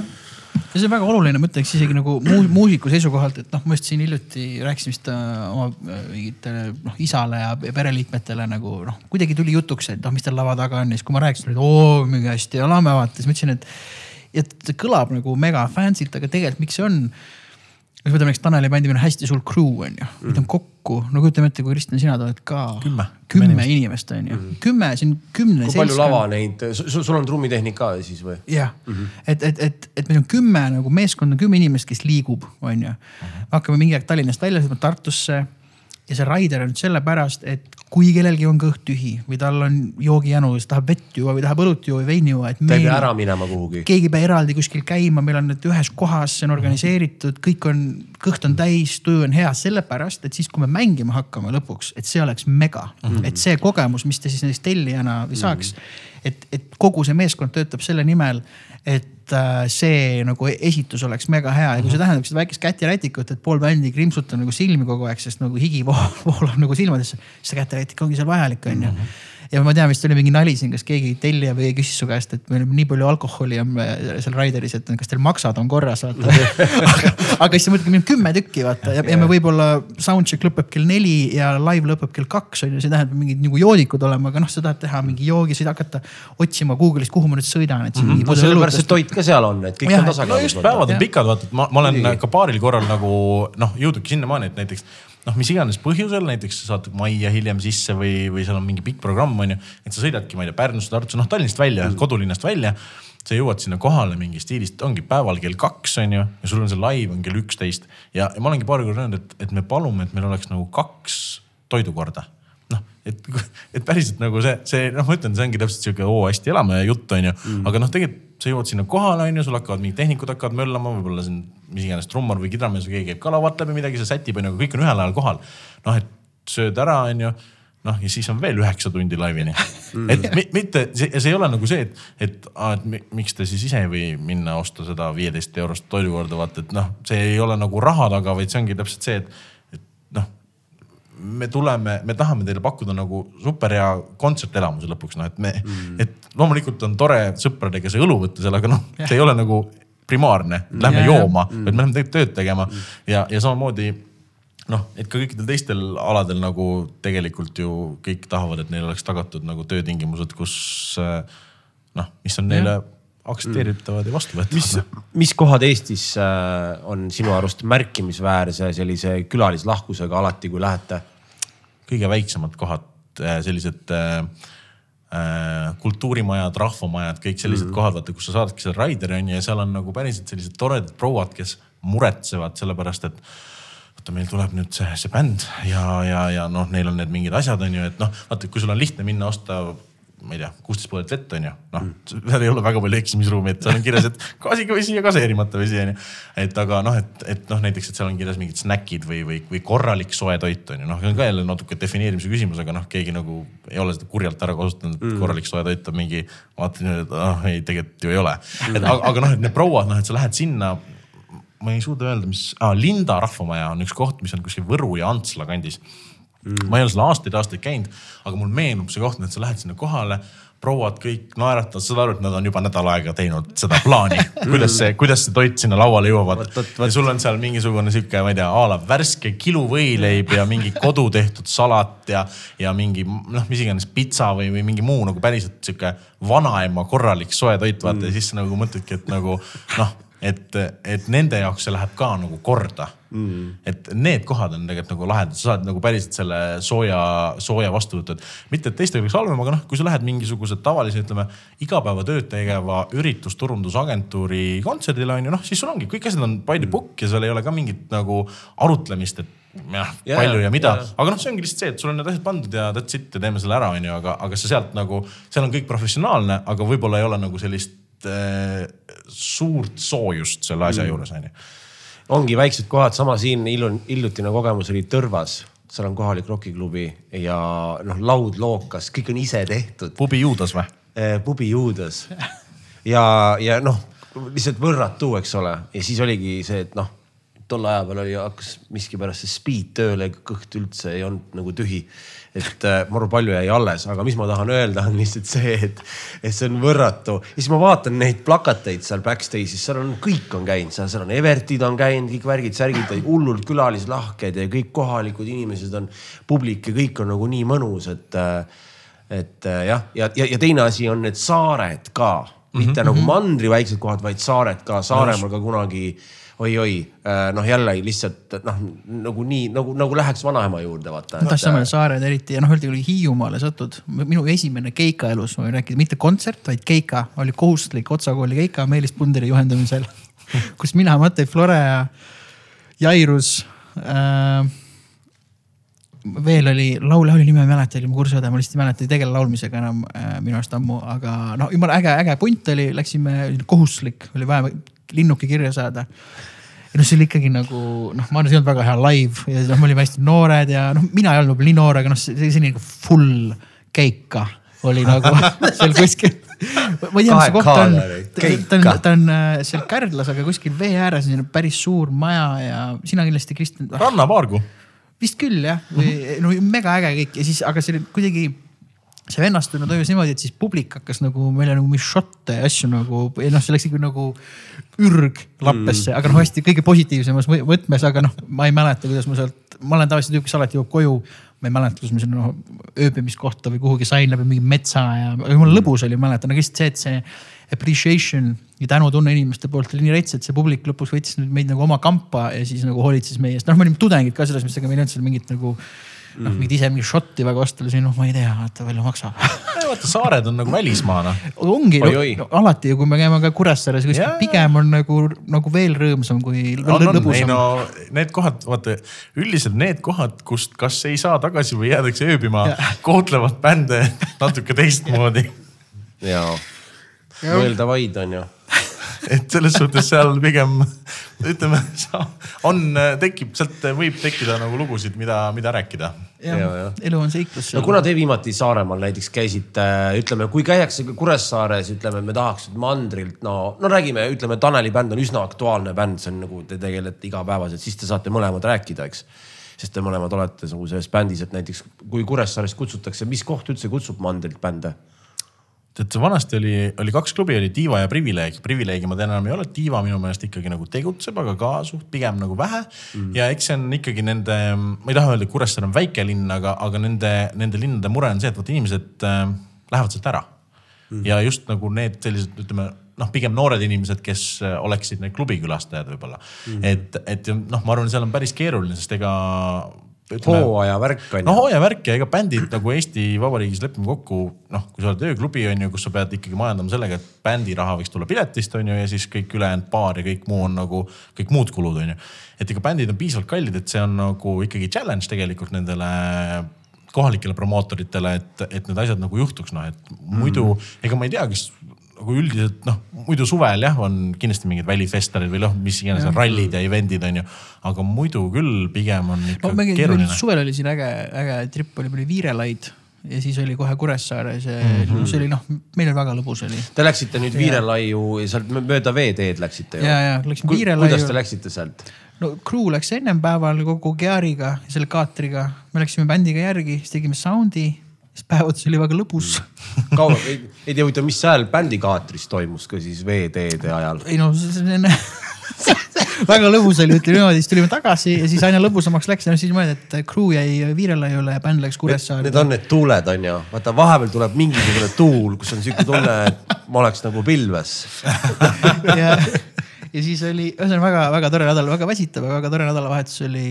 ja see on väga oluline, ma ütleks isegi nagu muu, muusiku seisukohalt, et noh, ma just siin hiljuti rääkisin vist äh, oma äh, mingitele noh isale ja pereliikmetele nagu noh, kuidagi tuli jutuks, et noh, mis teil lava taga on ja siis, kui ma rääkisin, et oo, mingi hästi elame, vaata, siis ma ütlesin, et. et see kõlab nagu mega fancy't, aga tegelikult, miks see on kui me võtame näiteks Taneli bändi, meil on hästi suur crew on ju, meid on kokku, no kujutame ette, kui Kristjan, sina oled ka. Kümme. kümme inimest on ju, kümme, see on kümne. kui palju lava neid, sul on trummitehnik ka siis või? jah mm -hmm. et, et, et, et meil on kümme nagu meeskond on kümme inimest, kes liigub, on ju. hakkame mingi aeg Tallinnast välja sõitma Tartusse. Ja see Raider on sellepärast, et kui kellelgi on kõht tühi või tal on joogijänu, siis tahab vett juua või tahab õlut juua või veini juua, et ta ei pea ära minema kuhugi. keegi ei pea eraldi kuskil käima, meil on need ühes kohas, see on organiseeritud, kõik on, kõht on täis, tuju on hea, sellepärast et siis, kui me mängima hakkame lõpuks, et see oleks mega mm. -hmm. et see kogemus, mis te siis näiteks tellijana saaks mm, -hmm. et, et kogu see meeskond töötab selle nimel, et äh, see nagu esitus oleks mega hea. Ja kui see tähendab seda väikest kätirätikut, et pool bändi krimpsutab nagu silmi kogu aeg, sest nagu higi voolab, voolab nagu silmadesse, siis see kätirätik ongi seal vajalik, on ju ja ma tean, vist oli mingi nali siin, kas keegi tellija või küsis su käest, et meil on nii palju alkoholi on äh, seal Raideris, et kas teil maksad on korras, vaata aga, aga siis sa mõtled, meil on kümme tükki, vaata ja, ja me võib-olla soundcheck lõpeb kell neli ja live lõpeb kell kaks on ju, see tähendab mingid nagu joodikud olema, aga noh, sa tahad teha mingi joogi, sa ei taha hakata otsima Google'ist, kuhu ma nüüd sõidan, et siin mm -hmm. no sellepärast see toit ka seal on, et kõik Jah, on tasakaalus. no päevad on pikad, vaata, et ma, ma olen ka paaril korral nagu noh, jõudnudki sinnamaani, et näiteks noh, mis iganes põhjusel, näiteks sa saad majja hiljem sisse või, või seal on mingi pikk programm on ju. et sa sõidadki, ma ei tea, Pärnusse, Tartusse, noh Tallinnast välja mm., kodulinnast välja. sa jõuad sinna kohale mingi stiilist, ongi päeval kell kaks on ju ja sul on see live on kell üksteist ja, ma olengi paar korda öelnud, et, et me palume, et meil oleks nagu kaks toidukorda et, et päriselt nagu see, see noh, ma ütlen, see ongi täpselt sihuke oo hästi elame jutt on ju mm., aga noh, tegelikult sa jõuad sinna kohale on ju, sul hakkavad mingid tehnikud hakkavad möllama, võib-olla siin mis iganes trummar või kidramees või keegi käib ka lavalt läbi midagi, see sätib on ju, aga kõik on ühel ajal kohal. noh, et sööd ära, on ju noh, ja siis on veel üheksa tundi laivini mm.. et mi, mitte, see, see ei ole nagu see, et, et, et mi, miks te siis ise ei või minna osta seda viieteist eurost toidukorda, vaata, et noh, see ei ole nagu raha taga, vaid see ongi täpselt see, et, me tuleme, me tahame teile pakkuda nagu superhea kontsertelamuse lõpuks noh, et me mm., et loomulikult on tore sõpradega see õlu võtta seal, aga noh, see ei ole nagu primaarne, lähme jaa. jooma mm., vaid me läheme tegelikult tööd tegema mm. ja, ja samamoodi noh, et ka kõikidel teistel aladel nagu tegelikult ju kõik tahavad, et neil oleks tagatud nagu töötingimused, kus noh, mis on neile aktsepteeritavad ja mis vastuvõetavad., mis kohad Eestis äh, on sinu arust märkimisväärse sellise külalislahkusega alati, kui lähete? kõige väiksemad kohad, sellised äh, äh, kultuurimajad, rahvamajad, kõik sellised mm -hmm. kohad, vaata, kus sa saadki selle raideri on ju ja seal on nagu päriselt sellised toredad prouad, kes muretsevad sellepärast, et vaata, meil tuleb nüüd see, see bänd ja, ja, ja noh, neil on need mingid asjad on ju, et noh, vaata, kui sul on lihtne minna osta ma ei tea, kuusteist pudelit vett on ju, noh seal ei ole väga palju eksimisruumi, et seal on kirjas, et gaasiga vesi ja gaseerimata vesi on ju. et aga noh, et, et noh, näiteks, et seal on kirjas mingid snäkid või, või, või korralik soe toit on ju, noh, see on ka jälle natuke defineerimise küsimus, aga noh, keegi nagu ei ole seda kurjalt ära kasutanud mm., korralik soe toit on mingi, vaatasin, et ah ei, tegelikult ju ei ole mm.. et aga, aga noh, et need prouad, noh, et sa lähed sinna ma ei suuda öelda, mis ah,, Linda rahvamaja on üks koht, mis on kuskil Võru ja Antsla kandis mm.. Ma ei ole seal aastaid-aastaid käinud, aga mul meenub see koht, et sa lähed sinna kohale, prouad kõik naeratavad, saad aru, et nad on juba nädal aega teinud seda plaani, kuidas see, kuidas see toit sinna lauale jõuab. Ja sul on seal mingisugune sihuke, ma ei tea, a la värske kiluvõileib ja mingi kodutehtud salat ja, ja mingi noh, mis iganes pitsa või, või mingi muu nagu päriselt sihuke vanaema korralik soe toit, vaata mm. ja siis sa nagu mõtledki, et nagu noh et, et nende jaoks see läheb ka nagu korda mm.. et need kohad on tegelikult nagu lahedad, sa saad nagu päriselt selle sooja, sooja vastu võtta, et mitte, et teistel oleks halvem, aga noh, kui sa lähed mingisuguse tavalise, ütleme igapäevatööd tegeva üritusturundusagentuuri kontserdile on ju noh, siis sul ongi kõik asjad on by the book ja seal ei ole ka mingit nagu arutlemist, et jah Jaa, palju ja mida jaa., aga noh, see ongi lihtsalt see, et sul on need asjad pandud ja that's it ja teeme selle ära, onju, aga, aga sa sealt nagu, seal on kõik professionaalne, aga võib-olla ei ole nagu sellist äh, suurt soojust selle asja mm. juures, onju. Ongi väiksed kohad, sama siin hilju- hiljutine kogemus oli Tõrvas, seal on kohalik rokiklubi ja noh, laud lookas, kõik on ise tehtud. pubi juudas või? pubi juudas ja, ja noh, lihtsalt võrratu, eks ole, ja siis oligi see, et noh, tol aja peal oli, hakkas miskipärast see speed tööle, kõht üldse ei olnud nagu tühi. Et äh, maru palju jäi alles, aga mis ma tahan öelda, on lihtsalt see, et, et see on võrratu. Ja siis ma vaatan neid plakateid seal backstage'is, seal on, kõik on käinud, seal, seal on Evertid on käinud, kõik värgid-särgid, hullult külalislahked ja kõik kohalikud inimesed on, publik ja kõik on nagu nii mõnus, et äh, et äh, jah, ja, ja, ja teine asi on need saared ka, mitte mm -hmm. nagu mandri väiksed kohad, vaid saared ka, Saaremaal ka kunagi oi-oi, noh jälle lihtsalt noh, nagu nii nagu, nagu läheks vanaema juurde, vaata. Tassimäe saared eriti ja noh, eriti kui Hiiumaale satud, minu esimene keika elus, ma võin rääkida, mitte kontsert, vaid keika oli kohustuslik Otsa kooli keika Meelis Punderi juhendamisel, kus mina, Mati Flore ja Jairus äh,. veel oli, laulja oli nime ei mäleta, oli mu kursusõde, ma lihtsalt ei mäleta, ei tegele laulmisega enam äh, minu arust ammu, aga noh, jumala äge, äge punt oli, läksime, kohustuslik oli vaja linnuke kirja saada. Ja noh, see oli ikkagi nagu noh, ma arvan, see ei olnud väga hea live ja noh, me olime hästi noored ja noh, mina ei olnud võib-olla nii noor, aga noh, see see selline nagu full keika oli nagu seal kuskil. ma ei tea, mis see koht on, ta on, ta on äh, seal Kärdlas, aga kuskil vee ääres, selline päris suur maja ja sina kindlasti, Kristjan, rannapaargu. vist küll jah, või no mega äge kõik. Ja siis, aga see oli kuidagi see vennastumine toimus niimoodi, et siis publik hakkas nagu meile nagu mingeid šotte ja asju nagu, noh, see läks ikka nagu ürg lappesse mm., aga noh, hästi kõige positiivsemas võ- võtmes, aga noh, ma ei mäleta, kuidas ma sealt, ma olen tavaliselt tüüp, kes alati jõuab koju. ma ei mäleta, kus me sinna noh, ööbimiskohta või kuhugi sain läbi mingi metsa ja, aga mul lõbus oli, mäletan, aga lihtsalt see, et see appreciation ja tänutunne inimeste poolt oli nii rets, et see publik lõpuks võttis meid nagu oma kampa ja siis nagu hoolitses meie eest, noh, me olime tudengid ka selles mõttes, ega meil ei olnud seal mingit nagu noh, mingit ise mingit šotti väga osta, noh, ma ei tea, vaata palju maksab vaata, saared on nagu välismaa noh. ongi no, no, alati ju, kui me käime ka Kuressaares kuskil Jaa., pigem on nagu, nagu veel rõõmsam kui on, ei lõbusam no need kohad, vaata üldiselt need kohad, kust kas ei saa tagasi või jäädakse ööbima, kohtlevad bände natuke teistmoodi. ja mõeldavaid on ju. Et selles suhtes seal pigem ütleme, on, tekib, sealt võib tekkida nagu lugusid, mida, mida rääkida. elu on seiklus no kuna te viimati Saaremaal näiteks käisite, ütleme, kui käiakse Kuressaares, ütleme, me tahaks mandrilt, no, no räägime, ütleme, Taneli bänd on üsna aktuaalne bänd, see on nagu te tegelete igapäevaselt, siis te saate mõlemad rääkida, eks. sest te mõlemad olete nagu selles bändis, et näiteks kui Kuressaarest kutsutakse, mis koht üldse kutsub mandrilt bände? tead, vanasti oli, oli kaks klubi, oli Tiiva ja Privileeg. Privileegi ma tean enam ei ole, Tiiva minu meelest ikkagi nagu tegutseb, aga ka suht pigem nagu vähe mm.. ja eks see on ikkagi nende, ma ei taha öelda, et Kuressaare on väike linn, aga, aga nende, nende linnade mure on see, et vaata inimesed äh, lähevad sealt ära mm.. ja just nagu need sellised, ütleme noh, pigem noored inimesed, kes äh, oleksid need klubikülastajad võib-olla mm.. et, et noh, ma arvan, seal on päris keeruline, sest ega hooaja värk on no ju. hooajavärk ja ega bändid nagu Eesti Vabariigis lepime kokku, noh, kui sa oled ööklubi on ju, kus sa pead ikkagi majandama sellega, et bändi raha võiks tulla piletist on ju ja siis kõik ülejäänud baar ja kõik muu on nagu kõik muud kulud on ju. et ega bändid on piisavalt kallid, et see on nagu ikkagi challenge tegelikult nendele kohalikele promootoritele, et, et need asjad nagu juhtuks, noh, et muidu mm. ega ma ei tea, kas nagu üldiselt noh, muidu suvel jah, on kindlasti mingid välifestivalid või noh, mis iganes rallid ja event'id on ju. aga muidu küll pigem on ikka no mingi keeruline. suvel oli siin äge, äge trip oli, oli Viirelaid ja siis oli kohe Kuressaares ja mm. -hmm. see oli noh, meil oli väga lõbus oli. Te läksite nüüd Viirelaiu ja sealt mööda veeteed läksite ju ja, ja läksime Viirelaiu kuidas te. läksite sealt? no crew läks ennem päeval kogu Geariga, selle kaatriga, me läksime bändiga järgi, siis tegime sound'i, siis päev otsa oli väga lõbus mm.. kaua, ei, ei tea huvitav, mis ajal bändikaatris toimus ka siis veeteede ajal? ei no on väga lõbus oli, ütleme niimoodi, siis tulime tagasi ja siis aina lõbusamaks läks ja siis mõeldi, et crew jäi Viirelaiule ja bänd läks Kuressaare Need. on need tuuled on ju, vaata vahepeal tuleb mingisugune tuul, kus on sihuke tunne, et ma oleks nagu pilves. ja, ja siis oli, ühesõnaga väga-väga tore nädal, väga väsitav, aga väga tore nädalavahetus oli.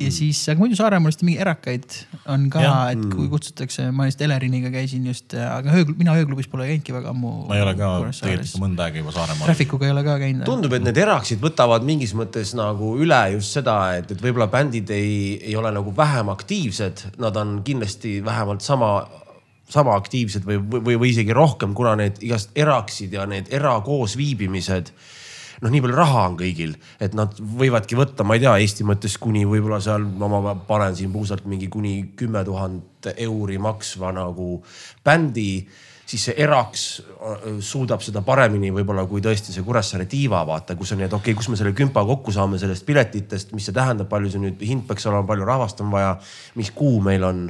ja siis, aga muidu Saaremaal vist mingi erakaid on ka et kui kutsutakse, ma just Eleriiniga käisin just, aga öö, mina ööklubis pole käinudki väga ammu. ma ei ole ka tegelikult ikka mõnda aega juba Saaremaal. Traffic'uga ei ole ka käinud. tundub, et need eraksid võtavad mingis mõttes nagu üle just seda, et, et võib-olla bändid ei, ei ole nagu vähem aktiivsed, nad on kindlasti vähemalt sama sama aktiivsed või, või, või isegi rohkem, kuna need igast eraksid ja need erakoosviibimised noh, nii palju raha on kõigil, et nad võivadki võtta, ma ei tea, Eesti mõttes kuni võib-olla seal, ma panen siin puusalt mingi kuni kümme tuhat euri maksva nagu bändi siis see eraks äh, suudab seda paremini võib-olla kui tõesti see Kuressaare tiiva vaata, kus on nii, et okei okay,, kus me selle kümpa kokku saame sellest piletitest, mis see tähendab, palju see nüüd hind peaks olema, palju rahvast on vaja, mis kuu meil on.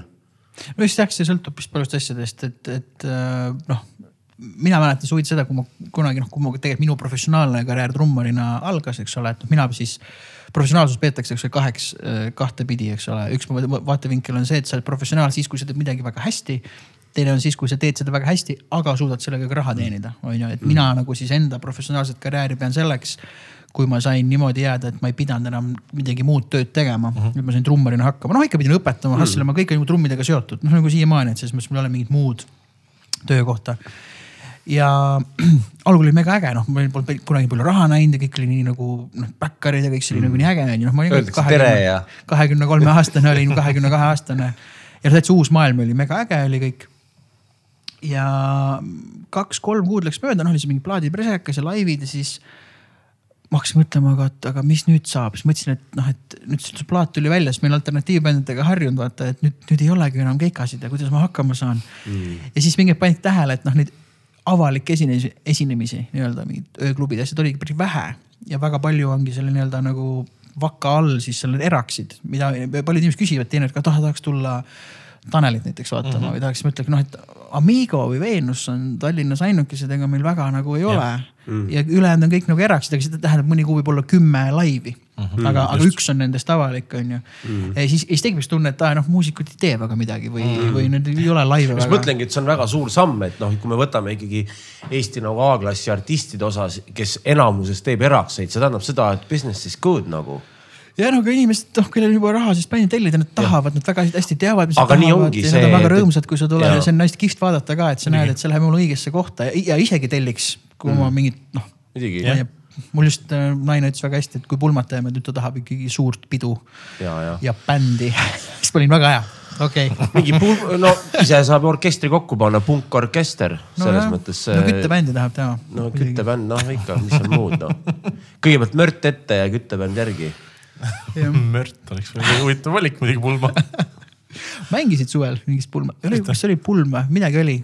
no just jah, see sõltub vist paljust asjadest, et, et äh, noh, mina mäletan suvi seda, kui ma kunagi noh, kui ma tegelikult minu professionaalne karjäär trummarina algas, eks ole, et noh, mina siis. professionaalsus peetakse, eks ole, kaheks, kahte pidi, eks ole, üks va- vaatevinkel on see, et sa oled professionaal siis, kui sa teed midagi väga hästi teine on siis, kui sa teed seda väga hästi, aga suudad sellega ka raha teenida, on ju, et mina nagu siis enda professionaalset karjääri pean selleks. kui ma sain niimoodi jääda, et ma ei pidanud enam midagi muud tööd tegema uh, -huh. et ma sain trummarina hakkama, noh ikka pidin õpetama, hustlema, kõik on ju trummidega seotud, noh nagu siiamaani, et selles mõttes mul ei ole mingit muud töökohta. Ja algul oli mega äge, noh, ma polnud kunagi palju raha näinud ja kõik oli nii nagu noh, backerid ja kõik see oli nagu nii äge on ju, noh. Tere ja- kahekümne kolme aastane olin, kahekümne kahe aastane ja täitsa uus maailm oli, mega äge oli kõik ja kaks-kolm kuud läks mööda, noh oli see mingi plaadipresekas ja laivid ja siis ma hakkasin mõtlema, aga, aga mis nüüd saab, siis mõtlesin, et noh, et nüüd see plaat tuli välja, siis ma olin alternatiivbändidega harjunud vaata, et nüüd, nüüd ei olegi enam keikasid ja kuidas ma hakkama saan mm.. ja siis mingid panid tähele, et noh, neid avalikke esinemisi, esinemisi nii-öelda mingid ööklubid ja asjad oligi päris vähe. Ja väga palju ongi selle nii-öelda nagu vaka all siis seal eraksid, mida paljud inimesed küsivad, teinekord ka taha- tahaks tulla Tanelit näiteks vaatama mm -hmm. või tahaks mõtelda, noh, et Amigo või Veenus on Tallinnas ainukesed, ega meil väga nagu ei ole. Mm. ja ülejäänud on kõik nagu eraksid, aga seda tähendab, mõni kuu võib olla kümme laivi mm. -hmm. aga, aga üks on nendest avalik, on ju mm.. ja siis, siis tekib see tunne, et aa noh, muusikud ei tee väga midagi või mm., või need ei ole laive ma väga. mõtlengi, et see on väga suur samm, et noh, kui me võtame ikkagi Eesti nagu A-klassi artistide osas, kes enamuses teeb erakseid, see tähendab seda, et business is good nagu. Ja no aga inimesed, noh, kellel juba raha siis bändi tellida, nad tahavad, nad väga hästi teavad, mis nad Aga nii tahavad ongi ja see, nad on väga rõõmsad, kui sa tuled Jaa. ja see on hästi kihvt vaadata ka, et sa näed, et see läheb mul õigesse kohta ja, ja isegi telliks, kui mm. ma mingit noh muidugi. Mul just äh, naine ütles väga hästi, et kui pulmat teeme, nüüd ta tahab ikkagi suurt pidu ja, ja. ja bändi. siis ma olin väga hea, okei okay. mingi pul-, no ise saab orkestri kokku panna, punkorkester, selles jah. mõttes. no küttebändi tahab teha. no küttebänd, noh ikka, mis on muud noh. kõigepealt mört ette ja küttebänd järgi. mört oleks väga huvitav valik muidugi pulma. mängisid suvel mingist pulma, kas see oli pulm või, midagi oli.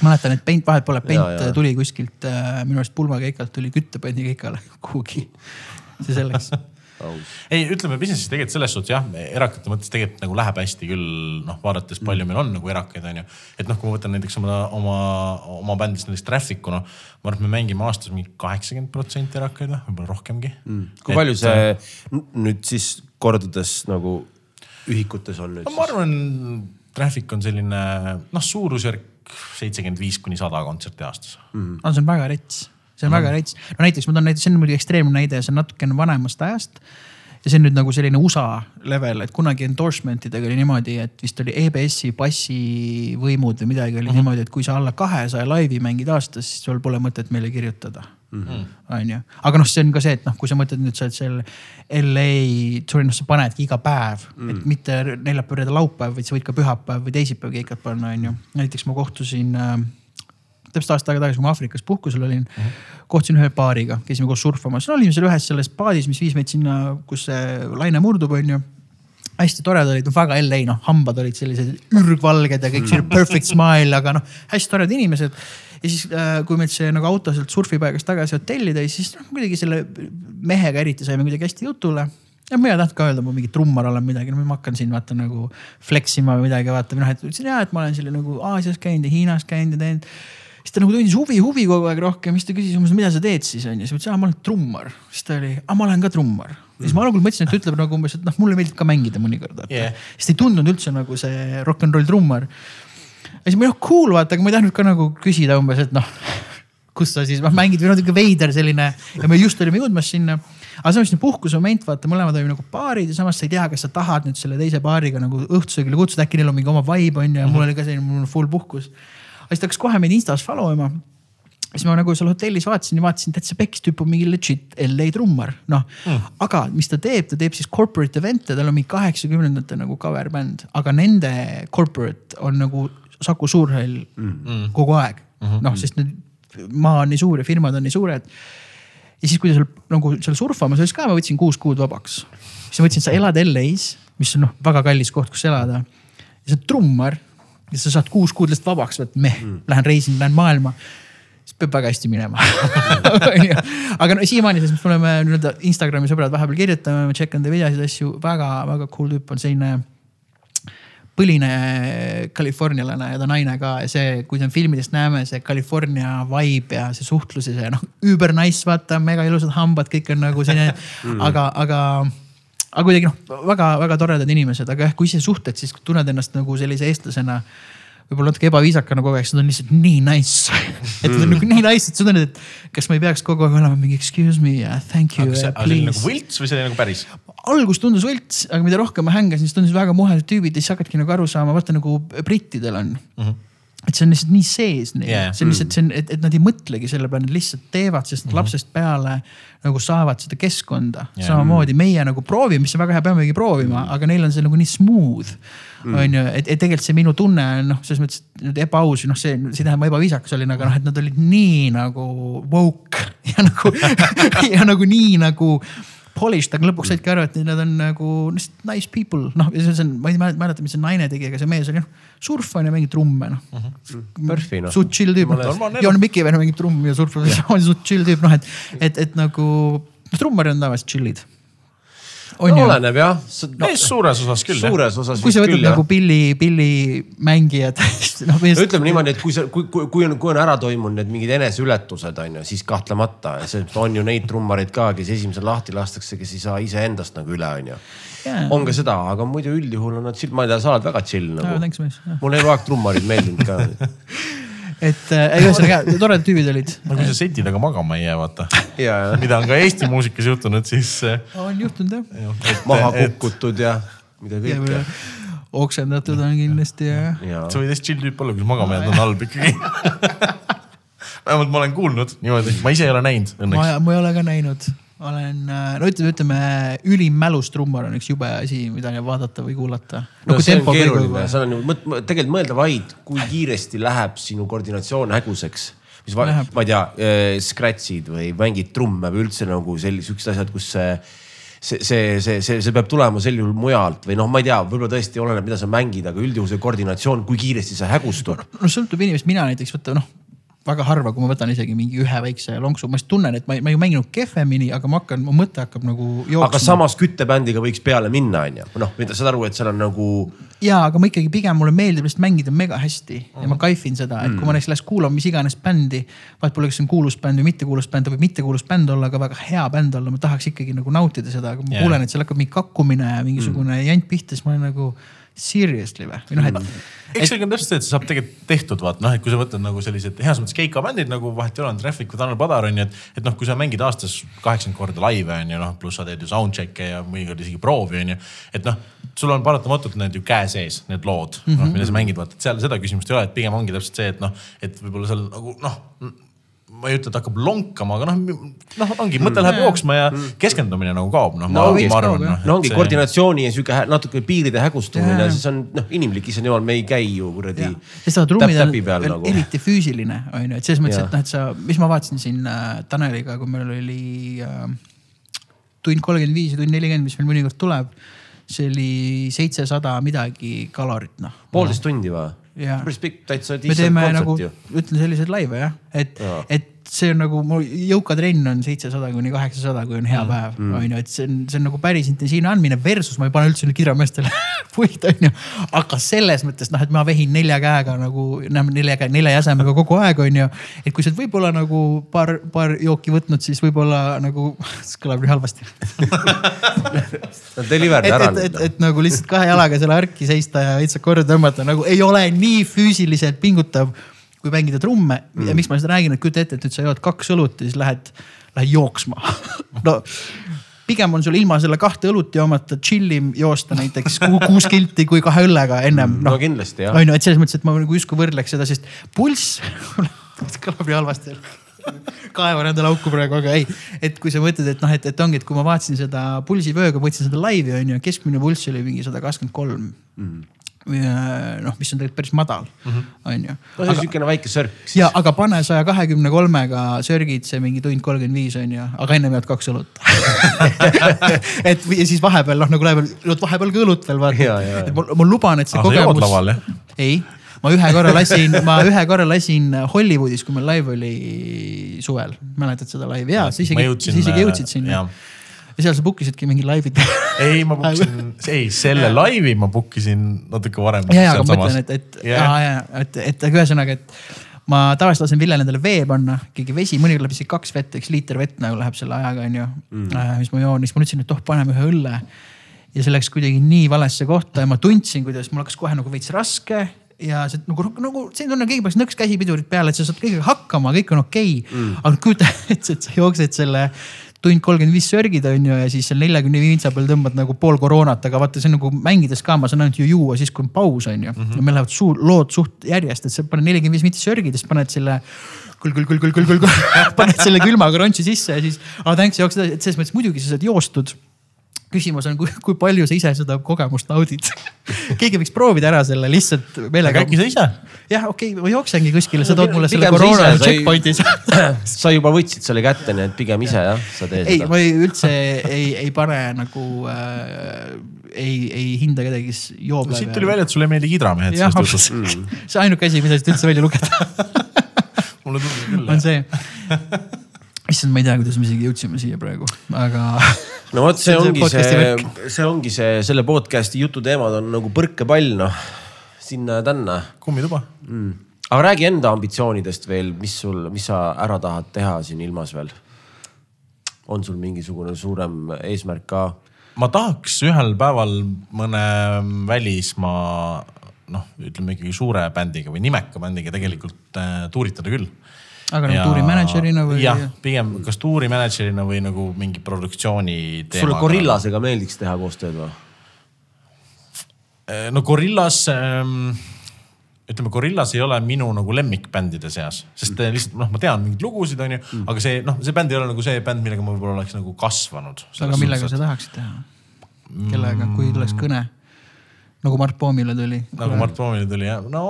mäletan, et Paint, vahet pole, Jaa, Paint jaa. tuli kuskilt äh, minu arust pulmakeikalt tuli küttebändi keikale kuhugi. see selleks. ei, ütleme business'is tegelikult selles suhtes jah, erakate mõttes tegelikult nagu läheb hästi küll noh, vaadates palju meil on nagu erakaid on ju. et noh, kui ma võtan näiteks oma, oma, oma bändist näiteks Traffic'u noh, ma arvan, et me mängime aastas mingi kaheksakümmend protsenti erakaid või võib-olla rohkemgi mm.. kui palju see n- nüüd siis kordades nagu ühikutes on nüüd no ma arvan, Traffic on selline noh, suurusjärk seitsekümmend viis kuni sada kontserti aastas mm.. no see on väga rets, see on väga rets. no näiteks ma toon näiteks, see on muidugi ekstreemne näide, see on natukene vanemast ajast. ja see on nüüd nagu selline USA level, et kunagi endorsement idega oli niimoodi, et vist oli EBS-i bassivõimud või midagi oli mm -hmm. niimoodi, et kui sa alla kahesaja laivi mängid aastas, siis sul pole mõtet meile kirjutada on ju, aga noh, see on ka see, et noh, kui sa mõtled nüüd sa oled seal LA toure'il, noh sa panedki iga päev mm., et mitte neljapäev, reede, laupäev, vaid sa võid ka pühapäev või teisipäev keikat panna, on ju. näiteks ma kohtusin äh, täpselt aasta aega tagasi, kui ma Aafrikas puhkusel olin mm, -hmm. kohtusin ühe paariga, käisime koos surfamas, no olime seal ühes selles paadis, mis viis meid sinna, kus see laine murdub, on ju hästi toredad olid, väga LA noh, hambad olid sellised ürgvalged ja kõik selline perfect smile, aga noh, hästi toredad inimesed. ja siis, kui meid see nagu auto sealt surfipaigast tagasi hotelli tõi, siis noh kuidagi selle mehega eriti saime kuidagi hästi jutule. ja mina ei tahtnud ka öelda, ma mingi trummar olen midagi, no ma hakkan siin vaata nagu flex ima või midagi vaata noh, et ütlesin ja, et ma olen selle nagu Aasias käinud ja Hiinas käinud ja teinud siis ta nagu tundis huvi, huvi kogu aeg rohkem, siis ta küsis umbes, mida sa teed siis on ju, siis ma ütlesin, ma olen trummar. siis ta oli, ma olen ka trummar. siis ma algul mõtlesin, et ta ütleb nagu umbes, et noh, mulle meeldib ka mängida mõnikord vaata Yeah. siis ta ei tundunud üldse nagu see rock n roll trummar. ja siis ma noh, cool vaata, aga ma ei tahtnud ka nagu küsida umbes, et noh, kus sa siis noh, mängid või natuke veider selline ja me just olime jõudmas sinna. aga samas selline puhkusmoment, vaata, mõlemad olime nagu paarid ja samas sa ei tea, kas sa tahad nüüd selle teise paariga nagu õhtusöögile kutsuda, äkki neil on mingi oma vibe on ju ja mul oli ka selline, mul on full puhkus. Siis ta hakkas kohe meid Instas follow ima siis ma nagu seal hotellis vaatasin ja vaatasin, täitsa pekis tüüp on mingi legit LA trummar, noh mm.. aga mis ta teeb, ta teeb siis corporate event'e, tal on mingi kaheksakümnendate nagu cover bänd, aga nende corporate on nagu Saku Suurhall mm. kogu aeg mm -hmm.. noh, sest need maa on nii suur ja firmad on nii suured. ja siis, kui ta seal nagu seal surfamas oli, siis ka ma võtsin kuus kuud vabaks. siis ma võtsin, sa elad LA-s, mis on noh, väga kallis koht, kus elada. ja sa oled trummar ja sa saad kuus kuud lihtsalt vabaks, vot meh mm., lähen reisin, lähen maailma siis peab väga hästi minema aga no siiamaani, sest me oleme nii-öelda Instagrami sõbrad vahepeal kirjutame, ma in the videosid, asju väga-väga cool tüüp on selline põline Californialane ja ta naine ka ja see, kui me filmidest näeme, see California vibe ja see suhtlus ja see noh, über nice, vaata, mega ilusad hambad, kõik on nagu selline mm., aga, aga aga kuidagi noh, väga-väga toredad inimesed, aga jah, kui ise suhtled, siis tunned ennast nagu sellise eestlasena võib-olla natuke ebaviisakana kogu aeg, sest nad on lihtsalt nii nice. et nad on nagu nii nice, et sa tunned, et kas ma ei peaks kogu aeg olema mingi excuse me yeah,, thank you aga see uh,, oli nagu võlts või see oli nagu päris? algus tundus võlts, aga mida rohkem ma hängasin, siis tundus väga muhedad tüübid ja siis hakkadki nagu aru saama, vaata nagu brittidel on mm. -hmm et see on lihtsalt nii sees neil Yeah. see on lihtsalt, see on, et, et nad ei mõtlegi selle peale, nad lihtsalt teevad, sest mm -hmm. lapsest peale nagu saavad seda keskkonda Yeah. samamoodi meie nagu proovime, mis on väga hea, peamegi proovima mm, -hmm. aga neil on see nagu nii smooth mm. on ju, et, et tegelikult see minu tunne on noh, selles mõttes nüüd ebaaus, noh, see, see ei tähenda, ma ebaviisakas olin, aga noh, et nad olid nii nagu woke ja nagu ja nagu nii nagu polished, aga lõpuks saidki aru, et nad on nagu lihtsalt nice people, noh, ja see on, ma ei mäleta, mis see naine tegi, aga see mees oli noh, surfan ja mängib trumme noh mm -hmm. Murphy, noh. suht chill tüüp. Joon Mikiver mängib trummi ja surfab, suht chill tüüp, noh et, et, et nagu noh, trummarid on tavaliselt chill'id. No, oleneb jah no,. suures osas küll suures osas kui sa võtad küll nagu. pilli, pillimängijad, noh. ütleme niimoodi, et kui sa, kui, kui, kui on, kui on ära toimunud need mingid eneseületused on ju, siis kahtlemata, on ju neid trummareid ka, kes esimesel lahti lastakse, kes ei saa iseendast nagu üle, on ju. On ka seda, aga muidu üldjuhul on nad ma ei tea, sa oled väga chill nagu mulle eluaeg trummarid meeldinud ka. et äh, ei ühesõnaga toredad tüübid olid. no kui sa seti taga magama ei jää, vaata. ja, ja mida on ka Eesti muusikas juhtunud, siis. on juhtunud jah. maha kukutud ja mida kõike. oksendatud on kindlasti ja. ja sa võid hästi chill tüüp olla, kui sa magama jääd, on halb ikkagi. vähemalt ma olen kuulnud niimoodi, ma ise ei ole näinud õnneks., ma ei ole ka näinud, olen, no ütleme, ütleme ülim mälus trummar on üks jube asi, mida vaadata või kuulata. no see on keeruline, seal on ju mõt-, tegelikult mõelda vaid, kui kiiresti läheb sinu koordinatsioon häguseks. mis va- Läheb., ma ei tea äh,, scratch'id või mängid trumme või üldse nagu sellised siuksed asjad, kus see see, see, see, see, see peab tulema sel juhul mujalt või noh, ma ei tea, võib-olla tõesti oleneb, mida sa mängid, aga üldjuhul see koordinatsioon, kui kiiresti see hägustub. no sõltub inimesest, mina näiteks võta noh, väga harva, kui ma võtan isegi mingi ühe väikse lonksu, ma siis tunnen, et ma ei, ma ei mänginud kehvemini, aga ma hakkan, mu mõte hakkab nagu jooksma. aga samas küttebändiga võiks peale minna, onju. noh, saad aru, et seal on nagu ja, aga ma ikkagi pigem mulle meeldib lihtsalt mängida mega hästi ja Mhm. ma kaifin seda, et kui ma näiteks läheks kuulama mis iganes bändi. vahet pole, kas see on kuulus bänd või mitte kuulus bänd, ta võib mitte kuulus bänd olla, aga väga hea bänd olla, ma tahaks ikkagi nagu nautida seda, aga ma Jaa. kuulen, et seal hakkab mingi kakkumine ja mingisugune Mhm. jant pihta, siis ma olen nagu seriously või, või noh, et eks see on täpselt see, et see saab tegelikult tehtud, vaata noh, et kui sa võtad nagu sellised heas mõttes keikabändid nagu vahet ei ole, on Traffic või Tanel Padar on ju, et. et noh, kui sa mängid aastas kaheksakümmend korda laive on ju noh, pluss sa teed ju soundcheck'e ja mõnikord isegi proovi on ju. et noh, sul on paratamatult need ju käe sees, need lood mm, -hmm. noh mida sa mängid, vaata, et seal seda küsimust ei ole, et pigem ongi täpselt see, et noh, et võib-olla seal nagu noh ma ei ütle, et hakkab lonkama, aga noh, noh ongi, mõte läheb jooksma ja keskendumine nagu kaob, noh. no ongi, kaob, jah. no ongi koordinatsiooni ja sihuke natuke piiride hägustumine siis on noh, inimlik, issand jumal, me ei käi ju kuradi. sest vaata trummid on peal nagu. eriti füüsiline on ju, et selles mõttes, et noh, et sa, mis ma vaatasin siin äh, Taneliga, kui meil oli äh, tund kolmkümmend viis ja tund nelikümmend, mis meil mõnikord tuleb. see oli seitsesada midagi kalorit, noh. poolteist tundi või? Päris pikk, täitsa me teeme nagu, ütlen selliseid laive jah, et Jaa., et see on nagu mu jõukatrenn on seitsesada kuni kaheksasada, kui on hea päev Mm. on ju, et see on, see on nagu päris intensiivne andmine versus ma ei pane üldse kidrameestele puid on ju. aga selles mõttes noh, et ma vehin nelja käega nagu noh, nelja käe, nelja jäsemega kogu aeg on ju. et kui sa oled võib-olla nagu paar, paar jooki võtnud, siis võib-olla nagu, see kõlab nii halvasti Nad deliver'd et, ära et, et, noh. et nagu lihtsalt kahe jalaga selle harki seista ja veitsa korda tõmmata nagu ei ole nii füüsiliselt pingutav kui mängida trumme mm. ja miks ma seda räägin, et kujuta ette, et nüüd sa jood kaks õlut ja siis lähed, lähed jooksma no pigem on sul ilma selle kahte õlut joomata chill im joosta näiteks ku- kuus kilti kui kahe õllega ennem no noh. kindlasti jah. on ju, et selles mõttes, et ma nagu justkui võrdleks seda, sest pulss kõlab nii halvasti kaevan endale auku praegu, aga ei, et kui sa mõtled, et noh, et, et ongi, et kui ma vaatasin seda pulsivööga, võtsin seda laivi on ju, keskmine pulss oli mingi sada kakskümmend kolm. Noh, mis on tegelikult päris madal, on ju. no see on siukene väike sörk. ja, aga pane saja kahekümne kolmega sörgid see mingi tund kolmkümmend viis on ju, aga ennem jood kaks õlut et ja siis vahepeal noh, nagu läheb, jood vahepeal ka õlut veel vaata et ma, ma luban, et see Ah, kogemus. laval, jah? ei, ma ühe korra lasin, ma ühe korra lasin Hollywoodis, kui meil live oli suvel, mäletad seda laivi ja sa isegi, sa isegi jõudsid äh, sinna jah. Ja seal sa book isidki mingi laivi ei, ma book isin, ei selle laivi ma book isin natuke varem. ja, ja, aga ma mõtlen, et, et ja, ja, et, et aga ühesõnaga, et ma tavaliselt lasen Villel endale vee panna, keegi vesi, mõnikord läheb isegi kaks vett, üks liiter vett nagu läheb selle ajaga, onju mm., mis ma joon, siis ma ütlesin, et oh, paneme ühe õlle. ja see läks kuidagi nii valesse kohta ja ma tundsin, kuidas mul hakkas kohe nagu veits raske ja see nagu, nagu see tunne, keegi paneks nõks käsipidurit peale, et sa saad kõigega hakkama, kõik on okei okay. mm.. aga kujuta ette, et sa jooksed selle tund kolmkümmend viis sörgid on ju ja siis seal neljakümne viintsa peal tõmbad nagu pool koroonat, aga vaata, see on nagu mängides ka, ma saan ainult ju juua siis, kui on paus on ju mm. -hmm. ja meil lähevad suur lood suht järjest, et sa paned nelikümmend viis minti sörgid ja siis paned selle küll, küll, küll, küll, küll, küll, paned selle külma kronši sisse ja siis, aa thanks, jooksed et selles mõttes muidugi sa saad joostud küsimus on, kui, kui palju sa ise seda kogemust naudid keegi võiks proovida ära selle lihtsalt meelega. äkki sa ise? jah, okei okay,, ma jooksengi kuskile, sa tood mulle selle koroona ei- checkpoint'i sa juba võtsid selle kätte, nii et pigem ise jah, sa tee ei, seda. ma ei, üldse ei, ei pane nagu äh,, ei, ei hinda kedagi, kes joob. siit tuli välja, et sulle ei meeldi kidramehed jutust. absoluutselt. see ainuke asi, mida siit üldse välja lugeda mulle tundub küll. on see. Issand, ma ei tea, kuidas me isegi jõudsime siia praegu, aga no vot, see See on see ongi see, see ongi see, selle podcast'i jututeemad on nagu põrkepall noh, sinna-tänna kummituba. mm.. aga räägi enda ambitsioonidest veel, mis sul, mis sa ära tahad teha siin ilmas veel? on sul mingisugune suurem eesmärk ka? ma tahaks ühel päeval mõne välismaa noh, ütleme ikkagi suure bändiga või nimeka bändiga tegelikult äh, tuuritada küll. Aga nagu tuurimänedžerina või? jah, pigem kas tuurimänedžerina või nagu mingi produktsiooni sulle teemaga. Gorillasega meeldiks teha koostööd või? Äh, no Gorillas ähm, ütleme, Gorillas ei ole minu nagu lemmikbändide seas, sest mm. lihtsalt noh, ma tean mingeid lugusid, onju mm., aga see noh, see bänd ei ole nagu see bänd, millega ma võib-olla oleks nagu kasvanud. aga millega sa tahaksid teha? kellega, kui tuleks kõne? Nagu Mart Poomile tuli. nagu Mart Poomile tuli jah, no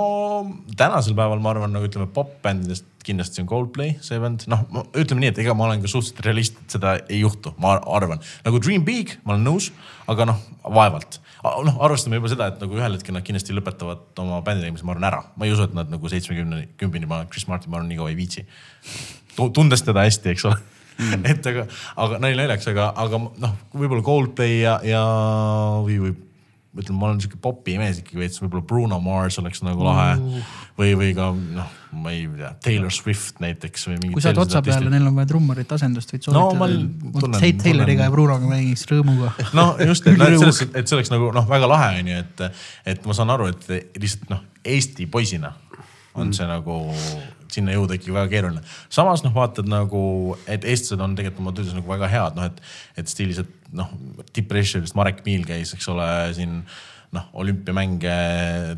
tänasel päeval ma arvan, nagu ütleme popbändidest kindlasti on Coldplay see bänd, noh ütleme nii, et ega ma olen ka suhteliselt realist, et seda ei juhtu, ma arvan. nagu Dream Big, ma olen nõus, aga noh, vaevalt. noh, arvestame juba seda, et nagu ühel hetkel nad kindlasti lõpetavad oma bändi tegemise, ma arvan ära. ma ei usu, et nad nagu seitsmekümne, kümneni, ma Chris Martin, ma arvan, nii kaua ei viitsi. tundes teda hästi, eks ole mm. et aga, aga nali naljaks, aga, aga noh, võib-olla Coldplay ja, ja või, või ütleme, ma olen sihuke popi mees ikkagi veits, võib-olla Bruno Mars oleks nagu lahe või, või ka noh, ma ei tea, Taylor Swift näiteks või mingi. kui saad otsa peale, neil on vaja trummarit asendust, võid No ma soovitada no,. Tayloriga tunnen- ja Brunoga mängiks rõõmuga. no just, et, Üli et rõõmuga. selles, et see oleks nagu noh, väga lahe on ju, et, et ma saan aru, et lihtsalt noh, Eesti poisina on Mm. see nagu sinna jõuda ikkagi väga keeruline. samas noh, vaatad nagu, et eestlased on tegelikult oma töös nagu väga head, noh et, et stiilis, et noh, tipp-režissöörist Marek Miil käis, eks ole, siin noh, olümpiamänge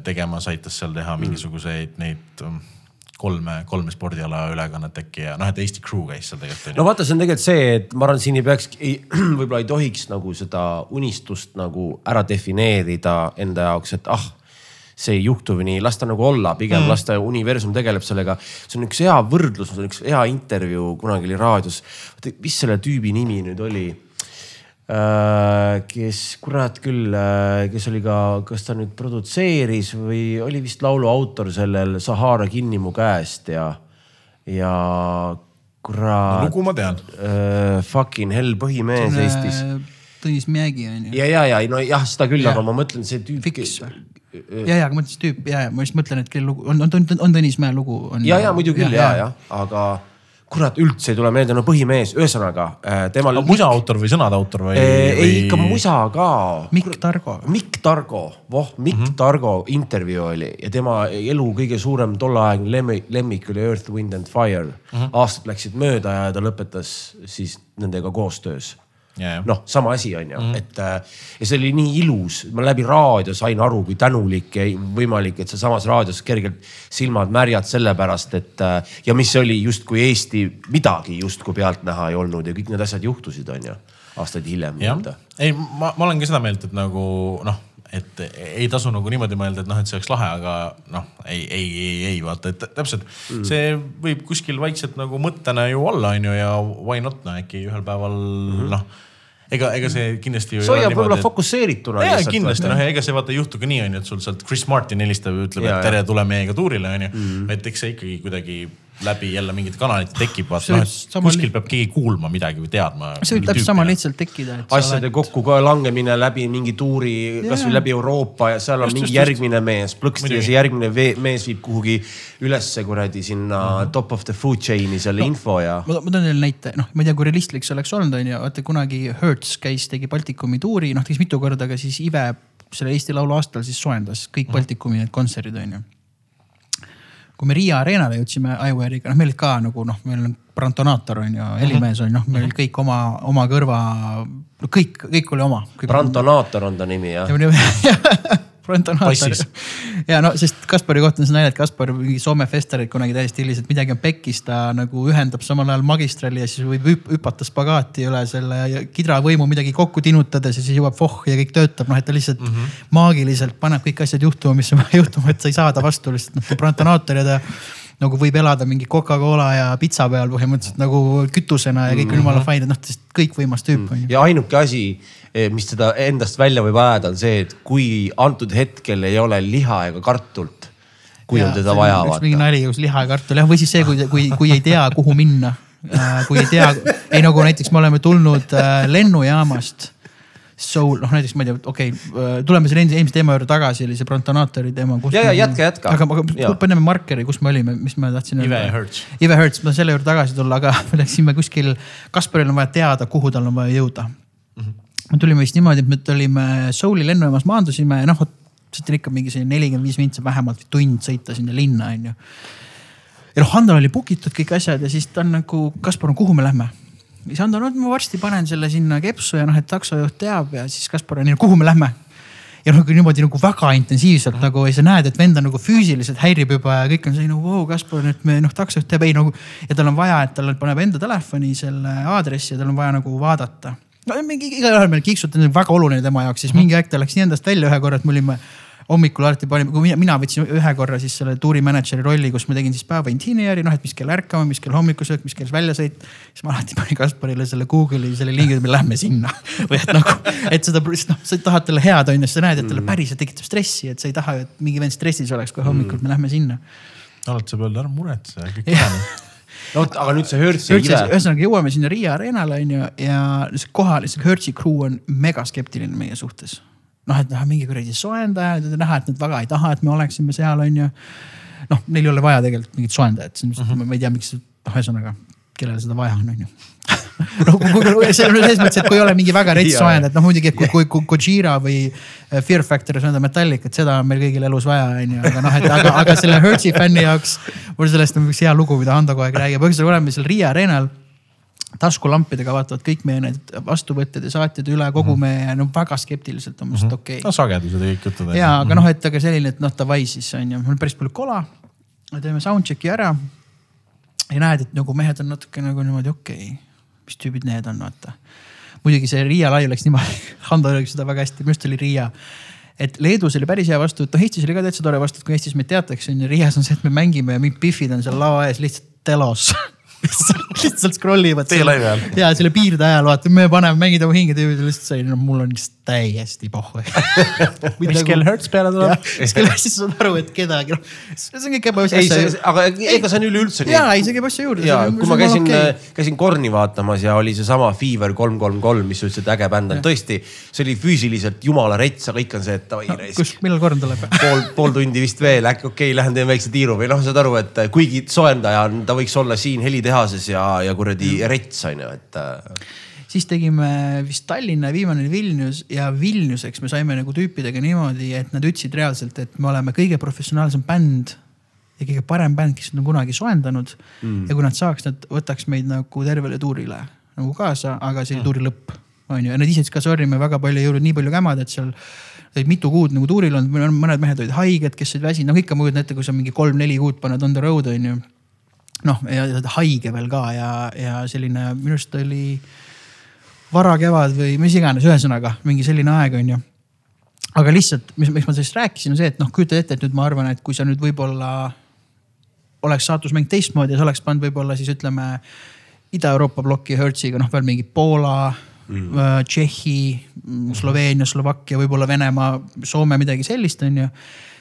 tegemas, aitas seal teha mingisuguseid neid um, kolme, kolme spordiala ülekannet äkki ja noh, et Eesti crew käis seal tegelikult no vaata, see on tegelikult see, et ma arvan, siin ei peaks, võib-olla ei tohiks nagu seda unistust nagu ära defineerida enda jaoks, et ah see ei juhtu või nii, las ta nagu olla, pigem mm. las ta universum tegeleb sellega. see on üks hea võrdlus, see on üks hea intervjuu, kunagi oli raadios. mis selle tüübi nimi nüüd oli? kes, kurat küll, kes oli ka, kas ta nüüd produtseeris või oli vist laulu autor sellel Sahara kinni mu käest ja, ja kurat lugu ma tean. uh, fucking hell põhimees Eestis. Tõnis Mägi on ju. ja, ja, ja no jah, seda küll, aga ma mõtlen, see tüüp. Fiks või? ja, ja, aga ma ütlesin tüüp ja, ja ma just mõtlen, et kelle lugu on, on, on, on Tõnis Mäe lugu on. ja, ja muidu küll ja, ja, aga kurat, üldse ei tule meelde, no põhimees, ühesõnaga äh, temal. musa autor või sõnade autor või? ei, ikka musa ka. Mikk Targo. Mikk Targo, voh, Mikk mm -hmm. Targo intervjuu oli ja tema elu kõige suurem tolleaegne lemmik, lemmik oli Earth, Wind and Fire mm. -hmm. aastad läksid mööda ja ta lõpetas siis nendega koostöös. noh, sama asi on ju mm, -hmm. et äh, ja see oli nii ilus, ma läbi raadio sain aru, kui tänulik ja võimalik, et sealsamas raadios kergelt silmad märjad sellepärast, et äh, ja mis oli justkui Eesti midagi justkui pealtnäha ei olnud ja kõik need asjad juhtusid, on ju, aastaid hiljem jah. ei, ma, ma olen ka seda meelt, et nagu noh, et ei tasu nagu niimoodi mõelda, et noh, et see oleks lahe, aga noh, ei, ei, ei, ei vaata, et täpselt mm. see võib kuskil vaikselt nagu mõttena ju olla, on ju, ja why not, no äkki ühel päeval mm -hmm. noh, ega, ega see kindlasti. see hoiab võib-olla fokusseerituna. jaa, kindlasti noh, ega see vaata ei juhtu ka nii, onju, et sul sealt Chris Martin helistab ja ütleb, et tere, tule meiega tuurile, onju. et eks see ikkagi kuidagi läbi jälle mingite kanalite tekib, vaata noh, et kuskil peab keegi kuulma midagi või teadma. see võib täpselt sama lihtsalt tekkida, et. asjade kokku ka langemine läbi mingi tuuri, kasvõi läbi Euroopa ja seal on Just, mingi just, järgmine mees, plõksti ja see järgmine mees viib kuhugi ülesse kuradi sinna mm -hmm. top of the food chain'i selle no, info ja. ma, ma toon teile näite, noh, ma ei tea, kui realistlik see oleks olnud, onju, vaata kunagi Hertz käis, tegi Baltikumi tuuri, noh tegi mitu korda, aga siis Ive selle Eesti Laulu aastal siis soojendas kõik Baltikumi need kontserdid, onju. Kui me Riia Arenale jõudsime iWare'iga, noh, meil ka nagu noh, meil on Brantonaator on ju, helimees on ju, noh, meil olid kõik oma, oma kõrva, kõik, kõik oli oma. Brantonaator on ta nimi jah. Brantonaator Passis.. ja no sest Kaspari kohta on see nalja, et Kaspar mingi Soome festivalil kunagi täiesti stiilis, et midagi on pekkis, ta nagu ühendab samal ajal magistrali ja siis võib hüp- hüpata spagaati üle selle kidravõimu midagi kokku tinutades ja siis jõuab voh ja kõik töötab, noh et ta lihtsalt mm -hmm. maagiliselt paneb kõik asjad juhtuma, mis on vaja juhtuma, et sa ei saa ta vastu lihtsalt noh, Brantonaator ja ta nagu võib elada mingi Coca-Cola ja pitsa peal põhimõtteliselt nagu kütusena ja kõik on jumala fine, et noh, kõikvõimas tüüp on ju. ja ainuke asi, mis teda endast välja võib ajada, on see, et kui antud hetkel ei ole liha ega kartulit, kui on teda vaja üks mingi vaata. nali, kus liha ja kartul jah, või siis see, kui, kui, kui ei tea, kuhu minna. kui ei tea, ei nagu näiteks me oleme tulnud äh, lennujaamast. Soul, noh näiteks ma ei tea, okei okay,, tuleme selle eelmise eelmise teema juurde tagasi, oli see Brantonaatori teema. Ja, ja jätka, jätka. aga, aga paneme markeri, kus me olime, mis ma tahtsin Ive ja Hertz. Ive Hertz, ma selle juurde tagasi tulla, aga me läksime kuskil, Kasparil on vaja teada, kuhu tal on vaja jõuda me tulime vist niimoodi, et me tulime Souli lennujaamas maandusime ja noh, siit on ikka mingi selline nelikümmend viis mintsi vähemalt tund sõita sinna linna onju. ja noh, Hando oli book itud kõik asjad ja siis ta on nagu, Kaspar, kuhu me lähme? Siis Hando, no ma varsti panen selle sinna kepsu ja noh, et taksojuht teab ja siis Kaspar on nii, kuhu me lähme? ja noh, niimoodi nagu väga intensiivselt nagu ja sa näed, et vend on nagu füüsiliselt häirib juba ja kõik on selline vau, Kaspar, et me noh, taksojuht teab, ei nagu ja tal on vaja, et tal paneb enda telefoni selle aadressi ja tal on vaja nagu vaadata no mingi igaühel meil kiksud on väga oluline tema jaoks, siis mingi aeg ta läks nii endast välja ühe korra, et me olime hommikul alati panime, kui mina, mina võtsin ühe korra siis selle tuurimänedžeri rolli, kus ma tegin siis päeva intineeri, noh, et mis kell ärkame, mis kell hommikusöök, mis kell väljasõit. siis ma alati panin Kasparile selle Google'i selle lingi, et me lähme sinna või et nagu, et seda, noh, sa tahad talle head on ju, sa näed, et talle päriselt tekitab stressi, et sa ei taha, et mingi vend stressis oleks, kui hommikul me lähme sinna. alati saab öelda, ära muretse, kõik on no aga nüüd see Hertz ja Ive. ühesõnaga jõuame sinna Riia Arenale on ju ja see kohal, see Hertzi crew on mega skeptiline meie suhtes. noh, et noh, mingi kuradi soojendajad ja näha, et nad väga ei taha, et me oleksime seal, on ju. noh, neil ei ole vaja tegelikult mingit soojendajat, selles mõttes, et ma ei tea, miks, noh, ühesõnaga, kellel seda vaja on, on ju no kui- kui- see on selles mõttes, et kui ei ole mingi väga rets soojendajat, noh muidugi, et kui, kui, kui Gojira või äh, Fear Factory soojendab Metallicat, seda on meil kõigil elus vaja, on ju, aga noh, et aga, aga selle Hertzi fänni jaoks. mul sellest on üks hea lugu, mida Hando kogu aeg räägib, põhimõtteliselt oleme seal Riia areenal taskulampidega vaatavad kõik meie need vastuvõtted ja saatjad üle kogu meie, no väga skeptiliselt on mul okei no sagedused ja kõik jutud. ja, aga noh, et aga selline, et noh davai siis on ju, mul on päris palju kola. teeme soundcheck'i ära. ja näed, et nagu mehed on natuke nagu niimoodi okei okay., mis tüübid need on, vaata. muidugi see Riia lai läks niimoodi, Hando räägib seda väga hästi, minu arust oli Riia et Leedus oli päris hea vastuvõtt, noh Eestis oli ka täitsa tore vastuvõtt, kui Eestis meid teatakse, on ju, Riias on see, et me mängime ja mingid pihvid on seal lava ees lihtsalt telos lihtsalt scroll ivad. Teie laivi ajal? ja selle piirde ajal vaata, me paneme, mängime oma hinge tüübid lihtsalt sai, no mul on lihtsalt täiesti pohhu. mis kell Hertz peale tuleb? siis küll siis saad aru, et kedagi, noh, see on kõik see, aga ega see on üleüldse nii. ja, ei see käib asja juurde. ja kui ma käisin okay., käisin Korni vaatamas ja oli seesama Fever kolm, kolm, kolm, mis sa ütlesid, äge bänd on, tõesti, see oli füüsiliselt jumala rets, aga ikka on see, et davai kus raisk,. millal korn tuleb? pool, pool tundi vist veel, äkki okei okay,, lähen teen väikse tiiru või noh, saad aru, et kuigi soojendaja on, ta võiks olla siin helitehases ja, ja kuradi rets on ju, et äh, siis tegime vist Tallinna ja viimane oli Vilnius ja Vilniuseks me saime nagu tüüpidega niimoodi, et nad ütlesid reaalselt, et me oleme kõige professionaalsem bänd ja kõige parem bänd, kes nad on kunagi soojendanud mm.. ja kui nad saaks, nad võtaks meid nagu tervele tuurile nagu kaasa, aga see oli tuuri lõpp, on ju, ja nad ise ütlesid ka sorry, me väga palju ei jõudnud nii palju kämada, et seal olid mitu kuud nagu tuuril olnud, mõned mehed olid haiged, kes olid väsinud, noh ikka ma kujutan ette, kui sa mingi kolm-neli kuud paned on the road on ju noh, haige veel ka ja, ja selline minu arust oli varakevad või mis iganes, ühesõnaga mingi selline aeg on ju. aga lihtsalt, mis, miks ma sellest rääkisin, on see, et noh, kujuta ette, et nüüd ma arvan, et kui sa nüüd võib-olla oleks saatusmäng teistmoodi ja sa oleks pannud võib-olla siis ütleme Ida-Euroopa ploki Hertziga, noh veel mingi Poola mm., Tšehhi, Sloveenia, Slovakkia, võib-olla Venemaa, Soome, midagi sellist, on ju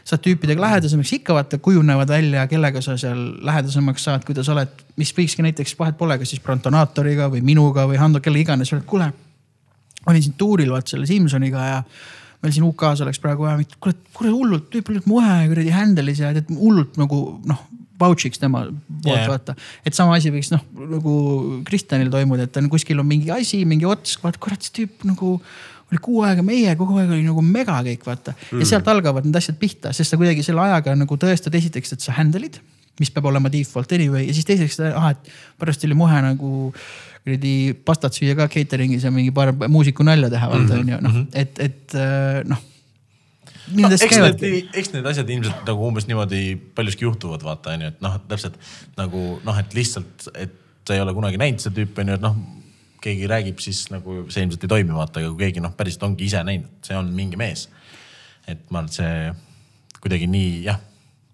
saad tüüpidega lähedasemaks, ikka vaata kujunevad välja, kellega sa seal lähedasemaks saad, kui sa oled, mis võikski näiteks vahet pole, kas siis Prontonaatoriga või minuga või Hando, kelle iganes, kuule. olin siin tuuril vaata selle Simsoniga ja meil siin UK-s oleks praegu vaja, kuule, kuule hullult, tüüp oli muhe kuradi handle'is ja tead hullult nagu noh, vouch'iks tema poolt yeah. vaata. et sama asi võiks noh nagu Kristjanil toimuda, et on kuskil on mingi asi, mingi ots, vaata kurat see tüüp nagu oli kuu aega meie, kogu aeg oli nagu mega kõik vaata mm. ja sealt algavad need asjad pihta, sest sa kuidagi selle ajaga nagu tõestad esiteks, et sa handle'id, mis peab olema default anyway ja siis teiseks, ah, et pärast oli muhe nagu kuradi pastat süüa ka catering'is ja mingi paar muusiku nalja teha vaata onju, noh et, et äh, noh. No, Nendest eks käivadki eks need asjad ilmselt nagu umbes niimoodi paljuski juhtuvad, vaata onju, et noh, täpselt nagu noh, et lihtsalt, et sa ei ole kunagi näinud seda tüüpi onju, et noh. keegi räägib, siis nagu see ilmselt ei toimi, vaata, aga kui keegi noh, päriselt ongi ise näinud, et see on mingi mees. et ma arvan, et see kuidagi nii jah,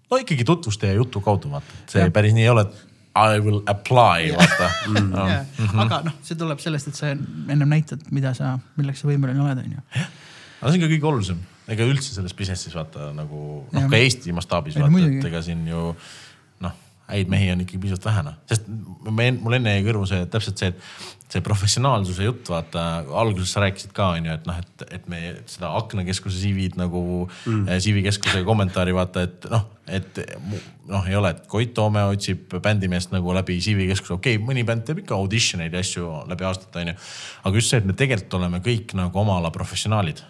no ikkagi tutvuste ja jutu kaudu vaata, et see ja. päris nii ei ole, et I will apply, vaata mm.. Jaa. aga noh, see tuleb sellest, et sa ennem näitad, mida sa, milleks sa võimeline oled, onju. Aga see on ka kõige olulisem, ega üldse selles business'is vaata nagu noh ka Eesti mastaabis vaata, et ega siin ju noh, häid mehi on ikkagi piisavalt vähe noh, sest me, mul enne jäi kõrvu see täpselt see, et see professionaalsuse jutt, vaata alguses sa rääkisid ka onju, et noh, et, et me seda aknakeskuse CV-d nagu mm., CV keskuse kommentaari vaata, et noh, et noh, ei ole, et Koit Toome otsib bändimeest nagu läbi CV keskuse, okei okay,, mõni bänd teeb ikka audition eid ja asju läbi aastate onju. aga just see, et me tegelikult oleme kõik nagu oma ala professionaalid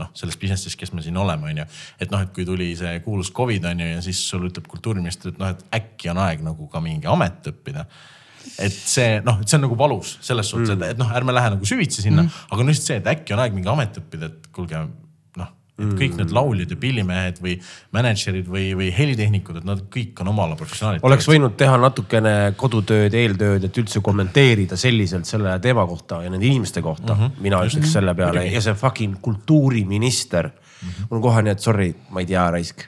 noh, selles business'is, kes me siin oleme, onju. et noh, et kui tuli see kuulus Covid onju ja siis sulle ütleb kultuuriminister, et noh, et äkki on aeg nagu ka mingi amet õppida. et see noh, et see on nagu valus selles suhtes mm., et, et noh, ärme lähe nagu süvitsi sinna mm., aga on lihtsalt see, et äkki on aeg mingi amet õppida, et kuulge et kõik need lauljad ja pillimehed või mänedžerid või, või helitehnikud, et nad kõik on oma ala professionaalid. oleks võinud teha natukene kodutööd, eeltööd, et üldse kommenteerida selliselt selle teema kohta ja nende inimeste kohta mm. -hmm. mina ütleks selle peale ja see fucking kultuuriminister mm. -hmm. mul on kohe nii, et sorry, ma ei tea raisk.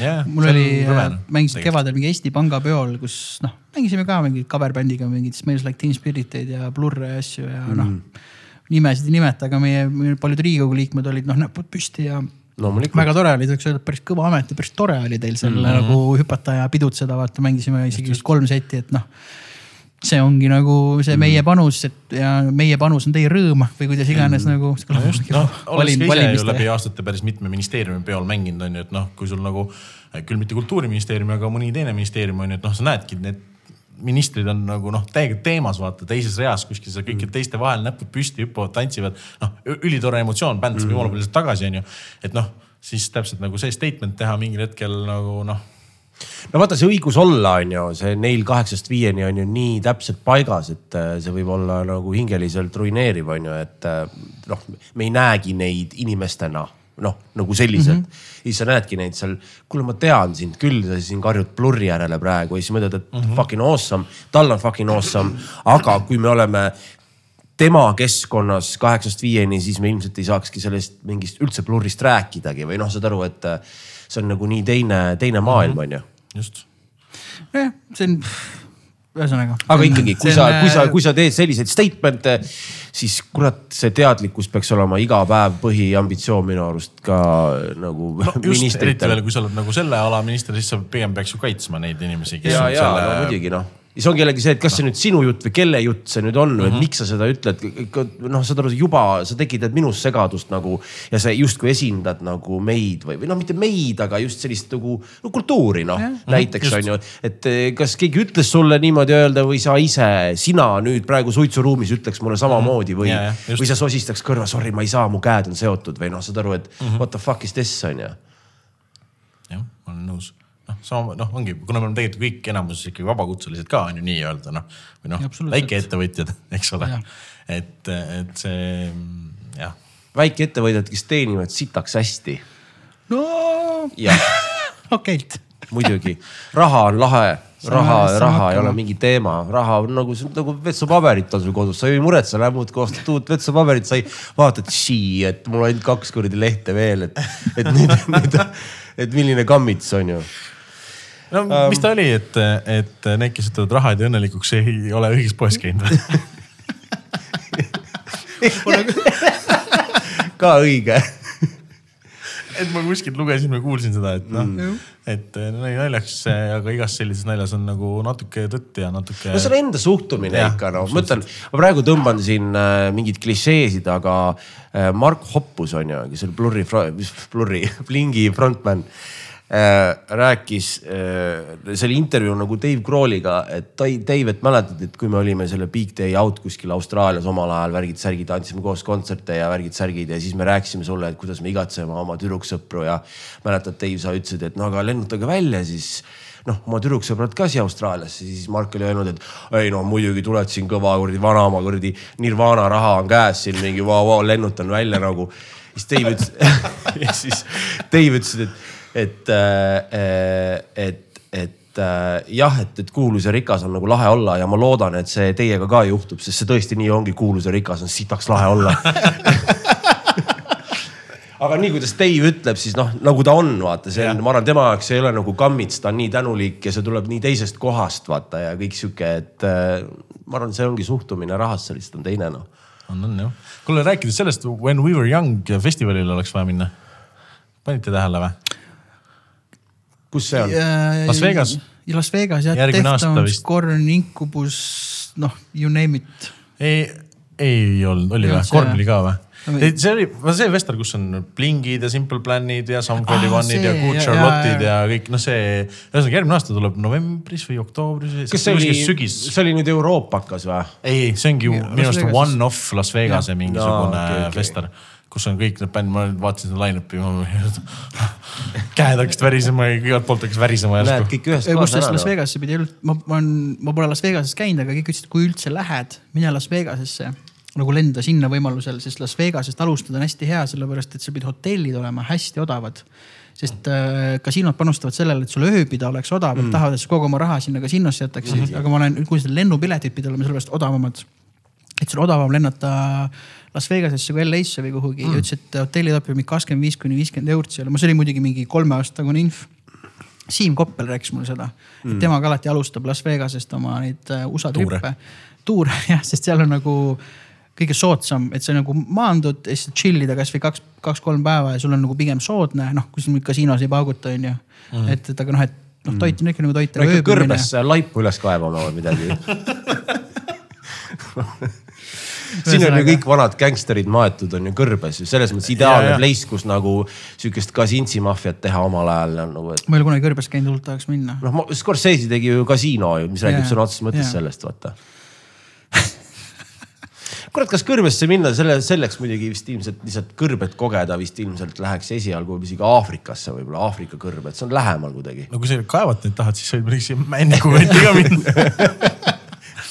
yeah, mul oli, mängisin. kevadel mingi Eesti Panga peol, kus noh, mängisime ka mingit cover-bändiga mingit Smells Like Teen Spiriteid ja Blurre ja asju ja mm. noh. Nimesid ei nimeta, aga meie, meie paljud riigikogu liikmed olid noh näpud püsti ja loomulikult. väga tore oli, võiks öelda, päris kõva amet ja päris tore oli teil selle mm -hmm. nagu hüpata ja pidutseda, vaata mängisime isegi vist kolm seti, et noh. see ongi nagu see meie panus, et ja meie panus on teie rõõm või kuidas iganes mm. nagu. no olles ka ise ju läbi aastate päris mitme ministeeriumi peol mänginud, on ju, et noh, kui sul nagu küll mitte kultuuriministeeriumi, aga mõni teine ministeerium on ju, et noh, sa näedki, need ministrid on nagu noh, täiega teemas, vaata teises reas kuskil seal kõikide teiste vahel näpud püsti hüppavad, tantsivad. noh, ülitore emotsioon, bänd saab jumala palju sealt tagasi, on ju. et noh, siis täpselt nagu see statement teha mingil hetkel nagu noh, no vaata, see õigus olla on ju, see neil kaheksast viieni on ju nii täpselt paigas, et äh, see võib olla nagu hingeliselt ruineeriv, on ju, et äh, noh, me ei näegi neid inimestena noh, nagu selliselt mm. -hmm. siis sa näedki neid seal, kuule, ma tean sind küll, sa siin karjud plurri järele praegu ja siis mõtled, et mm -hmm. fucking awesome, tal on fucking awesome, aga kui me oleme tema keskkonnas kaheksast viieni, siis me ilmselt ei saakski sellest mingist üldse plurrist rääkidagi või noh, saad aru, et äh, see on nagu nii teine, teine maailm, on ju just. jah, see on, ühesõnaga. aga ikkagi, kui sa, kui sa, kui sa teed selliseid statement'e, siis kurat, see teadlikkus peaks olema iga päev põhiambitsioon minu arust ka nagu no just, eriti veel, kui sa oled nagu selle ala minister, siis sa pigem peaks ju kaitsma neid inimesi, kes ja, on ja no selle muidugi noh, ja see ongi jällegi see, et kas see nüüd sinu jutt või kelle jutt see nüüd on mm, -hmm. et miks sa seda ütled, noh, saad aru, juba sa tekitad minus segadust nagu ja sa justkui esindad nagu meid või, või noh, mitte meid, aga just sellist nagu no, kultuuri noh, näiteks just. on ju, et eh, kas keegi ütles sulle niimoodi öelda või sa ise, sina nüüd praegu suitsuruumis ütleks mulle samamoodi või ja, just. või sa sosistaks kõrva, sorry, ma ei saa, mu käed on seotud või noh, saad aru, et mm -hmm. what the fuck is this on ju jah, ma olen nõus. sama, noh, ongi, kuna me oleme tegelikult kõik enamuses ikkagi vabakutselised ka on ju nii-öelda noh, või noh väikeettevõtjad, eks ole. Et, et see jah, väikeettevõtjad, kes teenivad sitaks hästi. no. Okeilt. muidugi, raha on lahe, raha raha ei ole mingi teema, raha on nagu, nagu vetsupaberit on sul kodus, sa ei muretse, lähed muudkui ostad uut vetsupaberit, sa ei vaata, et sii, et mul on ainult kaks kuradi lehte veel, et, et nüüd, nüüd, et milline kammits on ju. No um, mis ta oli, et, et need, kes ütlevad raha ei tee õnnelikuks, ei ole õiges poes käinud või? ka õige. et ma kuskilt lugesin või kuulsin seda, et noh mm., et nali naljaks, aga igas sellises naljas on nagu natuke tõtt ja natuke. no see on enda suhtumine Jah, ikka noh, ma mõtlen, ma praegu tõmban siin äh, mingeid klišeesid, aga äh, Mark Hoppus on ju, kes oli Blurri, mis Blurri, Blingi frontman äh,. Rääkis äh,, see oli intervjuu nagu Dave Grohliga, et Dave, et mäletad, et kui me olime selle Big Day Out kuskil Austraalias omal ajal värgid-särgid, andsime koos kontserte ja värgid-särgid ja siis me rääkisime sulle, et kuidas me igatseme oma tüdruksõpru ja mäletad, Dave, sa ütlesid, et no aga lennutage välja siis noh, oma tüdruksõbrad ka siia Austraaliasse, siis Mark oli öelnud, et ei no muidugi tuled siin kõva kuradi vanaema kuradi Nirvana raha on käes siin mingi vau, vau, lennutan välja nagu. siis Dave ütles, ja siis Dave ütles, et, et, et, et äh, jah, et, et kuulus ja rikas on nagu lahe olla ja ma loodan, et see teiega ka juhtub, sest see tõesti nii ongi, kuulus ja rikas on sitaks lahe olla aga nii, kuidas Dave ütleb, siis noh, nagu ta on, vaata, see on, ma arvan, tema jaoks ei ole nagu kammits, ta on nii tänulik ja see tuleb nii teisest kohast, vaata ja kõik sihuke, et äh, ma arvan, see ongi suhtumine rahasse lihtsalt on teine noh. on, on jah. kuule, rääkides sellest When we were young festivalile oleks vaja minna. panite tähele või? Kus see on? Las Vegas.. Las Vegas jah, Deftones Korn, Incubus, noh, you name it. ei, ei olnud, oli Ei või Korn oli ka või No või-? see oli, see festival, kus on Blingid ja Simple Planid ja Sound Aa, 21-id ja Good Charlotte'id ja- ja kõik, noh, see, ühesõnaga järgmine aasta tuleb novembris või oktoobris. kas see oli, sügis? see oli nüüd Euroopakas või? ei, see ongi ju minu arust one-off Las Vegase mingisugune Jaa, okei, okei. fester, kus on kõik need bändid, ma vaatasin seda line-up'i, käed hakkasid värisema ja igalt poolt hakkas värisema järsku. kõik ühest kus kohast sellest ära Las noh. Vegasesse pidi ma, ma olen, ma pole Las Vegases käinud, aga kõik ütlesid, et kui üldse lähed, mine Las Vegasesse nagu lenda sinna võimalusel, sest Las Vegasest alustada on hästi hea, sellepärast et seal pidid hotellid olema hästi odavad. sest äh, kasiinod panustavad sellele, et sul ööbida oleks odav mm., tahavad, et sa kogu oma raha sinna kasiinosse jätaksid mm, -hmm. aga ma olen, kui lennupiletid pidid olema sellepärast odavamad. et sul odavam lennata Las Vegasesse kui LA-sse või kuhugi mm. ja ütles, et hotellid õpivad mingi kakskümmend viis kuni viiskümmend eurot seal, see oli muidugi mingi kolme aasta tagune inf Siim Koppel rääkis mulle seda mm., et tema ka alati alustab Las Vegasest oma neid äh, USA trippe. tuure jah, sest seal on nagu kõige soodsam, et sa nagu maandud ja siis chill ida kasvõi kaks, kaks-kolm päeva ja sul on nagu pigem soodne, noh, kui nüüd kasiinos ei pauguta, onju. et, et aga noh, et noh, toit on ikka nagu toit. no ikka kõrbesse laipu üles kaevama või midagi. siin on ju kõik vanad gängsterid maetud on ju kõrbes ju selles mõttes ideaalne place, kus nagu sihukest Kasinsi maffiat teha omal ajal nagu, et ma ei ole kunagi kõrbes käinud, hullult tahaks minna. noh, Scorsese tegi ju kasiino ju, mis räägib sõna otseses mõttes sellest, vaata. kurat, kas kõrbesse minna selle, selleks muidugi vist ilmselt lihtsalt kõrbet kogeda vist ilmselt läheks esialgu isegi Aafrikasse võib-olla, Aafrika kõrbed, see on lähemal kuidagi. no kui sa kaevata neid tahad, siis võid muidugi siia Männiku kanti ka minna.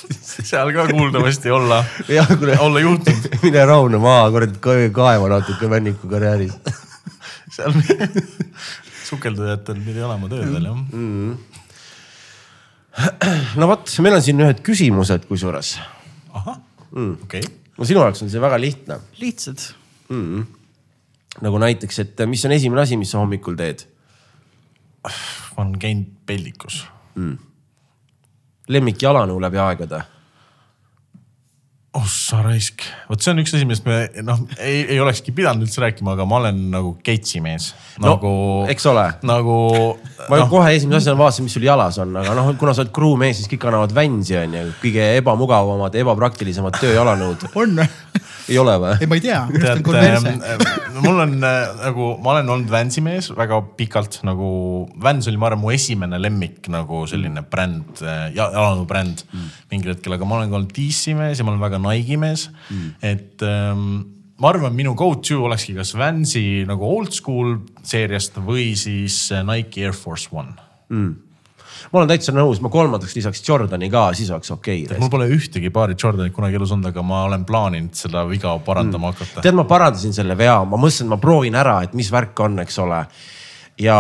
seal ka kuuldavasti olla, olla juhtunud. mine rahune maha, kurat, kaeva natuke Männiku karjääris. seal sukeldujatel pidi olema tööd veel jah mm. no vot, meil on siin ühed küsimused kusjuures. ahah mm., okei okay.. no sinu jaoks on see väga lihtne. lihtsad. nagu näiteks, et mis on esimene asi, mis sa hommikul teed? ma olen käinud peldikus. lemmik jalanõu läbi aegade. oh sa raisk, vot see on üks asi, millest me noh, ei, ei olekski pidanud üldse rääkima, aga ma olen nagu keitsi mees. No, nagu eks ole. nagu ma no. kohe esimese asjana vaatasin, mis sul jalas on, aga noh, kuna sa oled crewmees, siis kõik annavad vänsi onju, kõige ebamugavamad, ebapraktilisemad tööjalanõud. on? Ei ole või? ei, ma ei tea, minu arust on tead Converse. äh, mul on äh, nagu, ma olen olnud Vansi mees väga pikalt nagu, Vans oli, ma arvan, mu esimene lemmik nagu selline bränd, jalanõu bränd mm. mingil hetkel, aga ma olen ka olnud DC mees ja ma olen väga Nike'i mees mm.. et ähm, ma arvan, minu go-to olekski kas Vansi nagu old school seeriast või siis äh, Nike Air Force One. Ma olen täitsa nõus, ma kolmandaks lisaks Jordani ka, siis oleks okei okay,. mul pole ühtegi paari Jordanit kunagi elus olnud, aga ma olen plaaninud seda viga parandama mm. hakata. tead, ma parandasin selle vea, ma mõtlesin, et ma proovin ära, et mis värk on, eks ole. ja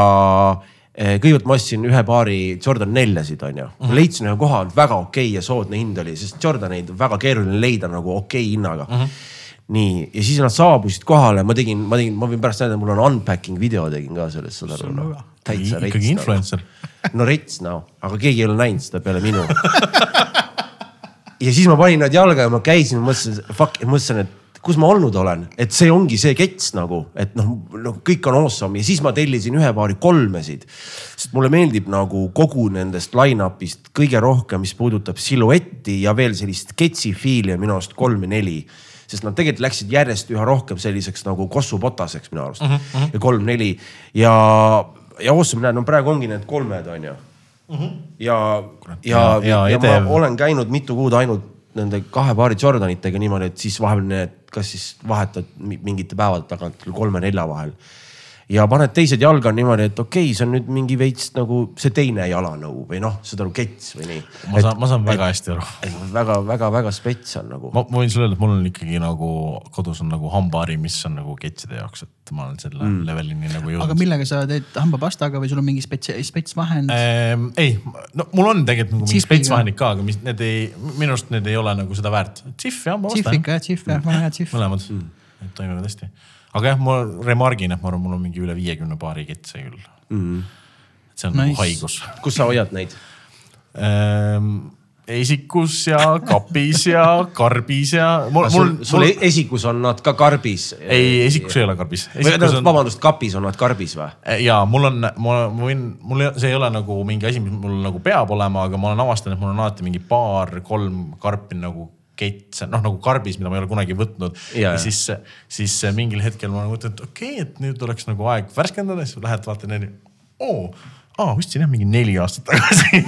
eh, kõigepealt ma ostsin ühe paari Jordan neljasid, onju mm. -hmm. leidsin ühe koha, väga okei ja soodne hind oli, sest Jordaneid väga keeruline leida nagu okei hinnaga mm. -hmm nii, ja siis nad saabusid kohale, ma tegin, ma tegin, ma võin pärast näidata, mul on unpacking video tegin ka sellest, saad aru. Täitsa rets. ikkagi influencer. no rets no, aga keegi ei ole näinud seda peale minu. ja siis ma panin nad jalga ja ma käisin, mõtlesin, fuck, mõtlesin, et kus ma olnud olen, et see ongi see kets nagu, et noh no,, kõik on awesome ja siis ma tellisin ühe paari kolmesid. sest mulle meeldib nagu kogu nendest line-up'ist kõige rohkem, mis puudutab siluetti ja veel sellist ketsi feel'i on minu arust kolm ja neli sest nad tegelikult läksid järjest üha rohkem selliseks nagu kossupotaseks minu arust mm. -hmm. ja kolm-neli ja, ja awesome, näed, no praegu ongi need kolmed, onju mm. -hmm. ja, ja, ja- ja ja, ma olen käinud mitu kuud ainult nende kahe paari Jordanitega niimoodi, et siis vahepeal need, kas siis vahetad mi- mingite päevade tagant kolme-nelja vahel. Ja paned teised jalga niimoodi, et okei okay,, see on nüüd mingi veits nagu see teine jalanõu või noh, saad aru, kets või nii. ma saan, ma saan väga hästi aru. väga-väga-väga spets on nagu. ma, võin sulle öelda, et mul on ikkagi nagu kodus on nagu hambahari, mis on nagu ketside jaoks, et ma olen selle mm. levelini nagu aga jõudnud. millega sa teed hambapastaga või sul on mingi spets, spetsvahend? Ehm, ei, no mul on tegelikult nagu mingi spetsvahendid ka, aga mis need ei, minu arust need ei ole nagu seda väärt. Cif jah, ma vastan. ikka jah, Cif jah, vana hea Cif. mõlemad mm., toimivad hästi. Aga jah, ma remargin, et ma arvan, mul on mingi üle viiekümne paari ketse küll mm.. see on nice. Nice. nagu haigus kus sa hoiad neid? ehm,. esikus ja kapis ja karbis ja mul, mul sul, sul e- esikus on nad ka karbis? ei, esikus ei ole karbis. tähendab, vabandust, kapis on nad karbis või? ja mul on, ma võin, mul, see ei ole nagu mingi asi, mis mul nagu peab olema, aga ma olen avastanud, et mul on alati mingi paar-kolm karpi nagu ketse, noh nagu karbis, mida ma ei ole kunagi võtnud. Ja, siis, siis mingil hetkel ma mõtlen, et okei okay,, et nüüd oleks nagu aeg värskendada, siis lähed vaatad neid, oo, aa ostsin jah mingi neli aastat tagasi.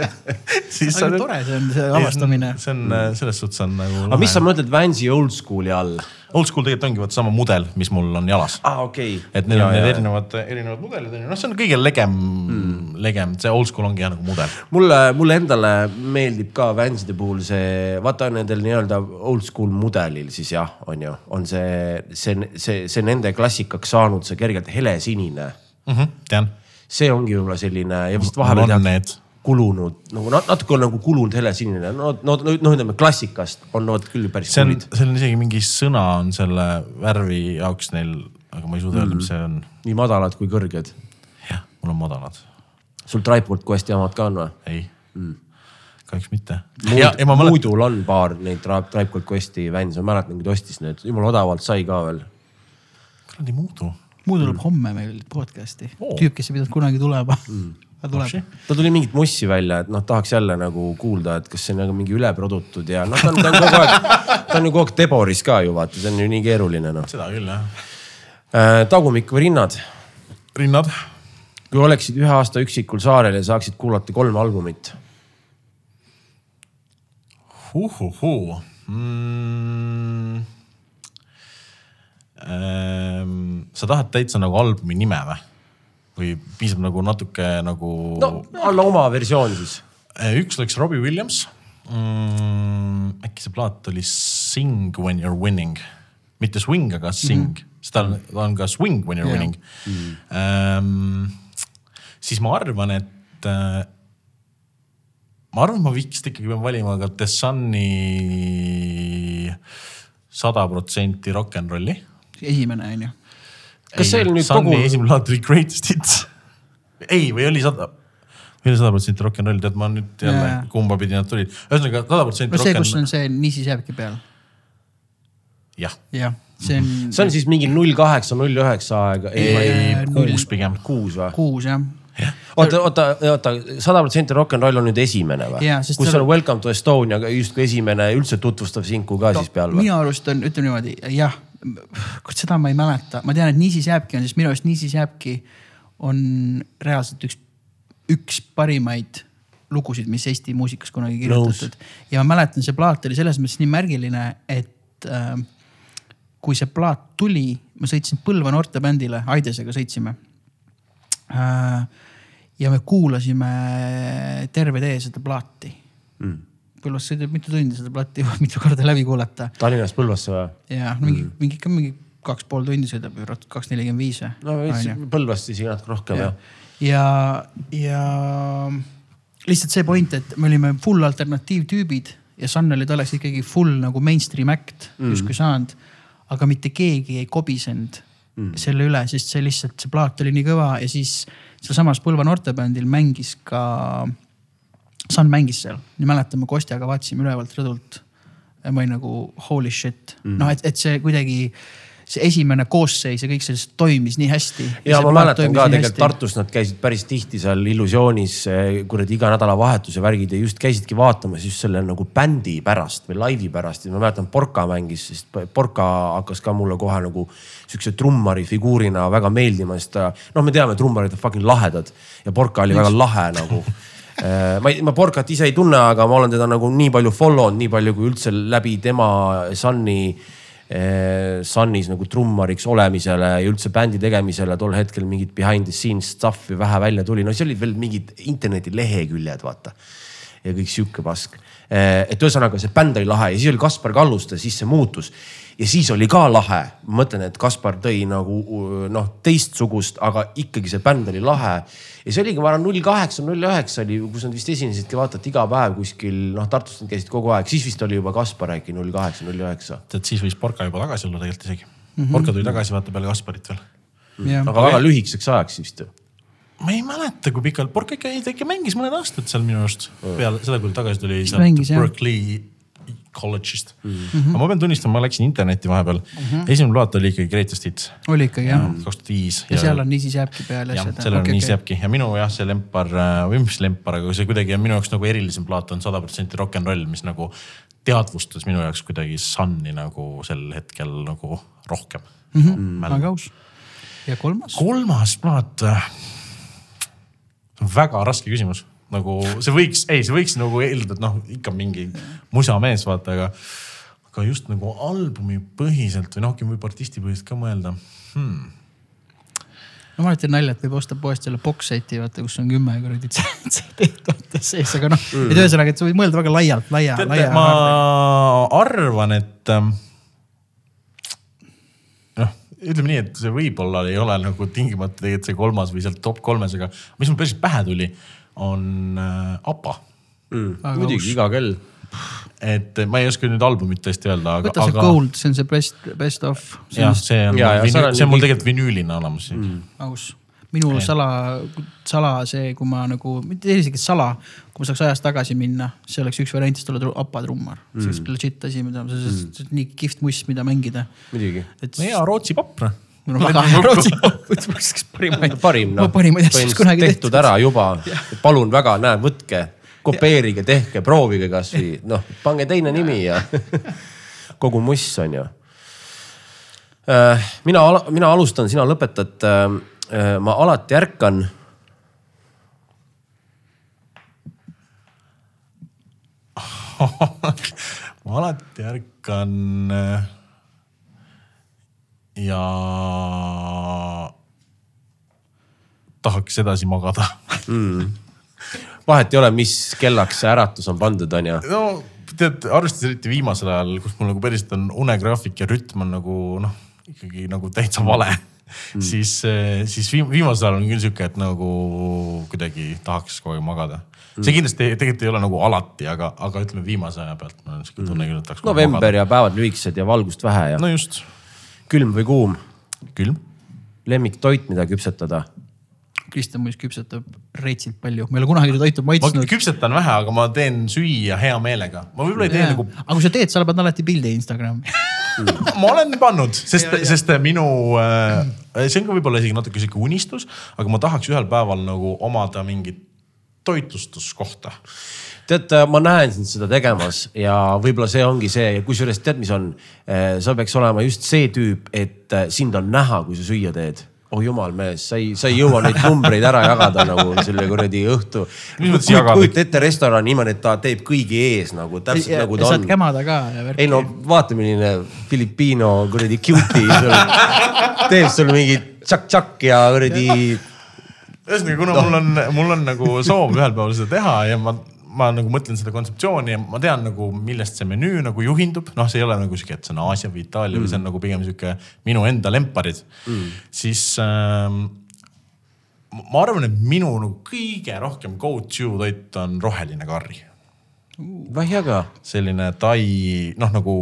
siis aga tore see on, see avastamine. see on selles suhtes on nagu. aga mis sa mõtled Vansi old school'i all? Old school tegelikult ongi vot sama mudel, mis mul on jalas aa, okei. et need on need erinevad, erinevad mudelid on ju, noh, see on kõige legem mm., legem, see old school ongi jah nagu mudel. mulle, mulle endale meeldib ka Vanside puhul see, vaata nendel nii-öelda old school mudelil siis jah, on ju, on see, see, see, see nende klassikaks saanud see kergelt helesinine. Mm -hmm, tean, see ongi võib-olla selline ja vist vahepeal tead kulunud nagu nat- natuke on nagu kulunud helesinine, no, no, no ütleme klassikast on nad küll päris see on, seal on isegi mingi sõna on selle värvi jaoks neil, aga ma ei suuda öelda, mis see on. nii madalad kui kõrged. jah, mul on madalad, sul Tripod Questi omad ka on või? ei mm., kahjuks mitte. mäletan, muudul on paar neid Tri- Tripod Questi Vansi, ma mäletan, kui ta ostis need, jumala odavalt sai ka veel. kuradi muudu, muu tuleb homme meil podcast'i oh., tüüp, kes ei pidanud kunagi tulema mm.. Ta tuleb. ta tuli mingit mussi välja, et noh, tahaks jälle nagu kuulda, et kas see on nagu mingi üleprodutud ja noh, ta on, ta on kogu aeg, ta on ju kogu aeg Deboris ka ju vaata, see on ju nii keeruline noh. seda küll jah. tagumik või rinnad, rinnad. kui oleksid ühe aasta üksikul saarel ja saaksid kuulata kolme albumit, uhuhuu mm.. Ähm, sa tahad täitsa nagu albumi nime või? Või piisab nagu natuke nagu no anna oma versioon siis. Eh, üks läks Robbie Williams mm,. äkki see plaat oli Sing when you are winning, mitte swing, aga sing mm, -hmm. seda on, on ka swing when you are Jaa. winning mm. -hmm. siis ma arvan, et äh, ma arvan, et ma vist ikkagi pean valima ka The Sun'i sada protsenti rock n rolli. esimene on ju. Kas see oli nüüd Sun'i kogu, esimene laat oli Greatest Hits. ei, või oli sada, või oli sada protsenti rock n roll, tead ma nüüd jälle Jaa. kumba pidi nad tulid. ühesõnaga sada protsenti no see, kus on see Niisiis jääbki peal. jah, jah, see on see on siis mingi null kaheksa, null üheksa aega, ei, kuus pigem. kuus või? kuus jah. oota, oota, oota, sada protsenti rock n roll on nüüd esimene või sest kus seal- on Welcome to Estonia justkui esimene üldse tutvustav sinku ka siis peal või? minu arust on, ütleme niimoodi, jah, kurat seda ma ei mäleta, ma tean, et Niisiis jääbki on, sest minu arust Niisiis jääbki on reaalselt üks, üks parimaid lugusid, mis Eesti muusikas kunagi kirjutatud. ja ma mäletan, see plaat oli selles mõttes nii märgiline, et äh, kui see plaat tuli, ma sõitsin Põlva noortebändile, Aidesega sõitsime äh,. ja me kuulasime terve tee seda plaati Mm. Põlvas sõidab mitu tundi seda platti mitu korda läbi kuulata Tallinnast Põlvasse või? ja mingi mm., mingi ikka mingi kaks pool tundi sõidab ju, kaks nelikümmend viis või. no veits Põlvast isegi natuke rohkem ja jah., ja, ja lihtsalt see point, et me olime full alternatiivtüübid ja Sun oli tolleks ikkagi full nagu mainstream act mm. justkui saanud. aga mitte keegi ei kobisenud mm. selle üle, sest see lihtsalt, see plaat oli nii kõva ja siis sealsamas Põlva noortebändil mängis ka, Sun mängis seal, nii mäletan, me Kostjaga vaatasime ülevalt rõdult. ja ma olin nagu holy shit. Mm., noh, et, et see kuidagi see esimene koosseis ja kõik see toimis nii hästi. ja ma mäletan ka tegelikult Tartus nad käisid päris tihti seal Illusioonis kuradi iga nädalavahetus ja värgid ja just käisidki vaatamas just selle nagu bändi pärast või laivi pärast. Ja ma mäletan Porka mängis, sest Porka hakkas ka mulle kohe nagu siukse trummari figuurina väga meeldima, sest ta, noh, me teame, trummarid on fucking lahedad. Ja Porka oli väga lahe nagu ma ei, ma Porkat ise ei tunne, aga ma olen teda nagu nii palju follow nud, nii palju kui üldse läbi tema Sunni eh, Sunnis nagu trummariks olemisele ja üldse bändi tegemisele tol hetkel mingit behind the scenes stuff'i vähe välja tuli, no see olid veel mingid internetileheküljed, vaata. ja kõik sihuke pask. et ühesõnaga see bänd oli lahe ja siis oli Kaspar Kalluste, siis see muutus ja siis oli ka lahe, ma mõtlen, et Kaspar tõi nagu noh, teistsugust, aga ikkagi see bänd oli lahe. ja see oligi, ma arvan, null kaheksa, null üheksa oli, kus nad vist esinesidki, vaata, et iga päev kuskil noh, Tartus nad käisid kogu aeg, siis vist oli juba Kaspar äkki null kaheksa, null üheksa. tead siis võis Porka juba tagasi olla tegelikult isegi mm. -hmm. Porka tuli tagasi vaata peale Kasparit veel. jah, aga väga lühikeseks ajaks vist. ma ei mäleta, kui pikalt, Porka ikka, ikka mängis mõned aastad seal minu arust peale seda, kui ta tagasi tuli mängis, jah. Berkeley kolledžist mm. -hmm. aga ma pean tunnistama, ma läksin internetti vahepeal mm. -hmm. esimene plaat oli ikkagi Greatest Hits, oli ikkagi jah. kaks tuhat viis. ja seal on Niisiis jääbki peal ja seda. sellel on nii see jääbki ja minu jah, see lempar äh, või mis lempar, aga see kuidagi on minu jaoks nagu erilisem plaat on sada protsenti rock n roll, mis nagu teadvustas minu jaoks kuidagi Sunni nagu sel hetkel nagu rohkem mm. -hmm. väga aus. ja kolmas? kolmas plaat. on väga raske küsimus, nagu see võiks, ei, see võiks nagu eeldada, et noh, ikka mingi musamees, vaata, aga, aga just nagu albumi põhiselt või noh, võib artisti põhiselt ka mõelda hmm.. no ma alati nalja, et võib osta poest selle box seti, vaata, kus on kümme kuradi CD-d vaata sees, aga noh et ühesõnaga, et sa võid mõelda väga laialt, laia, laia. ma arvan, et ähm, noh, ütleme nii, et see võib-olla ei ole nagu tingimata tegelikult see kolmas või sealt top kolmes, aga mis mul päris pähe tuli, on äh, APA Väga muidugi aus. iga kell. et ma ei oska nüüd albumit tõesti öelda, aga, võta see aga Gold, see on see best, best of. jah, see on, seal on see on mul tegelikult vinüülina olemas mm.. aus. minu sala, sala see, kui ma nagu, mitte isegi sala, kui ma saaks ajas tagasi minna, see oleks üks variantidest olla tru- APA trummar mm.. see oleks legit asi, mida, see on nii kihvt muss, mida mängida. muidugi. et no ja Rootsi papp noh, on väga hea rootsi kohv, üks parimaid, parim noh, parimaid asju, mis kunagi tehtud tehtud. ära juba. palun väga, näe, võtke, kopeerige, tehke, proovige kasvõi noh, pange teine nimi ja kogu muss on ju. mina, mina alustan, sina lõpetad. ma alati ärkan ma alati ärkan äh, ja tahaks edasi magada. vahet ei ole, mis kellaks see äratus on pandud, onju. no tead, arvestades eriti viimasel ajal, kus mul nagu päriselt on unegraafik ja rütm on nagu noh, ikkagi nagu täitsa vale mm.. siis, siis viim- viimasel ajal on küll sihuke, et nagu kuidagi tahaks kogu aeg magada. see kindlasti tegelikult ei ole nagu alati, aga, aga ütleme viimase aja pealt mul on sihuke tunne küll, et tahaks. november ja päevad lühikesed ja valgust vähe ja no just, külm või kuum, külm. lemmiktoit, mida küpsetada. Kristjan muidugi küpsetab reitsilt palju, ma ei ole kunagi seda toitu ma maitsnud. küpsetan vähe, aga ma teen süüa hea meelega. ma võib-olla ei tee nagu aga kui sa teed, sa paned alati pildi Instagrami. ma olen pannud, sest, sest minu, see on ka võib-olla isegi natuke sihuke unistus, aga ma tahaks ühel päeval nagu omada mingit toitlustuskohta. tead, ma näen sind seda tegemas ja võib-olla see ongi see, kusjuures tead, mis on, sa peaks olema just see tüüp, et äh, sind on näha, kui sa süüa teed oh jumal mees, sa ei, sa ei jõua neid numbreid ära jagada nagu selle kuradi õhtu. Kujuta ette restorani niimoodi, et ta teeb kõigi ees nagu täpselt nagu ta saad on. kämada ka ja ei no vaata, milline Filipiino kuradi cutie sul teeb sul mingit tšakk-tšakk ja kuradi ühesõnaga, kuna mul on, mul on nagu soov ühel päeval seda teha ja ma, ma nagu mõtlen seda kontseptsiooni ja ma tean nagu, millest see menüü nagu juhindub. noh, see ei ole nagu sihuke, et see on Aasia või Itaalia mm. või see on nagu pigem sihuke minu enda lemparid mm.. siis ähm, ma arvan, et minu nagu kõige rohkem go-to toit on roheline karri vähjaga. selline tai, noh nagu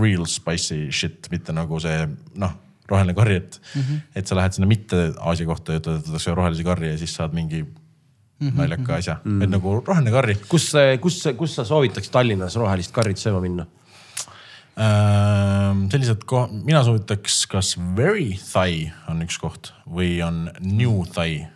real spicy shit, mitte nagu see noh, roheline karri, et mm, -hmm. et sa lähed sinna mitte Aasia kohta ja ütled, et tahaks rohelise karri ja siis saad mingi mm -hmm. naljaka asja mm, -hmm. et nagu roheline karri kus, kus, kus sa soovitaks Tallinnas rohelist karrit sööma minna? ähm,. sellised koha, mina soovitaks, kas Very Thai on üks koht või on New Thai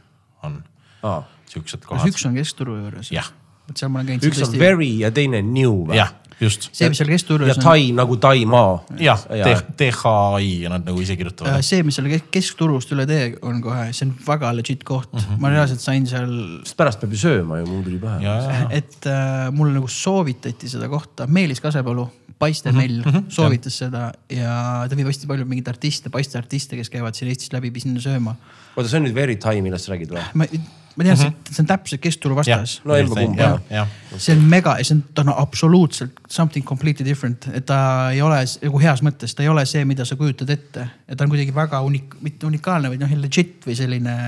on aa, siuksed kas kohad. üks on Keskturu juures? Jah. vot seal ma olen käinud. üks on very ja teine new või? jah. see, mis seal Keskturu ja juures on, Tai nagu Taimaa. jah, ja, THI ja nad nagu ise kirjutavad. see, mis seal Kesk- Keskturust üle tee on kohe, see on väga legit koht mm. -hmm. ma reaalselt sain seal, sest pärast peab ju sööma ju, mul tuli pähe. ja, ja, et äh, mulle nagu soovitati seda kohta, Meelis Kasepalu, paistemell mm -hmm. soovitas seda ja ta viib hästi palju mingeid artiste, paisteartiste, kes käivad siin Eestis läbi sinna sööma. oota, see on nüüd Very Tai, millest sa räägid või? ma, tean mm, -hmm. see on täpselt Keskturu vastas. no emba-kumba jah, jah. see on mega, see on, ta on absoluutselt something completely different, et ta ei ole nagu heas mõttes, ta ei ole see, mida sa kujutad ette. et ta on kuidagi väga unik-, mitte unikaalne, vaid noh, legit või selline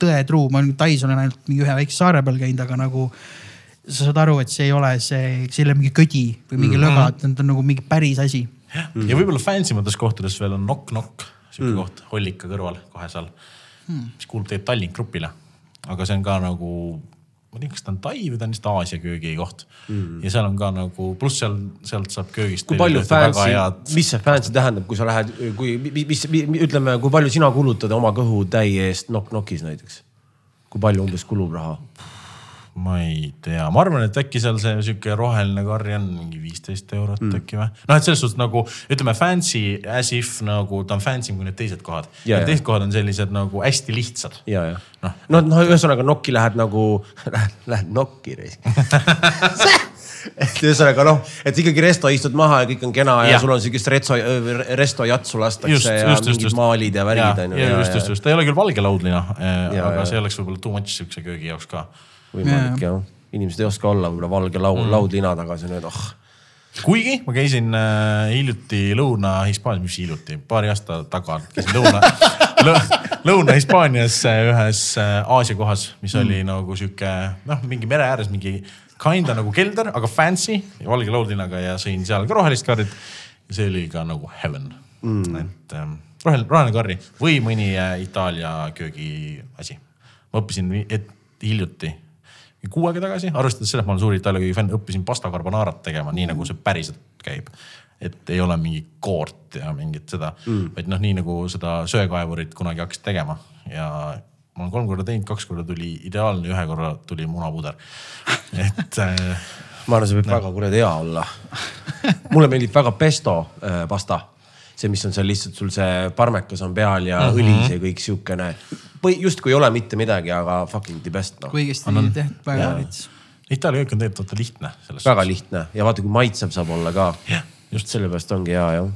tõetruu, ma olen Tais olen ainult mingi ühe väikse saare peal käinud, aga nagu sa saad aru, et see ei ole see, see ei ole mingi ködi või mingi mm -hmm. löga, et ta on nagu mingi päris asi. ja võib-olla fancy mates kohtades veel on Knock Knock, sihuke mm. koht Hollika kõrval kohe seal mm., mis kuulub tegelikult Tallink Grupile. Aga see on ka nagu, ma ei tea, kas ta on Tai või ta on lihtsalt Aasia köögikoht mm.. ja seal on ka nagu, pluss seal, sealt saab köögist. kui palju fancy, mis see fancy tähendab, kui sa lähed, kui, mis, mis, ütleme, kui palju sina kulutad oma kõhutäie eest Knock-Knockis näiteks? kui palju umbes kulub raha? Ma ei tea, ma arvan, et äkki seal see sihuke roheline karri on mingi viisteist eurot mm. äkki või. noh, et selles suhtes nagu ütleme fancy as if nagu ta on fancy kui need teised kohad. Ja, ja. teised kohad on sellised nagu hästi lihtsad. ja, ja Noh. no, noh, ühesõnaga Nokki lähed nagu, lähed, lähed Nokki reis. et ühesõnaga noh, et ikkagi resto istud maha ja kõik on kena ja, ja sul on siukest retso, resto jatsu lastakse just, ja just, mingid just. maalid ja värgid on ju. just, just, just, ta ei ole küll valge laudlina, aga ja. see oleks võib-olla too much siukse köögi jaoks ka. Võimalik jah, inimesed ei oska olla võib-olla valge laud mm., laudlina taga, siis on need oh. kuigi ma käisin äh, hiljuti Lõuna-Hispaanias, mis hiljuti, paari aasta taga käisin Lõuna lõ,, Lõuna-Hispaanias ühes äh, Aasia kohas, mis oli nagu sihuke noh, mingi mere ääres mingi kinda nagu kelder, aga fancy, valge laudlinaga ja sõin seal ka rohelist karrit. ja see oli ka nagu heaven mm., et ähm, roheline, roheline karri või mõni äh, Itaalia köögiasi. ma õppisin, et hiljuti kuu aega tagasi, arvestades seda, et ma olen suur Itaalia köögi fänn, õppisin pasta carbonarat tegema, nii nagu see päriselt käib. et ei ole mingi koort ja mingit seda mm., vaid noh, nii nagu seda söekaevurit kunagi hakkasid tegema ja ma olen kolm korda teinud, kaks korda tuli ideaalne, ühe korra tuli munapuder. et äh, ma arvan, see võib no. väga kuradi hea olla. mulle meeldib väga pesto äh, pasta see, mis on seal lihtsalt sul see parmekas on peal ja mm -hmm. õlis ja kõik siukene. Justkui ei ole mitte midagi, aga fucking the best no.. kui õigesti tehtud, väga veits. Itaalia köök on tegelikult vaata lihtne. väga suhtes. lihtne ja vaata, kui maitsev saab olla ka. just sellepärast ongi hea jah.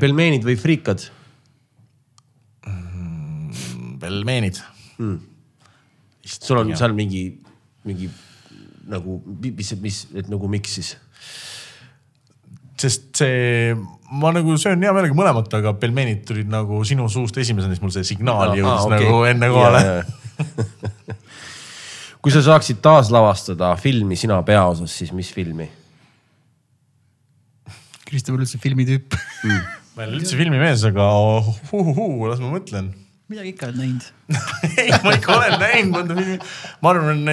pelmeenid või friikad mm,? pelmeenid mm.. sul on seal mingi, mingi nagu, mis, mis, et nagu miks siis? Sest see, ma nagu söön hea meelega mõlemat, aga pelmeenid tulid nagu sinu suust esimesena, siis mul see signaal jõudis ah, okay. nagu enne kohale kui sa saaksid taaslavastada filmi sina peaosas, siis mis filmi? Kristo pole üldse filmitüüp mm. ma ei ole üldse filmimees, aga uhuhuu, las ma mõtlen. midagi ikka oled näinud ei, ma ikka olen näinud mõnda filmi. ma arvan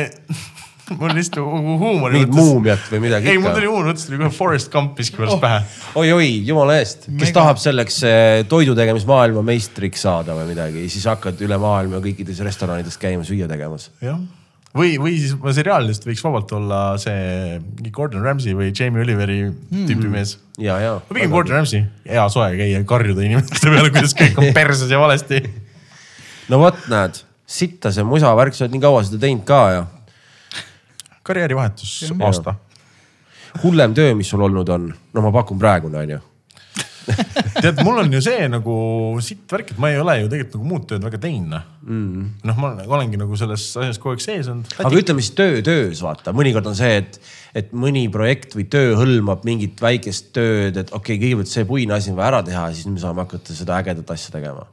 mul lihtsalt huumori mingit muumiat või midagi. ei, mul tuli huumori mõttes tuli kohe Forest Gump miskipärast oh. pähe. oi-oi, jumala eest, kes Mega... tahab selleks eh, toidutegemismaailma meistriks saada või midagi, siis hakkad üle maailma kõikides restoranides käima süüa tegemas. jah, või, või siis seriaalidest võiks vabalt olla see Gordon Ramsay või Jamie Oliveri mm. tüüpi mees. ja, ja. ma pigem Gordon Ramsay, hea soe käia, karjuda inimeste peale, kuidas kõik on perses ja valesti. no vot, näed, sitta see musa värk, sa oled nii kaua seda teinud ka ja karjäärivahetus aasta. hullem töö, mis sul olnud on, no ma pakun praegune on ju tead, mul on ju see nagu sitt värk, et ma ei ole ju tegelikult nagu muud tööd väga teinud noh. mm.. noh, ma olengi nagu selles asjas kogu aeg sees olnud. aga ütleme siis töö töös vaata, mõnikord on see, et, et mõni projekt või töö hõlmab mingit väikest tööd, et okei okay,, kõigepealt see puine asi on vaja ära teha, siis me saame hakata seda ägedat asja tegema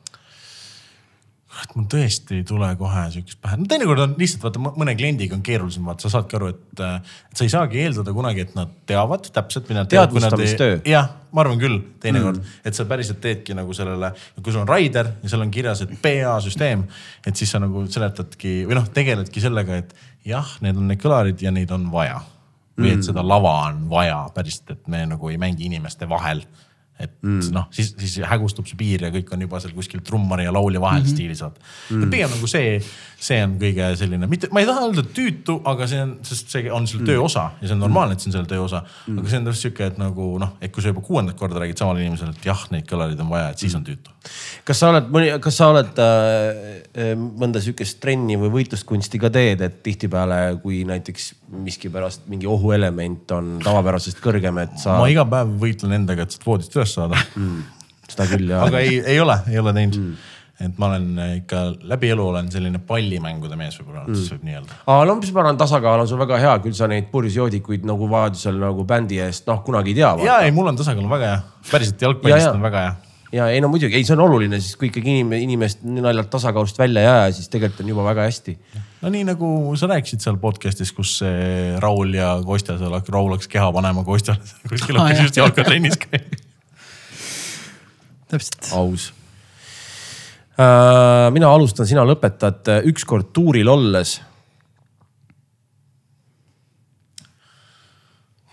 et mul tõesti ei tule kohe siukest pähe, no teinekord on lihtsalt vaata mõne kliendiga on keerulisem, vaata sa saadki aru, et, et sa ei saagi eeldada kunagi, et nad teavad täpselt, mida. teadvustamistöö. jah, ma arvan küll, teinekord mm., et sa päriselt teedki nagu sellele, kui sul on rider ja seal on kirjas, et PA süsteem, et siis sa nagu seletadki või noh, tegeledki sellega, et jah, need on need kõlarid ja neid on vaja. või et mm. seda lava on vaja päriselt, et me nagu ei mängi inimeste vahel et mm. noh, siis, siis hägustub see piir ja kõik on juba seal kuskil trummari ja laulja vahel mm -hmm. stiilis vaata mm.. pigem nagu see, see on kõige selline, mitte, ma ei taha öelda tüütu, aga see on, sest see on selle töö mm. osa ja see on normaalne, et see on selle töö osa mm.. aga see on täpselt sihuke, et nagu noh, et kui sa juba kuuendat korda räägid samale inimesele, et jah, neid kõlareid on vaja, et siis on tüütu. Kas sa oled kas sa oled äh, mõnda sihukest trenni või võitluskunsti ka teed, et tihtipeale, kui näiteks miskipärast mingi ohuelement on tavapärasest kõrgem, et sa. ma iga päev võitlen endaga, et sealt voodist üles saada mm.. seda küll jah. aga ei, ei ole, ei ole teinud mm et ma olen ikka läbi elu olen selline pallimängude mees võib-olla mm., võib nii öelda. aa, no ma arvan, tasakaal on sul väga hea, küll sa neid purjusjoodikuid nagu vajadusel nagu bändi eest, noh kunagi ei tea. ja ei, mul on tasakaal väga hea, päriselt jalgpallist on väga hea ja ei no muidugi, ei, see on oluline, siis kui ikkagi inim, inimest naljalt tasakaalust välja ei jää, siis tegelikult on juba väga hästi. no nii nagu sa rääkisid seal podcast'is, kus Raul ja Kostja seal, Raul hakkas keha panema Kostjale kuskil hakkas just jalkatrennis käima. täpselt. aus äh,. mina alustan, sina lõpetad ükskord tuuril olles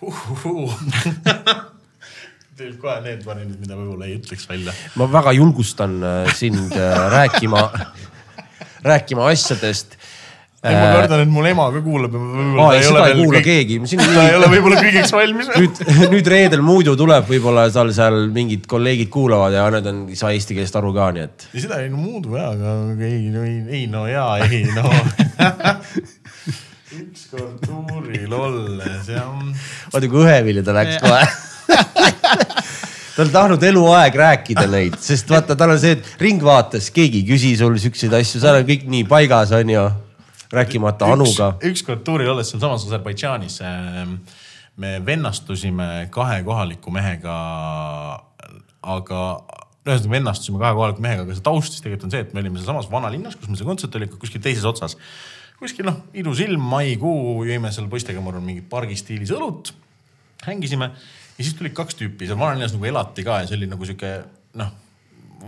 uhuh Teil kohe need variandid, mida võib-olla ei ütleks välja. ma väga julgustan äh, sind äh, rääkima, rääkima asjadest ei, ma kardan, et mul ema ka kuulab ja võib-olla ta ei ole veel. kuula kõik... keegi. ta ei ole võib-olla kõigeks valmis. nüüd, nüüd reedel muidu tuleb, võib-olla tal seal mingid kolleegid kuulavad ja need on, ei saa eesti keelest aru ka, nii et. ei, seda ei no muudu jaa, aga ei, no ei, ei no ja, ei no ükskord tuuril olles jah. vaata kui õhevilja ta läks kohe ta on tahtnud eluaeg rääkida neid, sest vaata, tal on see, et Ringvaates keegi ei küsi sul siukseid asju, seal on kõik nii paigas, onju. rääkimata üks, Anuga. ükskord tuuril olles sealsamas Aserbaidžaanis ähm, me vennastusime kahe kohaliku mehega, aga ühesõnaga vennastusime kahe kohaliku mehega, aga see taust siis tegelikult on see, et me olime sealsamas vanalinnas, kus meil see kontsert oli, kuskil teises otsas. kuskil noh, ilus ilm, maikuu, jõime seal poistega, ma arvan, mingit pargistiilis õlut. hängisime ja siis tulid kaks tüüpi, seal vanalinnas nagu elati ka ja see oli nagu sihuke noh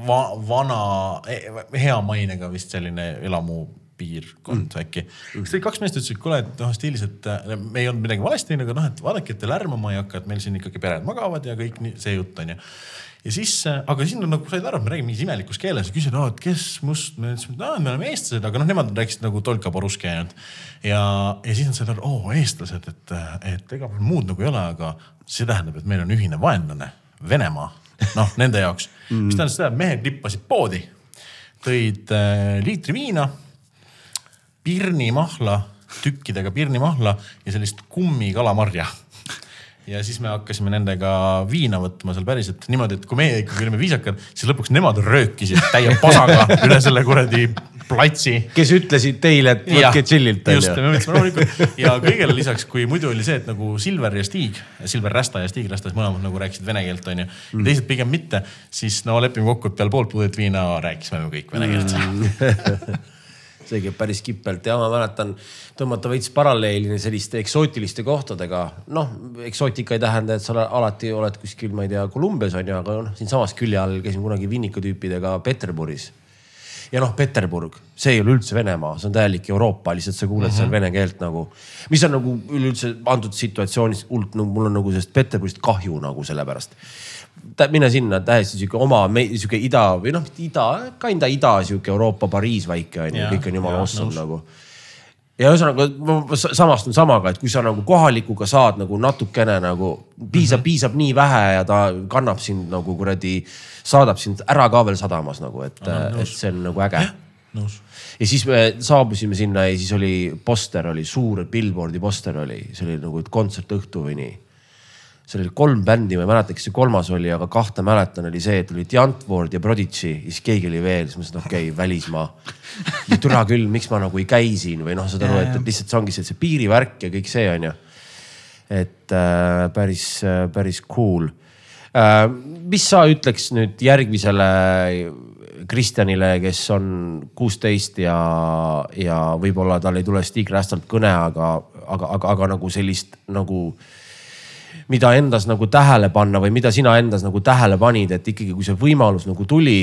va, vana, e, hea mainega vist selline elamu piirkond äkki. siis tulid kaks meest ütlesid, kuule, et noh stiilis, et äh, me ei olnud midagi valesti teinud, aga noh, et vaadake, et te lärmama ei hakka, et meil siin ikkagi pered magavad ja kõik nii, see jutt on ju. ja siis, aga siis nad nagu said aru, et me räägime mingis imelikus keeles ja küsisid, et kes must, me ütlesime, et me oleme eestlased, aga noh, nemad rääkisid nagu tolka poruski ainult. ja, ja siis nad said aru, oo eestlased, et, et ega muud nagu ei ole, aga see tähendab, et meil on ühine vaenlane, Venemaa, noh nende jaoks. Mm.. mis tähendas seda, et mehed lippasid poodi, tõid äh, liitri viina, pirnimahla, tükkidega pirnimahla ja sellist kummikalamarja ja siis me hakkasime nendega viina võtma seal päriselt niimoodi, et kui meie ikkagi olime viisakad, siis lõpuks nemad röökisid täie pasaga üle selle kuradi platsi. kes ütlesid teile, et võtke chill'ilt. just, me mõtlesime rahulikult ja kõigele lisaks, kui muidu oli see, et nagu Silver ja Stig, Silver Rästa ja Stig Rästa, mõlemad nagu rääkisid vene keelt, onju mm.. teised pigem mitte, siis no lepime kokku, et peale poolt pudelit viina rääkisime me kõik vene keelt mm. käib päris kipelt ja ma mäletan tõmmata veits paralleeli selliste eksootiliste kohtadega. noh, eksootika ei tähenda, et sa alati oled kuskil, ma ei tea, Kolumbias on ju, aga noh, siinsamas külje all käisime kunagi Vinnika tüüpidega Peterburis ja noh, Peterburg, see ei ole üldse Venemaa, see on täielik Euroopa, lihtsalt sa kuuled mm -hmm. seal mhm. vene keelt nagu. mis on nagu üleüldse antud situatsioonis nagu mul on nagu sellest Peterburist kahju nagu sellepärast mine sinna täiesti sihuke oma, sihuke ida või noh, ida, kinda ida sihuke Euroopa Pariis väike on ju, kõik on jumala awesome nagu. ja ühesõnaga ma samastun samaga, et kui sa nagu kohalikuga saad nagu natukene nagu piisab mm, -hmm. piisab nii vähe ja ta kannab sind nagu kuradi, saadab sind ära ka veel sadamas nagu, et, et see on nagu äge. nõus ja siis me saabusime sinna ja siis oli poster oli suur, billboard'i poster oli, see oli nagu kontsertõhtu või nii seal oli kolm bändi, ma ei mäleta, kes see kolmas oli, aga kahte mäletan, oli see, et oli Diantword ja Prodigy ja siis keegi oli veel, siis ma mõtlesin, okei okay,, välismaa. ja türa küll, miks ma nagu ei käi siin või noh, saad aru, et, et lihtsalt see ongi see, see piirivärk ja kõik see on ju. et äh, päris äh,, päris cool äh,. mis sa ütleks nüüd järgmisele Kristjanile, kes on kuusteist ja, ja võib-olla tal ei tule Stig Rästalt kõne, aga, aga, aga, aga nagu sellist nagu mida endas nagu tähele panna või mida sina endas nagu tähele panid, et ikkagi, kui see võimalus nagu tuli,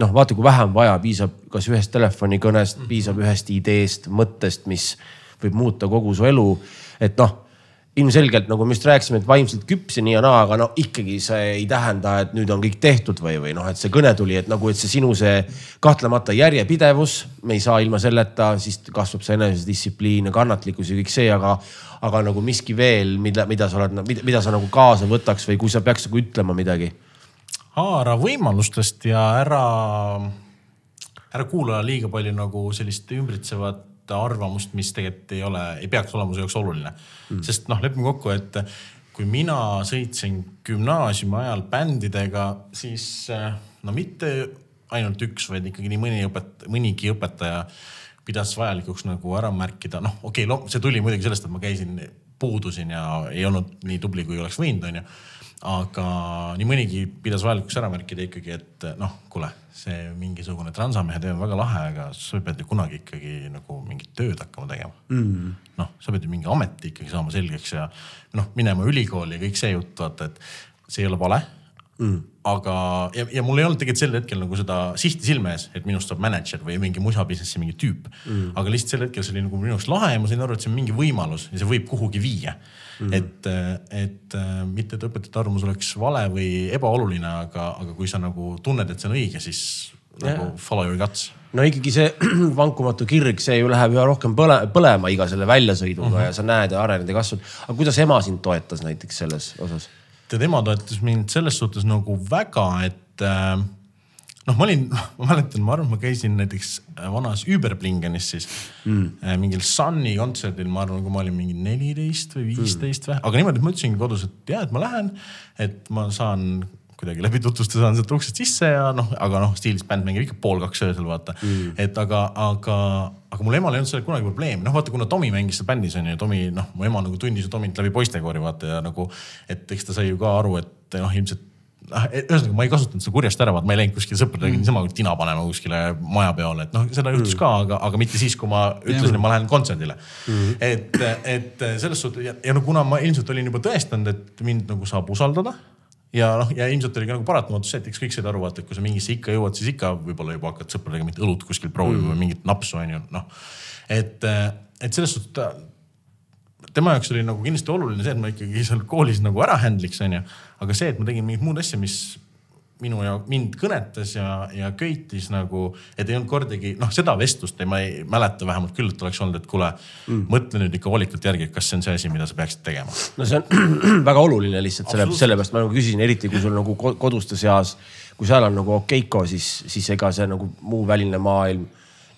noh, vaata, kui vähe on vaja, piisab kas ühest telefonikõnest, piisab ühest ideest, mõttest, mis võib muuta kogu su elu. et noh ilmselgelt nagu me just rääkisime, et vaimselt küps ja nii ja naa, aga no ikkagi see ei tähenda, et nüüd on kõik tehtud või, või noh, et see kõne tuli, et nagu, et see sinu see kahtlemata järjepidevus, me ei saa ilma selleta, siis kasvab see enesedistsipliin ja kannatlikkus ja kõik see, aga, aga nagu miski veel, mida, mida sa oled, mida, sa nagu kaasa võtaks või kui sa peaks nagu ütlema midagi? haara võimalustest ja ära, ära kuula liiga palju nagu sellist ümbritsevat arvamust, mis tegelikult ei ole, ei peaks olema su jaoks oluline. Mm.. sest noh, lepime kokku, et kui mina sõitsin gümnaasiumi ajal bändidega, siis eh, no mitte ainult üks, vaid ikkagi nii mõni õpet-, mõnigi õpetaja pidas vajalikuks nagu ära märkida, noh, okei okay,, see tuli muidugi sellest, et ma käisin, puudusin ja ei olnud nii tubli, kui oleks võinud, onju aga nii mõnigi pidas vajalikuks ära märkida ikkagi, et noh, kuule, see mingisugune transamehe töö on väga lahe, aga sa pead ju kunagi ikkagi nagu mingit tööd hakkama tegema. Mm.. noh, sa pead ju mingi ameti ikkagi saama selgeks ja noh, minema ülikooli ja kõik see jutt, vaata, et see ei ole vale mm.. aga, ja, ja mul ei olnud tegelikult sel hetkel nagu seda sihti silme ees, et minust saab mänedžer või mingi musa business'i mingi tüüp mm.. aga lihtsalt sel hetkel see oli nagu minu jaoks lahe ja ma sain aru, et see on mingi võimalus ja see võib kuhugi viia mm.. et, et mitte, et õpetajate arvamus oleks vale või ebaoluline, aga, aga kui sa nagu tunned, et see on õige, siis ja. nagu follow your guts no ikkagi see vankumatu kirg, see ju läheb üha rohkem põle, põlema iga selle väljasõiduga mm -hmm. ja sa näed ja arened ja kasvad. aga kuidas ema sind toetas näiteks selles osas? Tead, ema toetas mind selles suhtes nagu väga, et äh, noh, ma olin, ma mäletan, ma arvan, ma käisin näiteks äh, vanas Überblingenis siis mm. Äh, mingil Sunny kontserdil, ma arvan, kui ma olin mingi neliteist või viisteist mm. või, aga niimoodi, et ma ütlesingi kodus, et ja, et ma lähen, et ma saan kuidagi läbi tutvuste saan sealt uksest sisse ja noh, aga noh, stiilis bänd mängib ikka pool kaks öösel vaata. Mm.. et aga, aga, aga mul emal ei olnud sellega kunagi probleemi, noh vaata, kuna Tomi mängis seal bändis on ju, Tomi noh, mu ema nagu tundis Tomit läbi poistekoori vaata ja nagu, et eks ta sai ju ka aru, et noh, ilmselt noh, ühesõnaga ma ei kasutanud seda kurjast ära, vaat ma ei läinud kuskile sõpradega mm. niisama tina panema kuskile majapeole, et noh, seda juhtus mm. ka, aga, aga mitte siis, kui ma ütlesin, et ma lähen kontserdile. Mm.. et, et selles suhtes ja, ja no kuna ma ilmselt olin juba tõestanud, et mind nagu saab usaldada ja noh, ja ilmselt oli ka nagu paratamatus see, et eks kõik said aru, vaata, et kui sa mingisse ikka jõuad, siis ikka võib-olla juba hakkad sõpradega mingit õlut kuskil proovima mm. või mingit napsu on ju, noh. et, et selles suhtes ta tema jaoks oli nagu kindlasti oluline see, et ma ikkagi seal koolis nagu ära handle'iks onju. aga see, et ma tegin mingit muud asja, mis minu ja mind kõnetas ja, ja köitis nagu, et ei olnud kordagi noh, seda vestlust ei, ma ei mäleta vähemalt küll, et oleks olnud, et kuule mm., mõtle nüüd ikka hoolikalt järgi, kas see on see asi, mida sa peaksid tegema. no see on väga oluline lihtsalt selle, sellepärast ma nagu küsisin, eriti kui sul nagu ko- koduste seas, kui seal on nagu okeiko, siis, siis ega see nagu muu väline maailm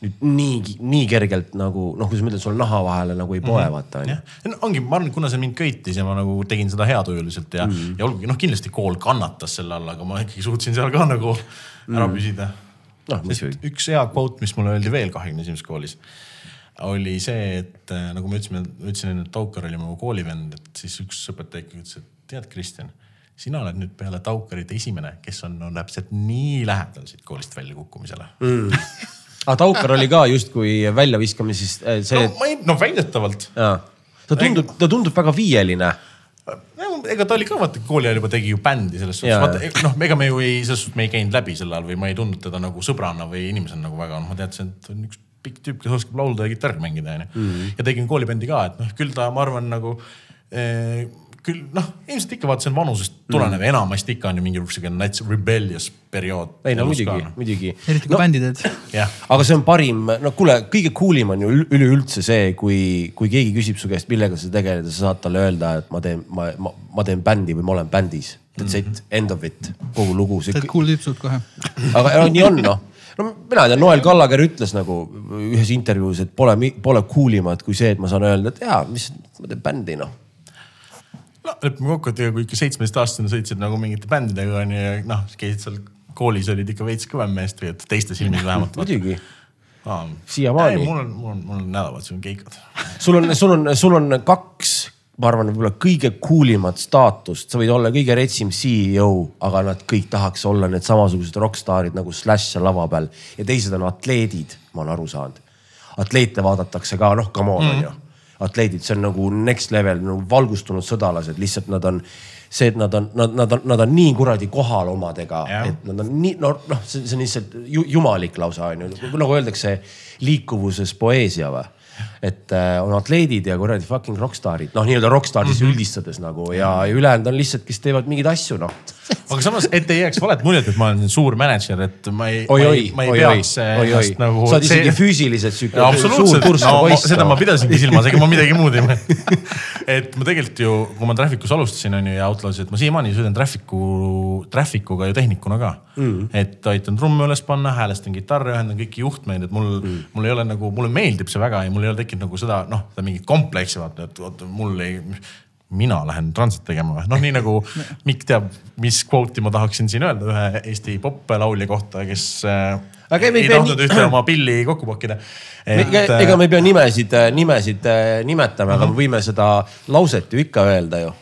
nüüd nii, nii kergelt nagu noh, kuidas ma ütlen, sul naha vahele nagu ei poe mm, -hmm. vaata onju. no ongi, ma arvan, kuna see mind köitis ja ma nagu tegin seda heatujuliselt ja mm., ja olgugi noh, kindlasti kool kannatas selle all, aga ma ikkagi suutsin seal ka nagu ära püsida Noh, sest üks hea kvoot, mis mulle öeldi veel kahekümne esimeses koolis, oli see, et äh, nagu me ütlesime, ütlesin enne, et Taukar oli mu koolivend, et siis üks õpetaja ikkagi ütles, et tead, Kristjan, sina oled nüüd peale Taukarit esimene, kes on no, täpselt nii lähedal siit koolist väljakukkumisele mm. aga Taukar oli ka justkui väljaviskamises äh, see no, ei, no väidetavalt ta tundub, ta tundub väga viieline. ega ta oli ka vaata kooli ajal juba tegi ju bändi selles suhtes, vaata noh, ega me ju ei, selles suhtes me ei käinud läbi sel ajal või ma ei tundnud teda nagu sõbrana või inimesena nagu väga, noh ma teadsin, et on üks pikk tüüp, kes oskab laulda ja kitarri mängida onju mm. -hmm. ja tegin koolibändi ka, et noh, küll ta, ma arvan nagu eh, küll noh, ilmselt ikka vaata see on vanusest tulenev mm, -hmm. enamasti ikka on ju mingi siukene nats rebellious periood. ei no muidugi, muidugi. eriti kui no, bändi teed. aga see on parim, no kuule, kõige cool im on ju ül- üleüldse see, kui, kui keegi küsib su käest, millega sa tegeled ja sa saad talle öelda, et ma teen, ma, ma, ma teen bändi või ma olen bändis. That's it, end of it, kogu lugu. sa oled cool tüüp suht kohe. aga no, nii on noh. no mina tean, Noel Kallager ütles nagu ühes intervjuus, et pole, pole cool imat kui see, et ma saan öelda, et jaa, mis, ma teen bändi noh. No lepime kokku, et kui ikka seitsmeteistaastasena sõitsid nagu mingite bändidega onju ja noh, käisid seal koolis olid ikka veits kõvem meest või et teiste silmis vähemalt. muidugi, Aa, Siiamaani. mul on, mul on, mul on nädalavahetusel on keikad. sul on, sul on, sul on kaks, ma arvan, võib-olla kõige cool imat staatust, sa võid olla kõige retsim CEO, aga nad kõik tahaks olla need samasugused rokkstaarid nagu Slash seal lava peal ja teised on atleedid, ma olen aru saanud. atleete vaadatakse ka, noh, come on, onju. atleedid, see on nagu next level nagu valgustunud sõdalased, lihtsalt nad on see, et nad on, nad, nad on, nad on nii kuradi kohal omadega, et nad on nii, no noh, see, see on lihtsalt ju, jumalik lausa onju, nagu öeldakse liikuvuses poeesia või et äh, on atleedid ja kuradi fucking rokkstaarid, noh, nii-öelda rokkstaarid mm -hmm. üldistades nagu ja, ülejäänud on lihtsalt, kes teevad mingeid asju, noh. aga samas, et ei jääks valet muljet, et ma olen suur mänedžer, et ma ei, ma ei, ma ei oi-oi, peaks oi-oi ennast, nagu. sa oled isegi füüsiliselt sihuke suur turska no, seda ma pidasingi silmas, ega ma midagi muud ei mõelnud. et ma tegelikult ju, kui ma Trafficus alustasin, on ju, ja Outlawsis, et ma siiamaani sõidan Trafficu, Trafficuga ju tehnikuna ka mm.. et aitan trumme üles panna, häälestan kitarri, ühendan kõiki juhtmeid, et mul mm., mul ei ole nagu, mulle meeldib see väga ja mul ei ole tekkinud nagu seda, noh, seda mingit kompleksi vaata, et oota, mul ei mina lähen transit tegema või, noh, nii nagu Mikk teab, mis kvooti ma tahaksin siin öelda ühe Eesti popp-laulja kohta, kes äh, Aga ei ei tahtnud nii- ühte oma pilli kokku pakkida. ega, ega me ei pea nimesid, nimesid äh, nimetama, aga me võime seda lauset ju ikka öelda ju.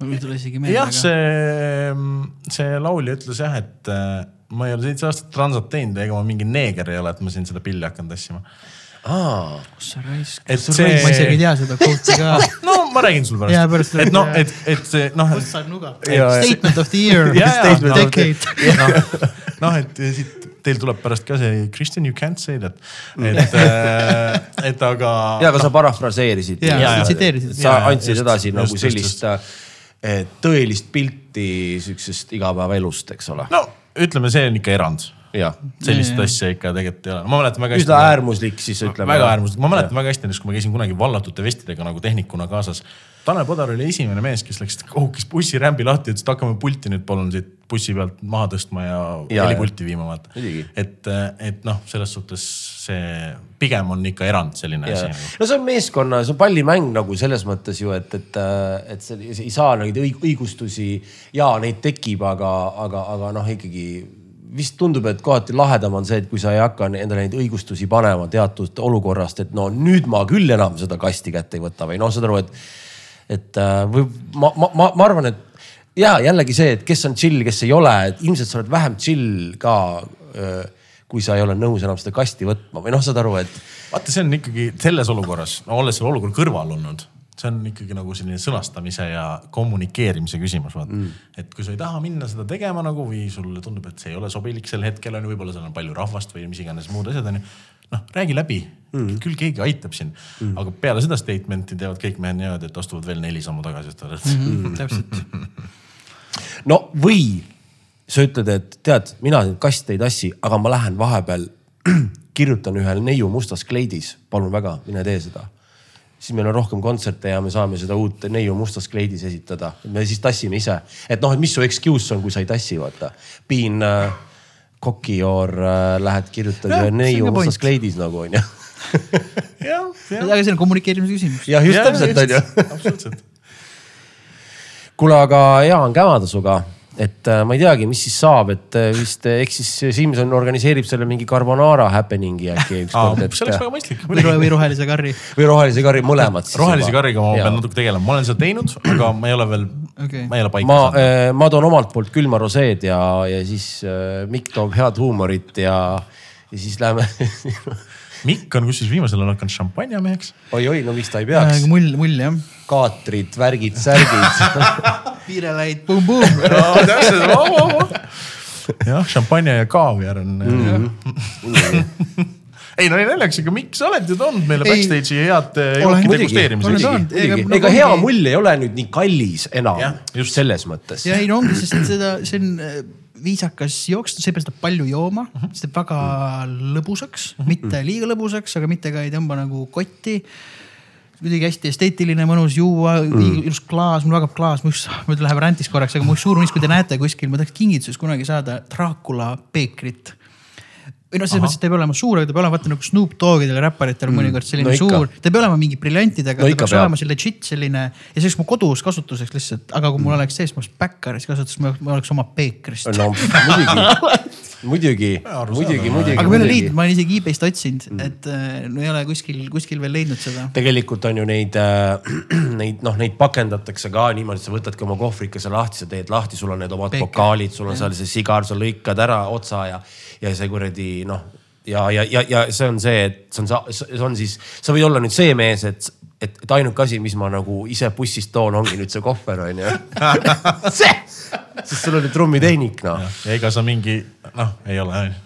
mul ei tule isegi meelde. jah, see, see laulja ütles jah, et äh, ma ei ole seitse aastat transat teinud ja ega ma mingi neeger ei ole, et ma siin seda pilli hakkan tassima. aa, kus sa raisk, Et see... ma isegi ei tea seda quote'i ka. no ma räägin sulle Jaa, pärast pärast. et noh, et, et see noh, kust saab nuga? Statement of the year, statement no, of decade. noh, et siit teil tuleb pärast ka see Kristjan, you can't say that. et, et aga. ja, aga sa parafraseerisid. Sa tsiteerisid. sa andsid just, edasi nagu just, sellist eh, tõelist pilti siuksest igapäevaelust, eks ole. no ütleme, see on ikka erand. jah, sellist jaa. asja ikka tegelikult ei ole, ma mäletan väga hästi. üsna äärmuslik siis ütleme. väga äärmuslik, ma mäletan väga hästi näiteks, kui ma käisin kunagi vallatute vestidega nagu tehnikuna kaasas. Tanel Padar oli esimene mees, kes läks, kohukis bussirämbi lahti, ütles, et hakkame pulti nüüd palun siit bussi pealt maha tõstma ja, Ja, ja helipulti viima, vaata et, et noh, selles suhtes see pigem on ikka erand selline Ja. asi nagu.. no see on meeskonna, see on pallimäng nagu selles mõttes ju, et, et, et sa sa ei saa neid õig- õigustusi ja neid tekib, aga, aga, aga noh, ikkagi vist tundub, et kohati lahedam on see, et kui sa ei hakka endale neid õigustusi panema teatud olukorrast, et no nüüd ma küll enam seda kasti kätte ei võta või noh, saad aru, et, et äh, või ma, ma, ma, ma arvan, et ja jällegi see, et kes on chill, kes ei ole, et ilmselt sa oled vähem chill ka, kui sa ei ole nõus enam seda kasti võtma või noh, saad aru, et vaata, see on ikkagi selles olukorras no,, olles selle olukorra kõrval olnud, see on ikkagi nagu selline sõnastamise ja kommunikeerimise küsimus, vaata mm.. et kui sa ei taha minna seda tegema nagu või sulle tundub, et see ei ole sobilik sel hetkel on ju, võib-olla seal on palju rahvast või mis iganes muud asjad on ju. noh, räägi läbi mm., küll keegi aitab sind mm., aga peale seda statement'i teevad kõik mehed niimoodi, et astuvad veel neli sammu tagasi, sest arvad mm. täpselt. no või sa ütled, et tead, mina kasti ei tassi, aga ma lähen vahepeal kirjutan ühel neiu mustas kleidis, palun väga, mine tee seda siis meil on rohkem kontserte ja me saame seda uut neiu mustas kleidis esitada. me siis tassime ise, et noh, et mis su excuse on, kui sa ei tassi, vaata. Bean äh, kokijoor äh, lähed kirjutad ühe neiu mustas point. kleidis nagu onju. aga see on kommunikeerimise küsimus. jah, just ja, täpselt onju. absoluutselt. kuule, aga hea on kämada sinuga et äh, ma ei teagi, mis siis saab, et äh, vist äh, eks siis Simson organiseerib selle mingi carbonara happening'i äkki ükskord. see oleks väga mõistlik. või rohelise karri. või rohelise karri, mõlemad. rohelise karriga ma pean natuke tegelema, ma olen seda teinud, aga ma ei ole veel okay., ma ei ole paika ma, saanud. ma toon omalt poolt külma roseed ja, ja siis äh, Mikk toob head huumorit ja, ja siis läheme Mikk on kusjuures viimasel ajal hakanud šampanjameheks oi,. oi-oi, no miks ta ei peaks äh,. mull, mull jah. kaatrid, värgid, särgid piirelaid, pumm-pumm. täpselt, jah, šampanja ja kaaviar on mm. -hmm. ei no ei naljakas, ega Mikk, sa oled ju toonud meile backstage'i head eh, jooki degusteerimiseks. ega hea mull ei ole nüüd nii kallis enam, just selles mõttes. ja ei no ongi, sest seda, see on viisakas jooksta, sa ei pea seda palju jooma uh, -huh. see teeb väga lõbusaks uh, -huh. mitte liiga lõbusaks, aga mitte ka ei tõmba nagu kotti kuidagi hästi esteetiline, mõnus juua mm., ilus klaas, mul väga klaas, mu üks, nüüd läheb räntis korraks, aga mu suur unistus, kui te näete kuskil, ma tahaks kingituses kunagi saada Dracula peekrit või noh, selles mõttes, et ta ei pea olema suur, aga ta peab olema vaata nagu Snoop Doggidel räpparitel mm. mõnikord selline no suur, ta ei pea olema mingi briljantidega no, ta peaks olema see legit selline ja see oleks mu kodus kasutuseks lihtsalt, aga kui mul oleks sees, ma oleks backeris kasutus, ma oleks oma peekrist. no muidugi muidugi, muidugi, muidugi. aga ma ei ole leidnud, ma olen isegi e-base'ist otsinud mm., et äh, no ei ole kuskil, kuskil veel leidnud seda. tegelikult on ju neid äh,, neid noh, neid pakendatakse ka niimoodi, et sa võtadki oma kohvrikese lahti, sa teed lahti, sul on need omad pokaalid, sul on seal see sigar, sa lõikad ära otsa ja, ja see kuradi noh ja, ja, ja, ja see on see, et see on, see on siis, sa võid olla nüüd see mees, et et, et ainuke asi, mis ma nagu ise bussist toon, ongi nüüd see kohver on ju see, sest sul oli trummitehnik noh. ja ega sa mingi noh, ei ole on ju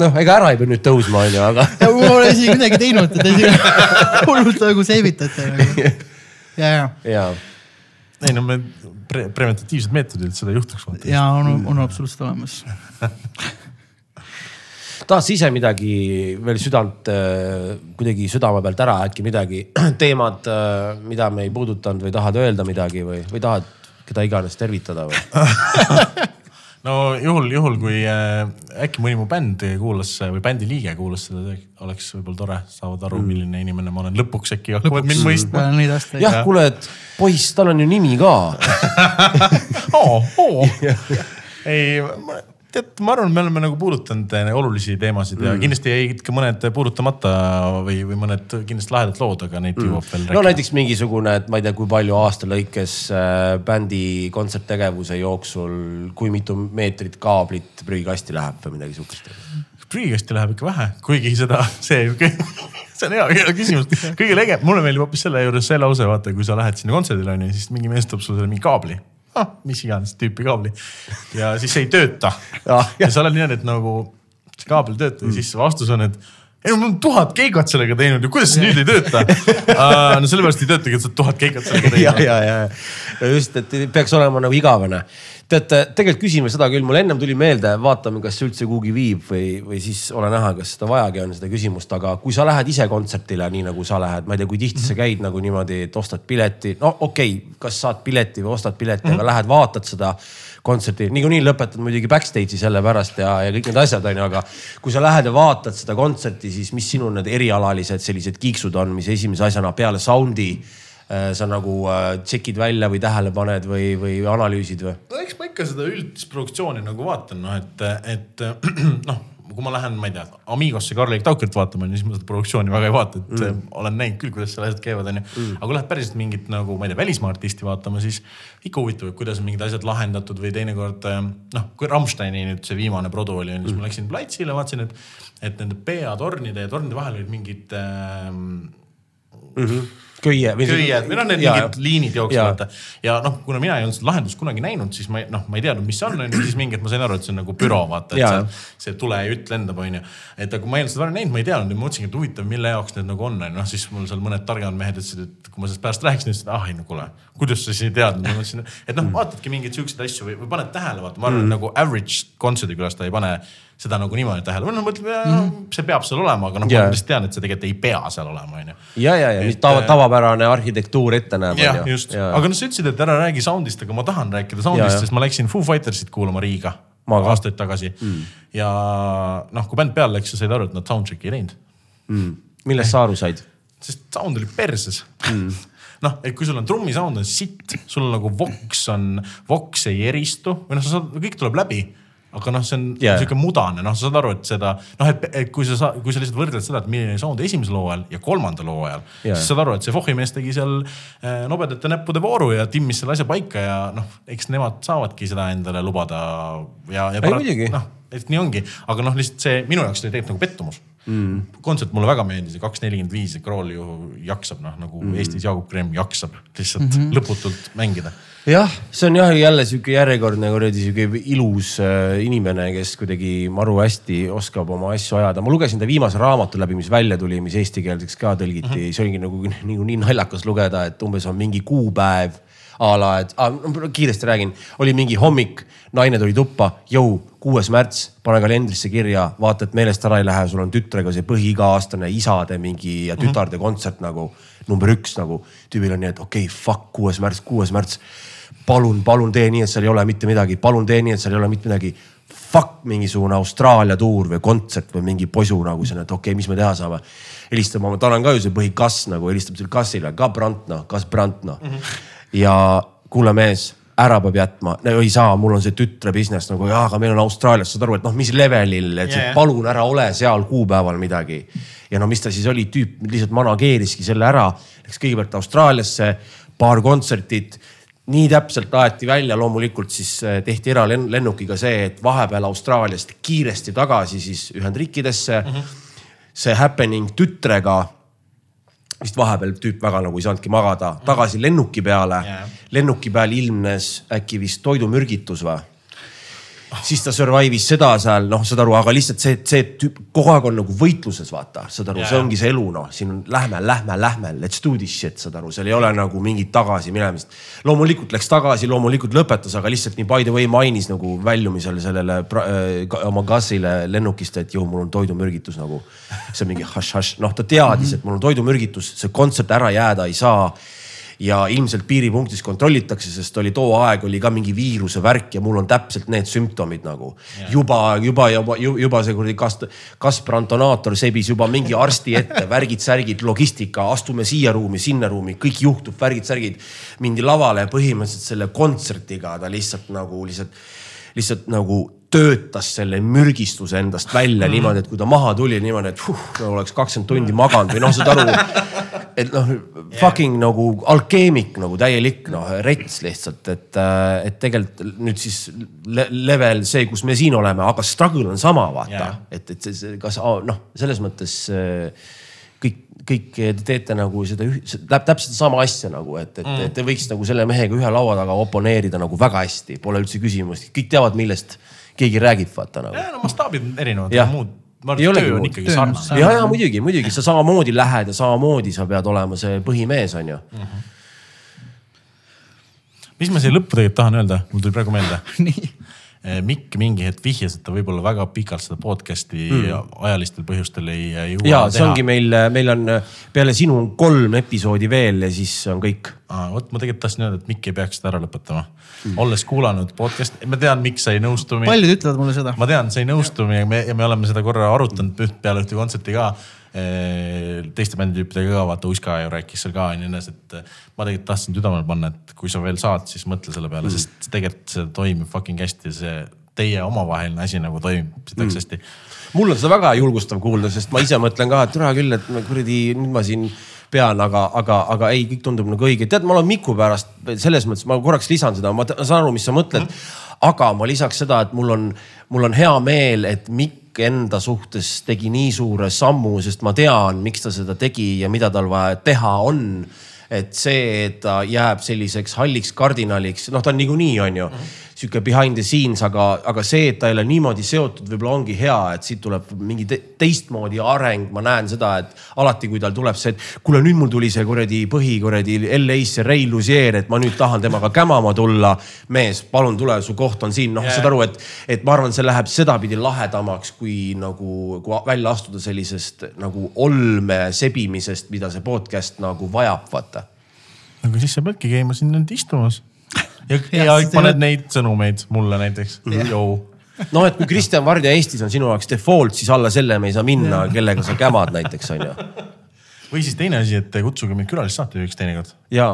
noh, ega ära ei pea nüüd tõusma, onju, aga. ma pole isegi midagi teinud, te isegi hullult nagu seivitate nagu. ja, ja. ja. ei no me pre preventatiivsed meetodid, et seda ei juhtuks. ja on, on absoluutselt olemas tahad sa ise midagi veel südant äh, kuidagi südame pealt ära, äkki midagi teemad, äh, mida me ei puudutanud või tahad öelda midagi või, või tahad keda iganes tervitada või no juhul, juhul kui äh, äkki mõni mu bänd kuulas või bändi liige kuulas seda, oleks võib-olla tore, saavad aru mm., milline inimene ma olen. lõpuks äkki hakkavad mind mõistma. jah, kuule, et poiss, tal on ju nimi ka oh, oh. ei, tead, ma arvan, me oleme nagu puudutanud eh, olulisi teemasid mm. ja kindlasti jäid ka mõned puudutamata või, või mõned kindlasti lahedad lood, aga neid mm. jõuab veel rääkida. no näiteks mingisugune, et ma ei tea, kui palju aasta lõikes äh, bändi kontserttegevuse jooksul, kui mitu meetrit kaablit prügikasti läheb või midagi sihukest? prügikasti läheb ikka vähe, kuigi seda, see see on hea, hea küsimus. kõige legem, mulle meeldib hoopis selle juures see lause, vaata, kui sa lähed sinna kontserdile onju, siis mingi mees toob sulle mingi kaabli mis iganes tüüpi kaabli. ja siis ei tööta ja, ja sa oled niimoodi, et nagu see kaabel ei tööta ja siis vastus on, et ei ma olen tuhat keikat sellega teinud ja kuidas see nüüd ei tööta uh,? no sellepärast ei töötagi, et sa oled tuhat keikat sellega teinud. ja, ja, ja just, et peaks olema nagu igavene teate, tegelikult küsime seda küll, mul ennem tuli meelde, vaatame, kas see üldse kuhugi viib või, või siis ole näha, kas seda vajagi on, seda küsimust, aga kui sa lähed ise kontserdile, nii nagu sa lähed, ma ei tea, kui tihti sa käid nagu niimoodi, et ostad pileti, no okei okay,, kas saad pileti või ostad pileti mm, -hmm. aga lähed vaatad seda kontserti, niikuinii lõpetad muidugi backstage'i selle pärast ja, ja kõik need asjad on ju, aga kui sa lähed ja vaatad seda kontserti, siis mis sinu need erialalised sellised kiiksud on, mis esimese asjana peale sound'i Äh, sa nagu tšekid äh, välja või tähele paned või, või analüüsid või? no eks ma ikka seda üldist produktsiooni nagu vaatan, noh et, et noh, kui ma lähen, ma ei tea, Amigosse Karl-Erik Taukert vaatama, siis ma seda produktsiooni väga ei vaata, et mm. olen näinud küll, kuidas seal asjad käivad, onju mm.. aga kui lähed päriselt mingit nagu, ma ei tea, välismaa artisti vaatama, siis ikka huvitav, kuidas on mingid asjad lahendatud või teinekord noh, kui Rammsteini nüüd see viimane produ oli, siis mm. ma läksin platsile, vaatasin, et, et nende PA tornide ja tornide vahel olid mingid ähm, mm. -hmm köie köied või noh, need Jaa, mingid liinid jooksevad. ja noh, kuna mina ei olnud seda lahendust kunagi näinud, siis ma noh, ma ei teadnud, mis see on, onju, siis mingi hetk ma sain aru, et see on nagu büro, vaata, et Jaa. see, see tulejutt lendab, onju. et aga kui ma ei olnud seda varem näinud, ma ei teadnud ja ma mõtlesingi, et huvitav, mille jaoks need nagu on, onju. noh, siis mul seal mõned targemad mehed ütlesid, et kui ma sellest pärast rääkisin, ütlesid, ah ei no kuule, kuidas sa siis ei teadnud. ma mõtlesin, et noh, vaatadki mingeid siukseid asju või, või paned tähele, vaata, ma arvan mm., nagu average kontserdikülastaja ei pane seda nagu niimoodi tähele, noh, mõtleb mm., see peab seal olema, aga noh Jaa. ma lihtsalt tean, et see tegelikult ei pea seal olema, onju ja, ja, ja mis tava, äh, tavapärane arhitektuur ette näeb. jah, just, aga noh, sa ütlesid, et ära räägi sound'ist, aga ma tahan rääkida sound'ist, sest ma läksin Foo Fightersit kuulama Riiga aastaid tagasi mm.. ja noh, kui bänd peale läks, sa said aru, et nad soundcheck'i ei teinud, millest sa aru said? sest sound oli perses mm. noh, et kui sul on trummi sound on sitt, sul on nagu voks on, voks ei eristu või noh, sa saad, kõik tuleb läbi aga noh, see on yeah. sihuke mudane, noh, sa saad aru, et seda noh, et, et kui sa, kui sa lihtsalt võrdled seda, et milline oli sound esimesel hooajal ja kolmandal hooajal Jaa. yeah., siis saad aru, et see Fohi mees tegi seal äh, nobedate näppude vooru ja timmis selle asja paika ja noh, eks nemad saavadki seda endale lubada ja, ja Ei, muidugi. noh, et nii ongi, aga noh, lihtsalt see minu jaoks oli tegelikult nagu pettumus mm.. kontsert mulle väga meeldis ja kaks nelikümmend viis ja Krool ju jaksab noh, nagu mm. Eestis Jaagup Kreem jaksab lihtsalt mm -hmm. lõputult mängida jah, see on jah jälle sihuke järjekordne kuradi sihuke ilus äh, inimene, kes kuidagi maru hästi oskab oma asju ajada. ma lugesin ta viimase raamatu läbi, mis välja tuli, mis eestikeelseks ka tõlgiti. Mm, -hmm. see oligi nagu nagu nii naljakas lugeda, et umbes on mingi kuupäev a la, et no, kiiresti räägin, oli mingi hommik, naine tuli tuppa, jõu, kuues märts, pane kalendrisse kirja, vaata, et meelest ära ei lähe, sul on tütrega see põhi-iga-aastane isade mingi ja tütarde kontsert nagu number üks nagu. tüübil on nii, et okei okay,, fuck, kuues märts, kuues märts palun, palun tee nii, et seal ei ole mitte midagi, palun tee nii, et seal ei ole mitte midagi. Fuck mingisugune Austraalia tuur või kontsert või mingi posu nagu see, et okei okay,, mis me teha saame. helistab oma, tal on ka ju see põhikass nagu helistab selle kassile, ka Brant noh, kas Brant noh mm -hmm.. ja kuule mees, ära peab jätma no,, ei saa, mul on see tütre business nagu jaa, aga meil on Austraalias, saad aru, et noh, mis levelil, et yeah, palun ära ole seal kuupäeval midagi. ja no mis ta siis oli, tüüp lihtsalt manageeriski selle ära, läks kõigepealt Austraaliasse, paar kontsertit nii täpselt aeti välja, loomulikult siis eh, tehti eralennukiga see, et vahepeal Austraaliast kiiresti tagasi siis Ühendriikidesse mm. -hmm. see happening tütrega, vist vahepeal tüüp väga nagu ei saanudki magada, tagasi lennuki peale Jaa. lennuki peal ilmnes äkki vist toidumürgitus või? Siis ta survive'is seda seal, noh, saad aru, aga lihtsalt see, see tüüp kogu aeg on nagu võitluses, vaata, saad aru, see ongi see elu, noh, siin on lähme, lähme, lähme, let's do this shit, saad aru, seal ei ole nagu mingit tagasiminemist. loomulikult läks tagasi, loomulikult lõpetas, aga lihtsalt nii by the way mainis nagu väljumisel sellele äh, oma kassile lennukist, et jõu, mul on toidumürgitus nagu. see on mingi hašš-hašš, noh, ta teadis, et mul on toidumürgitus, see kontsert ära jääda ei saa ja ilmselt piiripunktis kontrollitakse, sest oli too aeg oli ka mingi viiruse värk ja mul on täpselt need sümptomid nagu yeah. juba, juba, juba, juba see kuradi kast-, kasprantonaator sebis juba mingi arsti ette, värgid-särgid, logistika, astume siia ruumi, sinna ruumi, kõik juhtub, värgid-särgid. mindi lavale ja põhimõtteliselt selle kontsertiga ta lihtsalt nagu lihtsalt, lihtsalt nagu töötas selle mürgistuse endast välja mm. niimoodi, et kui ta maha tuli niimoodi, et huh, nagu oleks kakskümmend tundi maganud või noh, saad aru. et noh, fucking nagu alkeemik nagu täielik noh, rets lihtsalt, et, et tegelikult nüüd siis le level see, kus me siin oleme, aga struggle on sama, vaata Jaa. et, et see, kas noh, selles mõttes äh, kõik, kõik te teete nagu seda täpselt sama asja nagu, et, et mm. te võiks nagu selle mehega ühe laua taga oponeerida nagu väga hästi, pole üldse küsimust, kõik teavad, millest keegi räägib, vaata nagu. ja no mastaabid erinevad Jah. ja muud. ma Ei arvan, et olegi töö on muud. ikkagi Töö on sarnane. sarnane. ja, ja muidugi, muidugi sa samamoodi lähed ja samamoodi sa pead olema see põhimees, on ju. mis ma siia lõppu tegelikult tahan öelda, mul tuli praegu meelde. nii, Mikk mingi hetk vihjas, et ta võib-olla väga pikalt seda podcast'i mm. ajalistel põhjustel ei ei jõua ja see ongi meil, meil on peale sinu on kolm episoodi veel ja siis on kõik. vot ma tegelikult tahtsin öelda, et Mikk ei peaks seda ära lõpetama mm.. olles kuulanud podcast'i, ma tean, miks sa ei nõustu. paljud ütlevad mulle seda. ma tean, sa ei nõustu ja me, ja me oleme seda korra arutanud peale ühte kontserti ka. Teiste bänditüüpidega ka, vaata Uska ju rääkis seal ka nii edasi, et eh, ma tegelikult tahtsin südamele panna, et kui sa veel saad, siis mõtle selle peale mm., sest tegelikult see toimib fucking hästi, see teie omavaheline asi nagu toimib hästi mm.. mul on seda väga julgustav kuulda, sest ma ise mõtlen ka, et türa küll, et kuradi nüüd ma siin pean, aga, aga, aga ei, kõik tundub nagu õige. tead, ma olen Miku pärast selles mõttes, ma korraks lisan seda, ma saan aru, mis sa mõtled mm. -hmm. aga ma lisaks seda, et mul on, mul on hea meel, et Mikk enda suhtes tegi nii suure sammu, sest ma tean, miks ta seda tegi ja mida tal vaja teha on. Et see, et ta jääb selliseks halliks kardinaliks, noh, ta on niikuinii, on ju sihuke behind the scenes, aga, aga see, et ta ei ole niimoodi seotud, võib-olla ongi hea, et siit tuleb mingi te teistmoodi areng. ma näen seda, et alati, kui tal tuleb see, et kuule, nüüd mul tuli see kuradi põhi kuradi LA-sse Ray Luzier, et ma nüüd tahan temaga kämama tulla. mees, palun tule, su koht on siin, noh yeah., saad aru, et, et ma arvan, see läheb sedapidi lahedamaks, kui nagu, kui välja astuda sellisest nagu olme sebimisest, mida see podcast nagu vajab, vaata aga siis sa peadki käima siin nüüd istumas ja, ja, ja paned neid sõnumeid mulle näiteks. noh, et kui Kristjan Vardja Eestis on sinu jaoks default, siis alla selle me ei saa minna, kellega sa kämad näiteks on ju. või siis teine asi, et kutsuge mind külalissaatejaks teinekord. ja,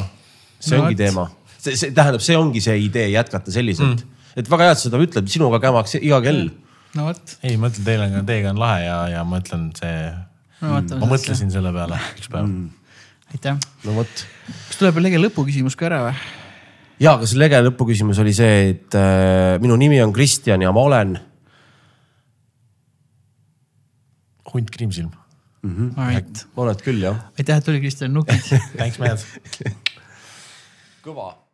see no, ongi et... teema, see, see tähendab, see ongi see idee jätkata selliselt mm., et väga hea, et sa seda ütled, sinuga kämaks iga kell no vot. ei, ma ütlen, teil on, teiega on lahe ja, ja ma ütlen, see no,. ma mõtlesin selle peale üks päev mm.. aitäh. no vot. kas tuleb veel lege lõpuküsimus ka ära või? Ja, aga see lege lõpuküsimus oli see, et äh, minu nimi on Kristjan ja ma olen. hunt Kriimsilm mm. -hmm. Right. oled küll jah. aitäh, et tuli Kristjan, nukid Thanks, mehed kõva